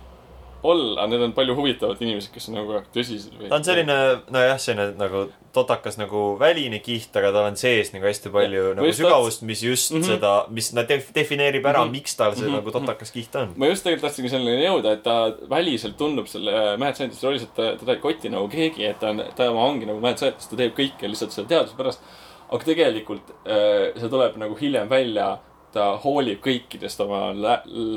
olla, need on palju huvitavad inimesed, kes on nagu tõsised või. ta on selline, nojah, selline nagu totakas nagu väline kiht, aga tal on sees nagu hästi palju Ja, nagu sügavust, mis just mm. -hmm. seda, mis nad def- defineerib ära mm. -hmm. miks tal see mm. -hmm. nagu totakas kiht on. ma just tegelikult tahtsingi selleni jõuda, et ta väliselt tundub selle Mad Scientist'i rollis, et ta, teda ei koti nagu keegi, et ta on, ta ongi nagu Mad Scientist, ta teeb kõike lihtsalt selle teaduse pärast. aga tegelikult äh, see tuleb nagu hiljem välja, ta hoolib kõikidest oma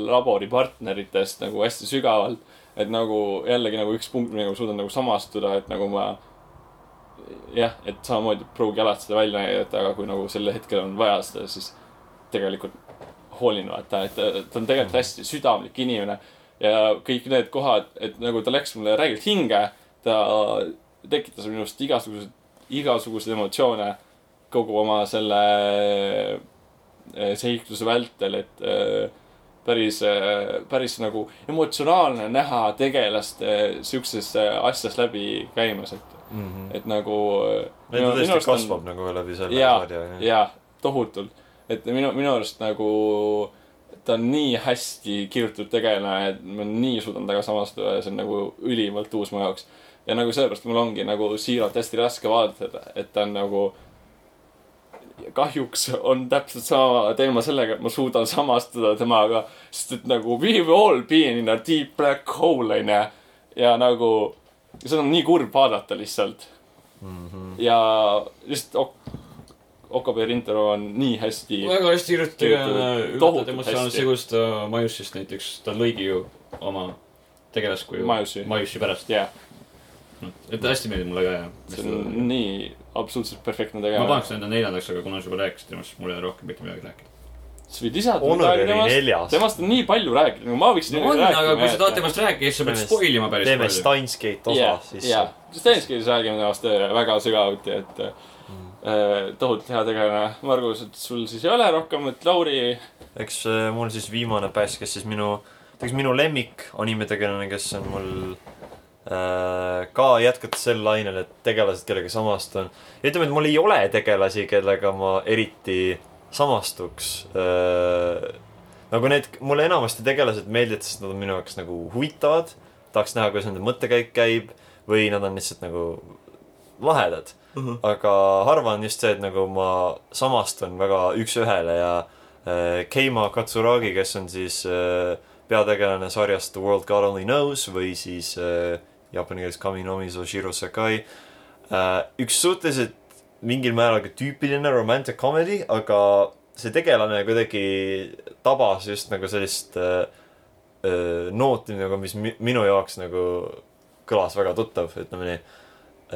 laboripartneritest nagu hästi sügavalt. et nagu jällegi nagu üks punkt, millega ma suudan nagu samastuda, et nagu ma jah, et samamoodi pruugi alati seda välja näidata, aga kui nagu sel hetkel on vaja seda, siis tegelikult hoolin vaata, et ta, on tegelikult hästi südamlik inimene. ja kõik need kohad, et nagu ta läks mulle räigelt hinge, ta tekitas minust igasuguseid, igasuguseid emotsioone kogu oma selle seikluse vältel, et eh, päris, päris nagu emotsionaalne näha tegelast eh, siukses eh, asjas läbi käimas, et, mm. -hmm. et nagu. ta tõesti kasvab nagu läbi selle jaa sarja. jaa, tohutult. et minu, minu arust nagu ta on nii hästi kirjutatud tegelane, et ma nii suudan temaga samastuda ja see on nagu ülimalt uus mu jaoks. ja nagu sellepärast mul ongi nagu siiralt hästi raske vaadata, et ta on nagu. Kahjuks on täpselt sama teema sellega, et ma suudan samastuda temaga, sest et nagu we have all been in a deep black hole onju. ja nagu seda on nii kurb vaadata lihtsalt Mm -hmm. ja lihtsalt Ok- Okabe Rintaro on nii hästi. väga hästi kirjutatud tohutult emotsionaalselt segust ta Majussist näiteks, ta lõigi ju oma tegelaskuju Majussi. Majussi pärast. jah, et hästi meeldib mulle ka ja. see on nii absoluutselt perfektne ma tegevus. paneks enda neljandaks, aga kuna sa juba rääkisid temast, mul ei ole rohkem mitte midagi rääkida. sa võid ise oli neljas. temast on nii palju rääkida, nagu ma võiksin no on, aga kui sa tahad temast rääkida, siis sa pead Teeme- spoil ima päris teeme palju. Steins Gate osa jah, siis. jah, siis Steins räägime temast äh, väga sügavuti, et äh, tohutult hea tegelane. Margus, et sul siis ei ole rohkem, et Lauri, eks äh, mul siis viimane pääs, kes siis minu, tegelikult minu lemmik animetegelane, kes on mul äh, ka jätkates sel lainel, et tegelased, kellega samastun. ja ütleme, et mul ei ole tegelasi, kellega ma eriti samastuks äh,. nagu need, mulle enamasti tegelased meeldivad, sest nad on minu jaoks nagu huvitavad. tahaks näha, kuidas nende mõttekäik käib või nad on lihtsalt nagu lahedad uh. -huh. aga harva on just see, et nagu ma samastun väga üks-ühele ja äh, Keima Katsuragi, kes on siis äh, peategelane sarjast The World God Only Knows või siis äh, jaapani keeles Kami no Miso Shiro Sakai äh,. üks suhteliselt mingil määral ka tüüpiline romantic comedy, aga see tegelane kuidagi tabas just nagu sellist äh, äh, nooti nagu, mis mi minu jaoks nagu kõlas väga tuttav, ütleme nii.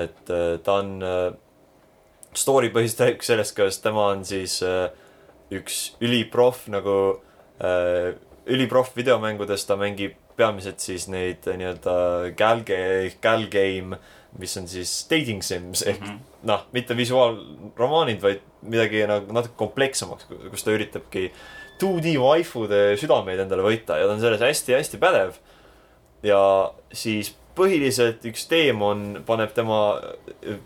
et äh, ta on äh,, story põhiliselt räägib sellest, kuidas tema on siis äh, üks üliproff nagu äh,, üliproff videomängudes, ta mängib peamiselt siis neid nii-öelda galge, galgame, mis on siis dating sims ehk mm. -hmm. noh, mitte visuaalromaanid, vaid midagi nagu natuke komplekssemaks, kus ta üritabki 2D waifude südameid endale võita ja ta on selles hästi-hästi pädev. ja siis põhiliselt üks teemon paneb tema äh,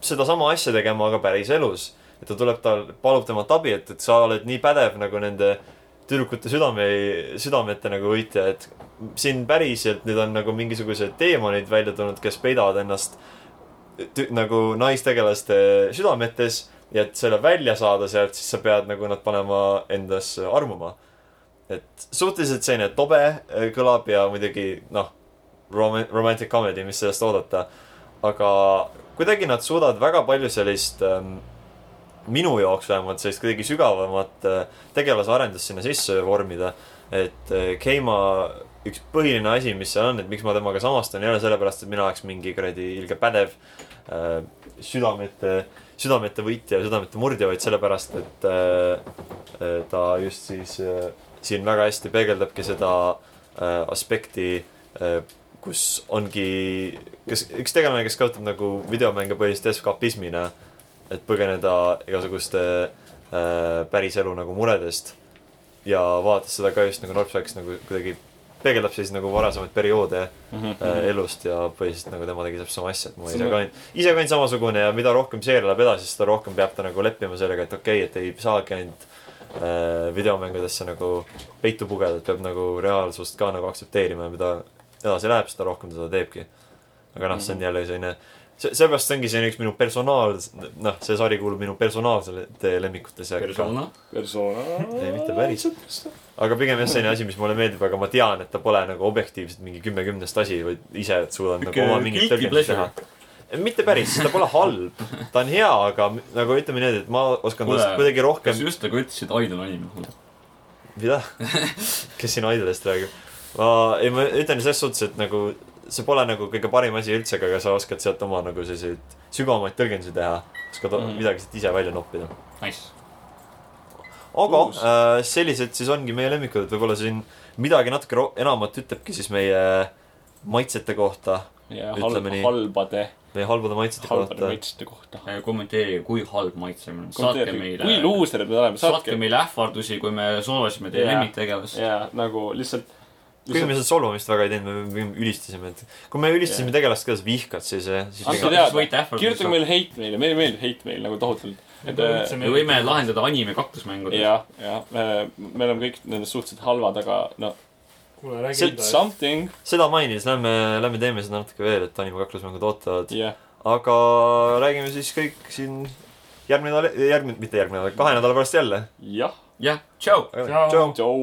sedasama asja tegema, aga päris elus. et ta tuleb tal, palub temalt abi, et, et sa oled nii pädev nagu nende tüdrukute südame, südamete nagu võitja, et siin päriselt nüüd on nagu mingisugused teemonid välja tulnud, kes peidavad ennast tü- nagu naistegelaste südametes ja et selle välja saada sealt, siis sa pead nagu nad panema endas armuma. et suhteliselt selline tobe äh, kõlab ja muidugi noh, rom-, romantic comedy, mis sellest oodata. aga kuidagi nad suudavad väga palju sellist ähm, minu jaoks vähemalt sellist kuidagi sügavamat äh, tegelase arendust sinna sisse vormida. et äh, Keima üks põhiline asi, mis seal on, et miks ma temaga samastun, ei ole sellepärast, et mina oleks mingi kuradi ilge pädev äh, südamete, südamete võitja, südamete murdja, vaid sellepärast, et äh, äh, ta just siis äh, siin väga hästi peegeldabki seda äh, aspekti äh, kus ongi, kes, üks tegelane, kes kasutab nagu videomänge põhiliselt eskapismina, et põgeneda igasuguste äh, päriselu nagu muredest. ja vaadates seda ka just nagu Northfax nagu kuidagi peegeldab siis nagu varasemaid perioode äh, elust ja põhiliselt nagu tema tegi täpselt sama asja, et ma ise ka olin, ise ka olin samasugune ja mida rohkem seeria läheb edasi, seda rohkem peab ta nagu leppima sellega, et okei okay,, et ei saagi ainult äh, videomängudesse nagu peitu pugeda, et peab nagu reaalsust ka nagu aktsepteerima ja mida edasi läheb, seda rohkem ta seda teebki. aga noh, see on jälle selline, see, seepärast ongi selline üks minu personaal, noh, see sari kuulub minu personaalsete lemmikute sekka. persona. persona. ei, mitte päris. aga pigem jah, selline asi, mis mulle meeldib, aga ma tean, et ta pole nagu objektiivselt mingi kümme kümnest asi, vaid ise suudan nagu oma mingit tõlgendust teha. mitte päris, ta pole halb, ta on hea, aga nagu ütleme niimoodi, et ma oskan tast kuidagi kas rohkem, just nagu ütlesid Idol anime? mida, kes siin Idolist räägib. ma, ei ma ütlen selles suhtes, et nagu see pole nagu kõige parim asi üldse, aga sa oskad sealt oma nagu selliseid sügavamaid tõlgendusi teha. oskad mm. Mhm. midagi sealt ise välja noppida. Nice. aga Uus. äh, sellised siis ongi meie lemmikud, et võib-olla siin midagi natuke enamat ütlebki siis meie maitsete kohta, ja Ütleme halb, nii. halbade, meie halbade maitsete halbade kohta. maitsete kohta. kommenteerige, kui halb maitsemine on. saatke meile kui, luuserid me oleme, saatke meile ähvardusime, kui me solvasime teie Jaa. lemmiktegelast. ja nagu lihtsalt, kuigi me seda solvamist väga ei teinud, me ülistasime, et kui me ülistasime tegelast, keda sa vihkad, siis, siis andke teada kirjutage meile hate meile, meile meeldib hate meil nagu tohutult. et äh, me võime lahendada anime kaklusmängudes. jah, jah, me oleme kõik nendest suhteliselt halvad, aga no kuule, räägi enda eest. something, seda mainis, lähme, lähme teeme seda natuke veel, et animekaklusmängud ootavad. jah. aga räägime siis kõik siin järgmine nädal, järgmine, mitte järgmine nädal, kahe nädala pärast jälle. jah, jah, tšau. tšau.